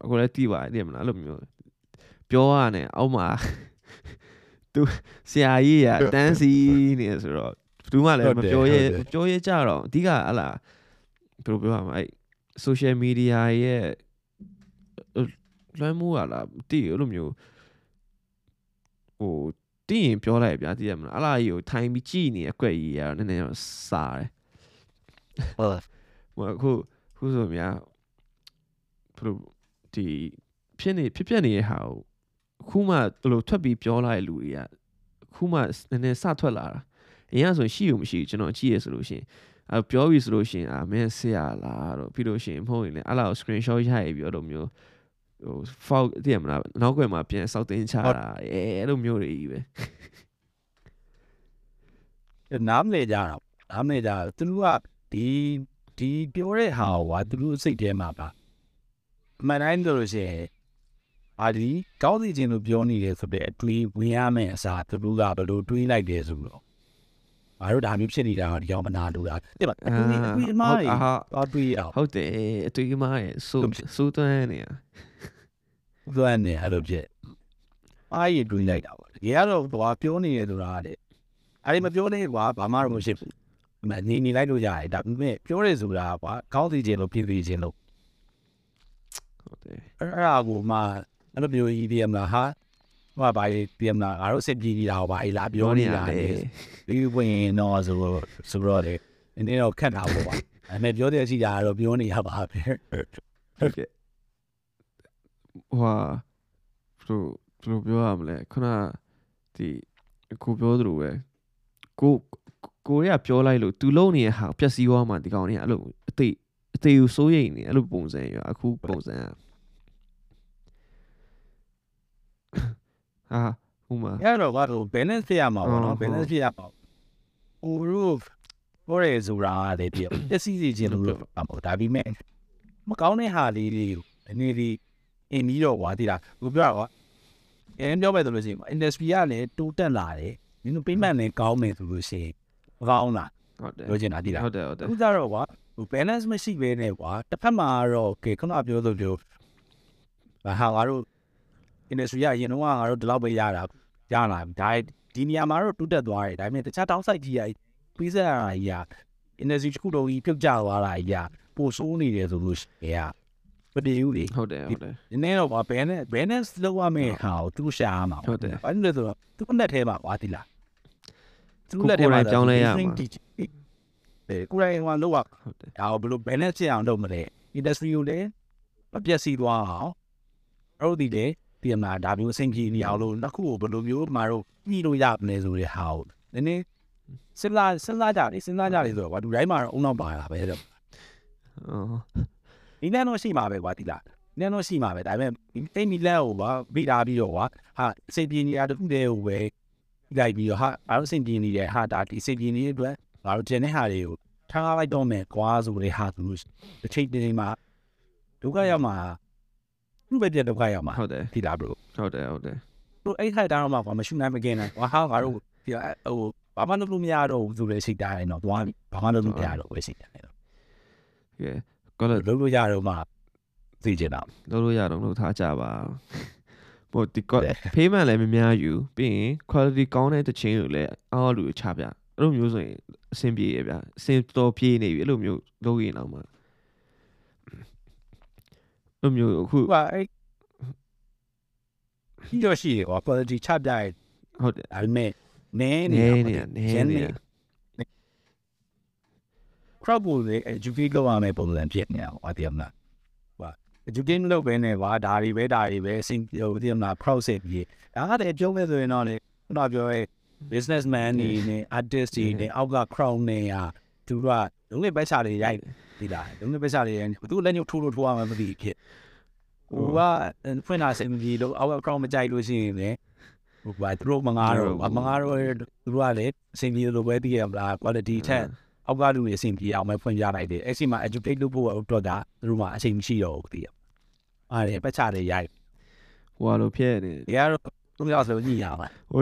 Speaker 1: အခုလည်းတီးပါတယ်မလားအဲ့လိုမျိုး ပြောရနဲ့အောက်မှာသူဆရာကြီးရတန်းစီနေဆိုတော့ဘူးမှလည်းမပြောရဲပြောရဲကြတော့အဓိကဟလာဘယ်လိုပြောရမလဲအဲ့ social media ရဲ့လွှမ်းမိုးရလားမသိဘူးအဲ့လိုမျိုးဟိုတည်ရင်ပြောလိုက်ဗျာသိရမလားအလားကြီးကိုထိုင်ပြီးကြည်နေအကွက်ကြီးရတော့နည်းနည်းတော့စားတယ်
Speaker 2: ဟုတ်
Speaker 1: ဟိုအခုခုဆိုများဘယ်လိုဒီဖြစ်နေဖြစ်ပြနေတဲ့ဟာကို အခုမှဘယ်လိုထွက်ပြီးပြောလာတဲ့လူတွေကအခုမှနည်းနည်းစထွက်လာတာအရင်ကဆိုရှိ ਉ မရှိဘူးကျွန်တော်ကြည့်ရဆိုလို့ရှိရင်အဲပြောပြီဆိုလို့ရှိရင်အာမင်းဆရာလားတော့ပြီးလို့ရှိရင်မဟုတ်ရင်လည်းအဲ့လောက် screenshot ရိုက်ပြီးတော့မျိုးဟို fault တည်ရမလားနောက်ကွယ်မှာပြန်စောက်တင်ချတာအဲအဲ့လိုမျိုးတွေကြီးပဲ
Speaker 2: နားမလဲကြတာနားမလဲကြသူတို့ကဒီဒီပြောတဲ့ဟာကသူတို့စိတ်ထဲမှာပါအမှန်တိုင်းဆိုလို့ရှိရင် အာဒီကောင်းစီခြင်းလို့ပြောနေတယ်ဆိုတဲ့အတွေးဝင်ရမယ်အစားသူတို့ကဘယ်လိုတွေးလိုက်တယ်ဆိုတော့ငါတို့ဒါမျိုးဖြစ်နေတာကဒီကောင်မနာလို့လားတဲ့ပါအတွေးအတွေးအမှားတွေတော့တွေးအောင်
Speaker 1: ဟုတ်တယ်အတူကြီးမရဲ့စိုးစိုးသွမ်းနေတာ
Speaker 2: သွမ်းနေအဲ့လိုဖြစ်အားရတွေးလိုက်တာပေါ့တကယ်ကတော့ဘာပြောနေရဆိုတာတဲ့အဲ့ဒီမပြောနေကွာဘာမှတော့မရှိဘူးမနေနေလိုက်လို့ရတယ်ဒါပေမဲ့ပြောရဲဆိုတာကွာကောင်းစီခြင်းလို့ဖြစ်စီခြင်းလို့
Speaker 1: ဟုတ်တယ်
Speaker 2: အဲ့အဲ့ဒါကိုမှ အဲ့လိုမျိုးကြီးပြရမလားဟာဟိုကဘာကြီးပြရမလားငါတို့အစ်ပြည်နေတာဟောဘာကြီးလာပြောနေတာလေဒီဝင်တော့ဆိုတော့ဆိုတော့လေနည်းနည်းတော့ခက်တာပေါ့ကွာအဲ့မဲ့ပြောတဲ့အစီအရာတော့ပြောနေရပါပဲ
Speaker 1: ဟုတ်ကဲ့ဟွာဘယ်လိုဘယ်လိုပြောရမလဲခုနဒီကိုပြောသလိုပဲကိုကိုရပြောလိုက်လို့ तू လုံးနေတဲ့ဟာပျက်စီးသွားမှဒီကောင်တွေကအဲ့လိုအသေးအသေးကိုစိုးရိမ်နေအဲ့လိုပုံစံရအခုပုံစံอ่ะ ဟာဟိုမှာ
Speaker 2: အဲ့တော့ကတော့ balance ဖြစ်ရမှာပေါ့နော်
Speaker 1: ဟုတ်
Speaker 2: balance ဖြစ်ရမှာဟိုတို့ဟိုရဲဆိုတာလေပြပစ္စည်းစီခြင်းလို့ပါမို့ဒါပေမဲ့မကောင်းတဲ့ဟာလေးတွေကိုအနေလေးအင်းပြီးတော့ကွာတိလားကိုပြောတာကွာအင်းပြောမယ်ဆိုလို့ရှိရင် industry ကလည်းတိုးတက်လာတယ်မင်းတို့ payment လည်းကောင်းမယ်ဆိုလို့ရှိရင်မကောင်းလား
Speaker 1: ဟုတ်တယ်
Speaker 2: ပြောချင်တာတိလား
Speaker 1: ဟုတ်တယ်ဟုတ်တယ်
Speaker 2: အခုကျတော့ကွာဟို balance မရှိဘဲနဲ့ကွာတစ်ဖက်မှာတော့ကဲခုနပြောသလိုဘာဟာငါတို့ industry ကအရင်တော့ငါတို့ဒီလောက်ပဲရတာရလာဒါဒီနေရာမှာတော့တူးတက်သွားတယ်ဒါပေမဲ့တခြား downside ကြီးကပြီးဆက်ရတာကြီးက industry တစ်ခုလုံးကြီးပြုတ်ကျသွားတာကြီးကပိုဆိုးနေတယ်ဆိုလို့ရှိရင်မတည်ဘူးလေ
Speaker 1: ဟုတ်တယ်ဟုတ်တယ်
Speaker 2: ဒီနေ့တော့ကွာ balance balance လောက်ရမယ့်ဟာကိုသူရှာရမှာ
Speaker 1: ဟုတ်တယ်
Speaker 2: ဘာလို့လဲဆိုတော့သူကလက်ထဲမှာကွာဒီလားသူ
Speaker 1: ကိုယ်ကိုယ်တိုင်ပြောင်းလဲရမှာ
Speaker 2: အဲကိုယ်တိုင်ဟိုလောက်
Speaker 1: ဟုတ်တယ်
Speaker 2: ဒါကိုဘယ်လို balance ဖြစ်အောင်လုပ်မလဲ industry ကိုလည်းမပြတ်စီသွားအောင်အဲ့လိုဒီလေ ပြင်လာဒါမျိုးအဆင်ပြေနေအောင်လို့နှစ်ခုကိုဘယ်လိုမျိုးမှာတော့ညှိလို့ရမလဲဆိုတဲ့ဟာကိုနည်းနည်းစဉ်းစားစဉ်းစားကြတယ်စဉ်းစားကြတယ်ဆိုတော့ဘာလူတိုင်းမှာတော့အုံနောက်ပါလာပဲတော့
Speaker 1: အော်
Speaker 2: ဒီနေ့တော့ရှိမှာပဲကွာဒီလားဒီနေ့တော့ရှိမှာပဲဒါပေမဲ့တိတ်မီလက်ကိုပါပြီးတာပြီးတော့ကွာဟာအဆင်ပြေနေတာတစ်ခုတည်းကိုပဲလိုက်ပြီးတော့ဟာအားလုံးအဆင်ပြေနေတဲ့ဟာဒါဒီအဆင်ပြေနေတဲ့အတွက်ငါတို့တင်တဲ့ဟာတွေကိုထားလိုက်တော့မယ်ကွာဆိုတဲ့ဟာသူတစ်ချိန်တည်းမှာဒုက္ခရောက်မှာ သူ့ပဲပြဒုက္ခရောက်မှာ
Speaker 1: ဟုတ်တယ်
Speaker 2: ဒီလား bro
Speaker 1: ဟုတ်တယ်ဟုတ်တယ်
Speaker 2: ဘရိုအဲ့ထိုက်တာတော့မှကွာမရှိနိုင်မကင်းနိုင်ကွာဟာငါတို့ဒီဟိုဘာမှလုပ်လို့မရတော့ဘူးဆိုတဲ့စိတ်တိုင်းတော့သွားပြီဘာမှလုပ်လို့မရတော့ဘူးစိတ်တိုင်းတော့
Speaker 1: ကဲကောလည်း
Speaker 2: လုပ်လို့ရတော့မှသိချင်တာ
Speaker 1: လုပ်လို့ရတော့လုပ်ထားကြပါဟိုဒီ payment လည်းမများယူပြီးရင် quality ကောင်းတဲ့တခြင်းကိုလည်းအောက်လူချပြအဲ့လိုမျိုးဆိုရင်အဆင်ပြေရဗျအဆင်တော်ပြေးနေပြီအဲ့လိုမျိုးလုပ်ရင်တော့မှအဲ့ လိုမျိုးအခု
Speaker 2: ဟိုကအဲ့ဒီတော့ရှိတယ်ကွာ quality ချပြရဲ
Speaker 1: ဟုတ်တယ်
Speaker 2: ဒါပေမဲ့နည်း
Speaker 1: နေ
Speaker 2: နေ
Speaker 1: နေနေနေ
Speaker 2: crowd ကိုလေ educate လုပ်ရမယ့်ပုံစံဖြစ်နေတာဟောတည်မလားဟို educate လုပ်ပဲနေကွာဒါတွေပဲဒါတွေပဲစင်ဟိုတည်မလား process ပြီးဒါကတည်းကပြောမဲ့ဆိုရင်တော့လေခုနပြောရဲ businessman နေနေ artist တွေနေအောက်က crowd နေရသူကလုံးဝပဲချတွေရိုက် ဒီလားလုံးဝပဲချတွေရိုက်သူလက်ညှိုးထိုးလို့ထိုးရမှာမသိဖြစ်ဟိုကဖွင့်လာစင်ပြီးလို့အောက်က crowd မကြိုက်လို့ရှိရင်လေဟိုကသူတို့မငါတော့မငါတော့သူတို့ကလေအစင်ပြီးလို့ပဲသိရမလား quality ထက်အောက်ကလူတွေအဆင်ပြေအောင်ပဲဖွင့်ပြလိုက်တယ်အဲ့ဒီမှာ educate လုပ်ဖို့အတွက်ဒါသူတို့မှအချိန်မရှိတော့ဘူးတည်ရအားရပတ်ချတယ်ရိုက်
Speaker 1: ဟိုလိုဖြစ်နေ
Speaker 2: ဒီကတော့သူများဆိုညှိရမှာ
Speaker 1: ဟို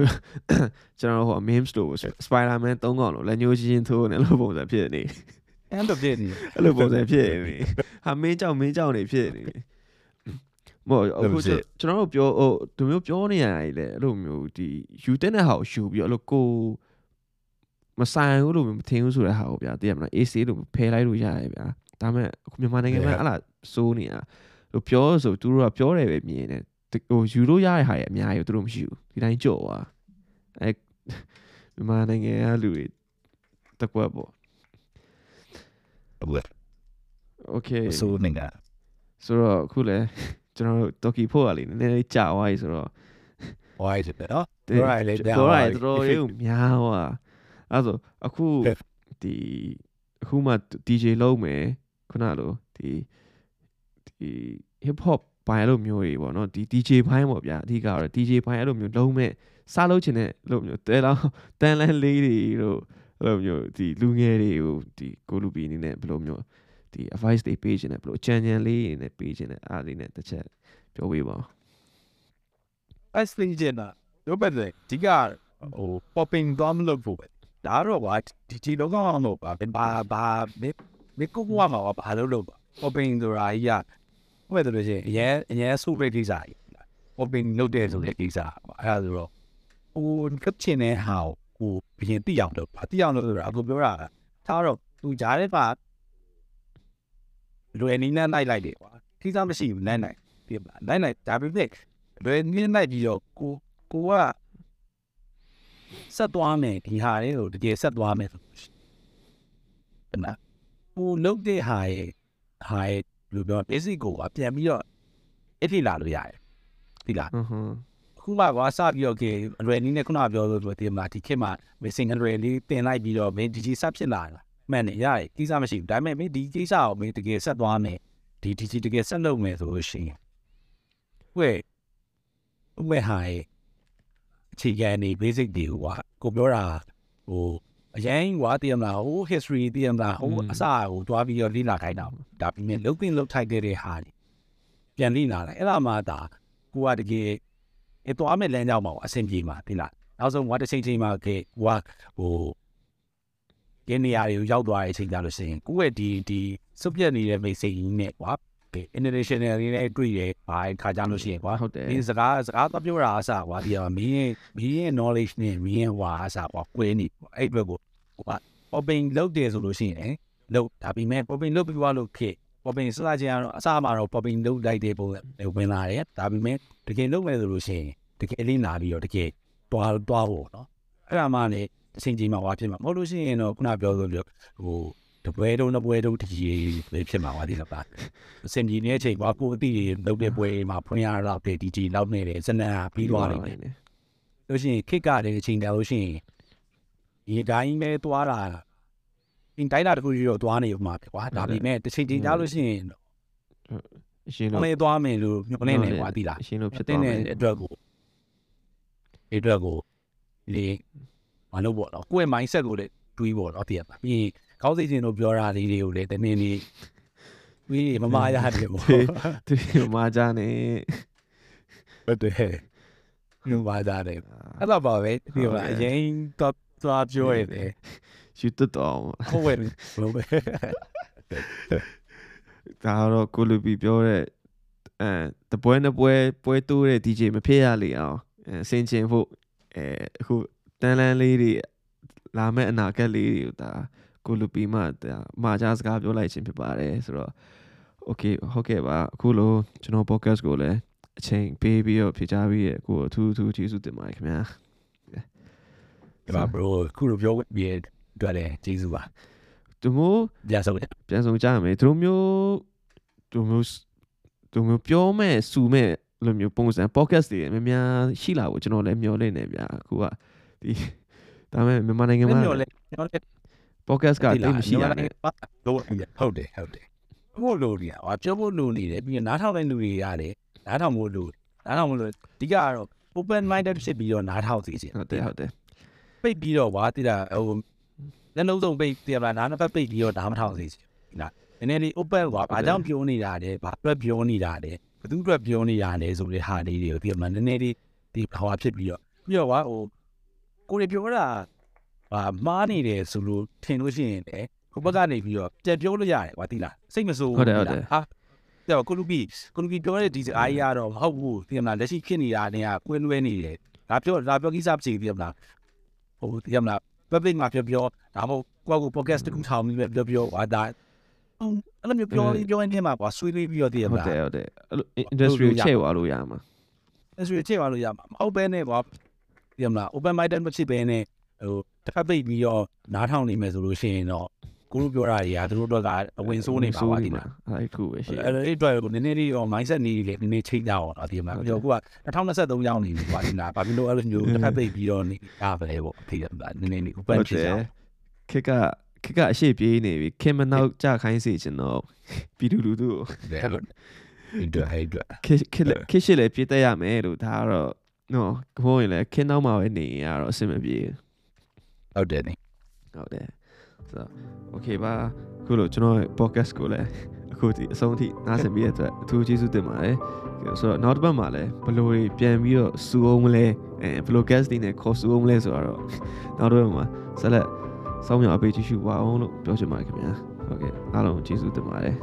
Speaker 1: ကျွန်တော်ဟို meme store Spider-Man 3កောင်လို့လက်ညှိုးချင်းထိုးနေလို့ပုံစံဖြစ်နေ
Speaker 2: အဲ့တော့ပြည့်နေ
Speaker 1: အဲ့လိုပုံစံဖြစ်နေဟာမင်းကြောက်မင်းကြောက်နေဖြစ်နေမောအခုကျွန်တော်တို့ပြောဟိုဒီမျိုးပြောနေရတယ်လေအဲ့လိုမျိုးဒီယူတဲ့တဲ့ဟာကိုယူပြီးအဲ့လိုကိုမဆိုင်ဘူးလို့မထင်ဘူးဆိုတဲ့ဟာကိုဗျာသိရမလား AC လို့ဖယ်လိုက်လို့ရတယ်ဗျာဒါပေမဲ့အခုမြန်မာနိုင်ငံမှာအဲ့လားစိုးနေတာလို့ပြောဆိုသူတို့ကပြောတယ်ပဲမြင်တယ်ဟိုယူလို့ရတဲ့ဟာတွေအများကြီးသူတို့မရှိဘူးဒီတိုင်းကြော့သွားအဲမြန်မာနိုင်ငံကလူတွေတကွက်ပေါ့
Speaker 2: ဟုတ်ကဲ့
Speaker 1: Okay
Speaker 2: ဆိုနေက
Speaker 1: ဆိုတော့အခုလဲကျွန်တော်တို့တော်ကီဖို့ကလေနည်းနည်းလေးကြာသွားပြီဆိုတော့
Speaker 2: ဝိုင်းတယ်နော်ပြောရလေ
Speaker 1: ပြောရတော်တော်လေးကိုများသွားအဲ့ဆိုအခုဒီအခုမှ DJ လုံးမယ်ခုနလိုဒီဒီ hip hop ဘိုင်းလိုမျိုးတွေပေါ့နော်ဒီ DJ ဘိုင်းပေါ့ဗျာအဓိကတော့ DJ ဘိုင်းအဲ့လိုမျိုးလုံးမဲ့စားလို့ချင်တဲ့လိုမျိုးတဲလောင်းတန်လန်းလေးတွေတို့ အဲ့လိုမျိုးဒီလူငယ်တွေကိုဒီကိုလူပီအနေနဲ့ဘယ်လိုမျိုးဒီ advice တွေပေးခြင်းနဲ့ဘယ်လိုကြံကြံလေးတွေနဲ့ပေးခြင်းနဲ့အားလေးနဲ့တစ်ချက်ပြောပေးပါဦး
Speaker 2: အဲ့စလင်ဂျင်နာတို့ပဲလေဒီကဟို popping တော့မလုပ်ဖို့ပဲဒါတော့ကွာဒီဒီလောကောင်တော့ဘာဘာဘာမေမေကိုကွာမှာဘာလို့လို့ popping ဆိုတာကြီးကဘယ်လိုလဲချင်းအရင်အရင်ဆုပိတ်ကိစ္စကြီး popping လုပ်တဲ့ဆိုတဲ့ကိစ္စအဲ့ဒါဆိုတော့ဟိုကပ်ချင်တဲ့ဟာကို ဘရင်တိအောင်လို့ဘာတိအောင်လို့ဆိုတာအခုပြောတာထားတော့သူကြားတဲ့ပါလွယ်နီးနဲ့လိုက်လိုက်တယ်ကွာထိစားမရှိဘူးနိုင်နိုင်ပြပါနိုင်နိုင်ဒါပေမဲ့လွယ်နီးလိုက်ပြီးတော့ကိုကိုကဆက်သွားမယ်ဒီဟာလေးကိုတကယ်ဆက်သွားမယ်ဆိုအဲ့နာဟိုလုတ်တဲ့ဟာရဲ့ဟာရဲ့လူပြော basic ကိုကပြန်ပြီးတော့အထိလာလို့ရတယ်ဒီလား
Speaker 1: ဟွန်းဟွန်း
Speaker 2: ခုမှကွာစပြီးတော့ကေအရွယ်နည်းနဲ့ခုနပြောလို့ဆိုတယ်မလားဒီခေတ်မှာ missing အရွယ်လေးတင်လိုက်ပြီးတော့မင်းဒီကြီးဆက်ဖြစ်လာတာမှန်တယ်ရတယ်ကိစ္စမရှိဘူးဒါပေမဲ့မင်းဒီကိစ္စကိုမင်းတကယ်ဆက်သွားမယ်ဒီဒီကြီးတကယ်ဆက်လုပ်မယ်ဆိုလို့ရှိရင်ဝဲဝဲဟာရဲ့အခြေခံနေ basic တွေကိုကွာကိုပြောတာဟိုအရင်ကွာတည်မလားဟို history တည်မလားဟိုအစကိုတွားပြီးတော့လေ့လာခိုင်းတာဒါပေမဲ့လုတ်တင်လုတ်ထိုက်တဲ့ဟာပြန်လေ့လာလိုက်အဲ့ဒါမှဒါကိုကတကယ် အဲ့တော့အမေလမ်းကြောင်းမှာအဆင်ပြေမှာဒီလားနောက်ဆုံးဝါတစ်ချိန်ချိန်မှာကေဝါဟိုကင်းနေရာတွေကိုရောက်သွားတဲ့အချိန်ကြလို့ရှိရင်ကိုယ့်ရဲ့ဒီဒီစုပ်ပြက်နေတဲ့မိတ်ဆွေကြီးနဲ့ကွာကေ international တွေနဲ့တွေ့ရဘာခါကြလို့ရှိရင်ကွာ
Speaker 1: ဟုတ်တယ်
Speaker 2: ဒီစကားစကားတော့ပြောတာအစားကွာဒီကမင်းရဲ့မင်းရဲ့ knowledge နဲ့မင်းရဲ့ဟွာအစားကွာကွဲနေအဲ့ဘက်ကိုကွာ popping လုပ်တယ်ဆိုလို့ရှိရင်လုပ်ဒါပေမဲ့ popping လုပ်ပြီးသွားလို့ခေ popping စလာချင်းကတော့အစားမှာတော့ popping လုပ်လိုက်တဲ့ပုံစံဝင်လာတယ်ဒါပေမဲ့တကယ်လုပ်မယ်ဆိုလို့ရှိရင်တကယ်လေးလာပြီးတော့တကယ်တွားတွားဖို့နော်အဲ့ဒါမှလည်းအချိန်ကြီးမှာဟွာဖြစ်မှာမဟုတ်လို့ရှိရင်တော့ခုနပြောလို့ဟိုတပွဲတုံးတပွဲတုံးတကြီးပဲဖြစ်မှာပါဒီလားပါအစင်ကြီးနေတဲ့အချိန်ကွာကိုအတိလုပ်တဲ့ပွဲမှာဖွင့်ရတော့တဲ့ DJ လောက်နေတယ်စနစ်ပြီးသွားတယ်လို့ရှိရင်ခစ်ကလည်းအချိန်တန်လို့ရှိရင်ဒီတိုင်းပဲသွားတာအ င်းတိုင်းလာတခုကြီးတော့သွားနေမှာပဲကွာဒါပေမဲ့တစ်ချိန်ချိန်ကြားလို့ရှိရင်
Speaker 1: အရှင်
Speaker 2: အ
Speaker 1: တို့
Speaker 2: မေသွားမယ်လို့ညွှန်နေနေကွာသိလား
Speaker 1: အရှင်တို့ဖြစ်
Speaker 2: တဲ့
Speaker 1: သွားမယ်
Speaker 2: အတွက်ကိုဒီအတွက်ကိုဒီမလုပ်ပေါ့နော်ကိုယ့်ရဲ့ mindset ကိုလည်းတွေးပေါ့နော်တည်ရပါပြီးခေါင်းစိတ်ချင်းတို့ပြောတာလေးတွေကိုလည်းတနေ့နေ့ပြီးမမရတယ်ပေါ့
Speaker 1: သူမာကြနေ
Speaker 2: ဟုတ်တယ်ညမကြတယ်အဲ့တော့ပါပဲဒီကအရင်တော့သွားပြောရတယ်
Speaker 1: ယူတတ်တော့
Speaker 2: ဟုတ်ပဲဘယ်လိုပဲ
Speaker 1: ဒါတော့ကိုလူပီပြောတဲ့အဲတပွဲနှစ်ပွဲပွဲတိုးတဲ့ DJ မဖြစ်ရလေအောင်အဲစင်ချင်ဖို့အဲအခုတန်လန်းလေးတွေလာမဲ့အနာဂတ်လေးတွေကိုဒါကိုလူပီမဒါမာချာစကားပြောလိုက်ခြင်းဖြစ်ပါတယ်ဆိုတော့ okay ဟုတ်ကဲ့ပါအခုလိုကျွန်တော် podcast ကိုလည်းအချိန်ပေးပြီးတော့ဖြေချပြီးရကိုအထူးအထူးကျေးဇူးတင်ပါတယ်ခင်ဗျာ
Speaker 2: ဒီမှာ bro ခုလိုပြောပြ တွေ့တယ်ကျေးဇူးပါ
Speaker 1: သူမျိုး
Speaker 2: ပြန်ဆုံး
Speaker 1: ပြန်ဆုံးကြရမယ်သူတို့မျိုးသူမျိုးသူမျိုးပြောမဲ့စူမဲ့လိုမျိုးပုံစံ podcast တွေများများရှိလာဖို့ကျွန်တော်လည်းမျှော်လင့်နေဗျာအခုကဒီဒါမဲ့မြန်မာနိုင်ငံမှာ
Speaker 2: မျောလဲမျောလဲ
Speaker 1: podcast ကတိတ်မရှိရနဲ့
Speaker 2: တော့ဟုတ်တယ်ဟုတ်တယ်ဘို့လို့ရဟာပြောဖို့လို့နေတယ်ပြီးနားထောင်တဲ့လူတွေရတယ်နားထောင်ဖို့လို့နားထောင်ဖို့လို့အဓိကကတော့ open minded ဖြစ်ပြီးတော့နားထောင်စီခြင်း
Speaker 1: ဟုတ်တယ်ဟုတ်တယ်
Speaker 2: ပိတ်ပြီးတော့ကွာတိတာဟို လက်လုံးစုံပိတ်တယ်မလားနားနှစ်ဖက်ပိတ်ပြီးတော့နားမထောင်စီခြင်းနော်နည်းနည်းလေး open ကွာဘာကြောင့်ပြောနေတာလဲဘာအတွက်ပြောနေတာလဲဘသူအတွက်ပြောနေတာလဲဆိုတဲ့ဟာလေးတွေကိုပြီးတော့နည်းနည်းလေးဒီဟောဖြစ်ပြီးတော့ပြီးတော့ကွာဟိုကိုရီပြောတာဟာမားနေတယ်ဆိုလို့ထင်လို့ရှိရင်လေဟိုဘက်ကနေပြီးတော့ပြန်ပြောလို့ရတယ်ကွာတိလားစိတ်မဆိုး
Speaker 1: ဟုတ်တယ်ဟုတ်တယ်
Speaker 2: ဟာတော့ကိုလူပီကိုလူပီပြောတဲ့ဒီစကားကြီးကတော့မဟုတ်ဘူးဒီမှာလက်ရှိဖြစ်နေတာနဲ့ကကွင်းလွဲနေတယ်ဒါပြောဒါပြောကိစ္စဖြစ်ပြီးတော့လားဟိုဒီမှာ public မှာပြောပြောဒါမှမဟုတ်ကိုယ့်ကို podcast တစ်ခုထောင်ပြီးပြောပြောဟာဒါအဲ့လိုမျိုးပြောလေးပြောနေမှာကွာဆွေးနွေးပြီးတော့တည်ရမ
Speaker 1: ဟုတ်
Speaker 2: လား
Speaker 1: တယ်ဟုတ်တယ်အဲ့လို industry ကိုချဲ့သွားလို့ရမှာ
Speaker 2: အဲ့ဆိုချိန်သွားလို့ရမှာမဟုတ်ပဲနဲ့ကွာတည်ရမလား open minded မဖြစ်ပဲနဲ့ဟိုတစ်ခါပိတ်ပြီးတော့နားထောင်နေမယ်ဆိုလို့ရှိရင်တော့ ကိုတို့ပြောတာတွေကသူတို့တော့ကအဝင်ဆိုးနေပါပါဒီမှာ
Speaker 1: အဲ့ခုပဲရှိ
Speaker 2: အဲ့ဒါအဲ့အတွက်ကိုနည်းနည်းလေးတော့ mindset နေလေနည်းနည်းချိန်ကြအောင်တော့ဒီမှာပြောခုက2023ရောက်နေပြီကွာဒီလားဘာဖြစ်လို့အဲ့လိုမျိုးတစ်ခါပိတ်ပြီးတော့နေရပါလဲပေါ့အဖေကနည်းနည်းလေး open ဖြစ်ကြအောင်
Speaker 1: ခက်ကခက်ကအရှိပြေးနေပြီခင်မနောက်ကြခိုင်းစေချင်တော့ပြည်သူလူထုကို
Speaker 2: တယ်ဟုတ်ဒီတော့ဟဲ့တော့
Speaker 1: ခက်ခက်လက်ခက်ရှိလေပြေးတတ်ရမယ်လို့ဒါကတော့နော်ဘိုးရင်လည်းခင်နောက်မှာပဲနေရင်ကတော့အဆင်မပြေဘူး
Speaker 2: ဟုတ်တယ်နေ
Speaker 1: ဟုတ်တယ် ဆိုတော့ okay ပါခုလို့ကျွန်တော်ရဲ့ podcast ကိုလည်းအခုဒီအဆုံးထိနားဆင်ပြီးတဲ့အတွက်အထူးကျေးဇူးတင်ပါတယ်ဆိုတော့နောက်တစ်ပတ်မှာလည်းဘယ်လိုတွေပြန်ပြီးတော့စူအောင်မလဲအဲဘယ်လို guest တွေနဲ့ခေါ်စူအောင်မလဲဆိုတော့နောက်တစ်ပတ်မှာဆက်လက်စောင်းမြောင်အပေးကြည့်ရှုပါအောင်လို့ပြောချင်ပါတယ်ခင်ဗျာဟုတ်ကဲ့အားလုံးကျေးဇူးတင်ပါတယ်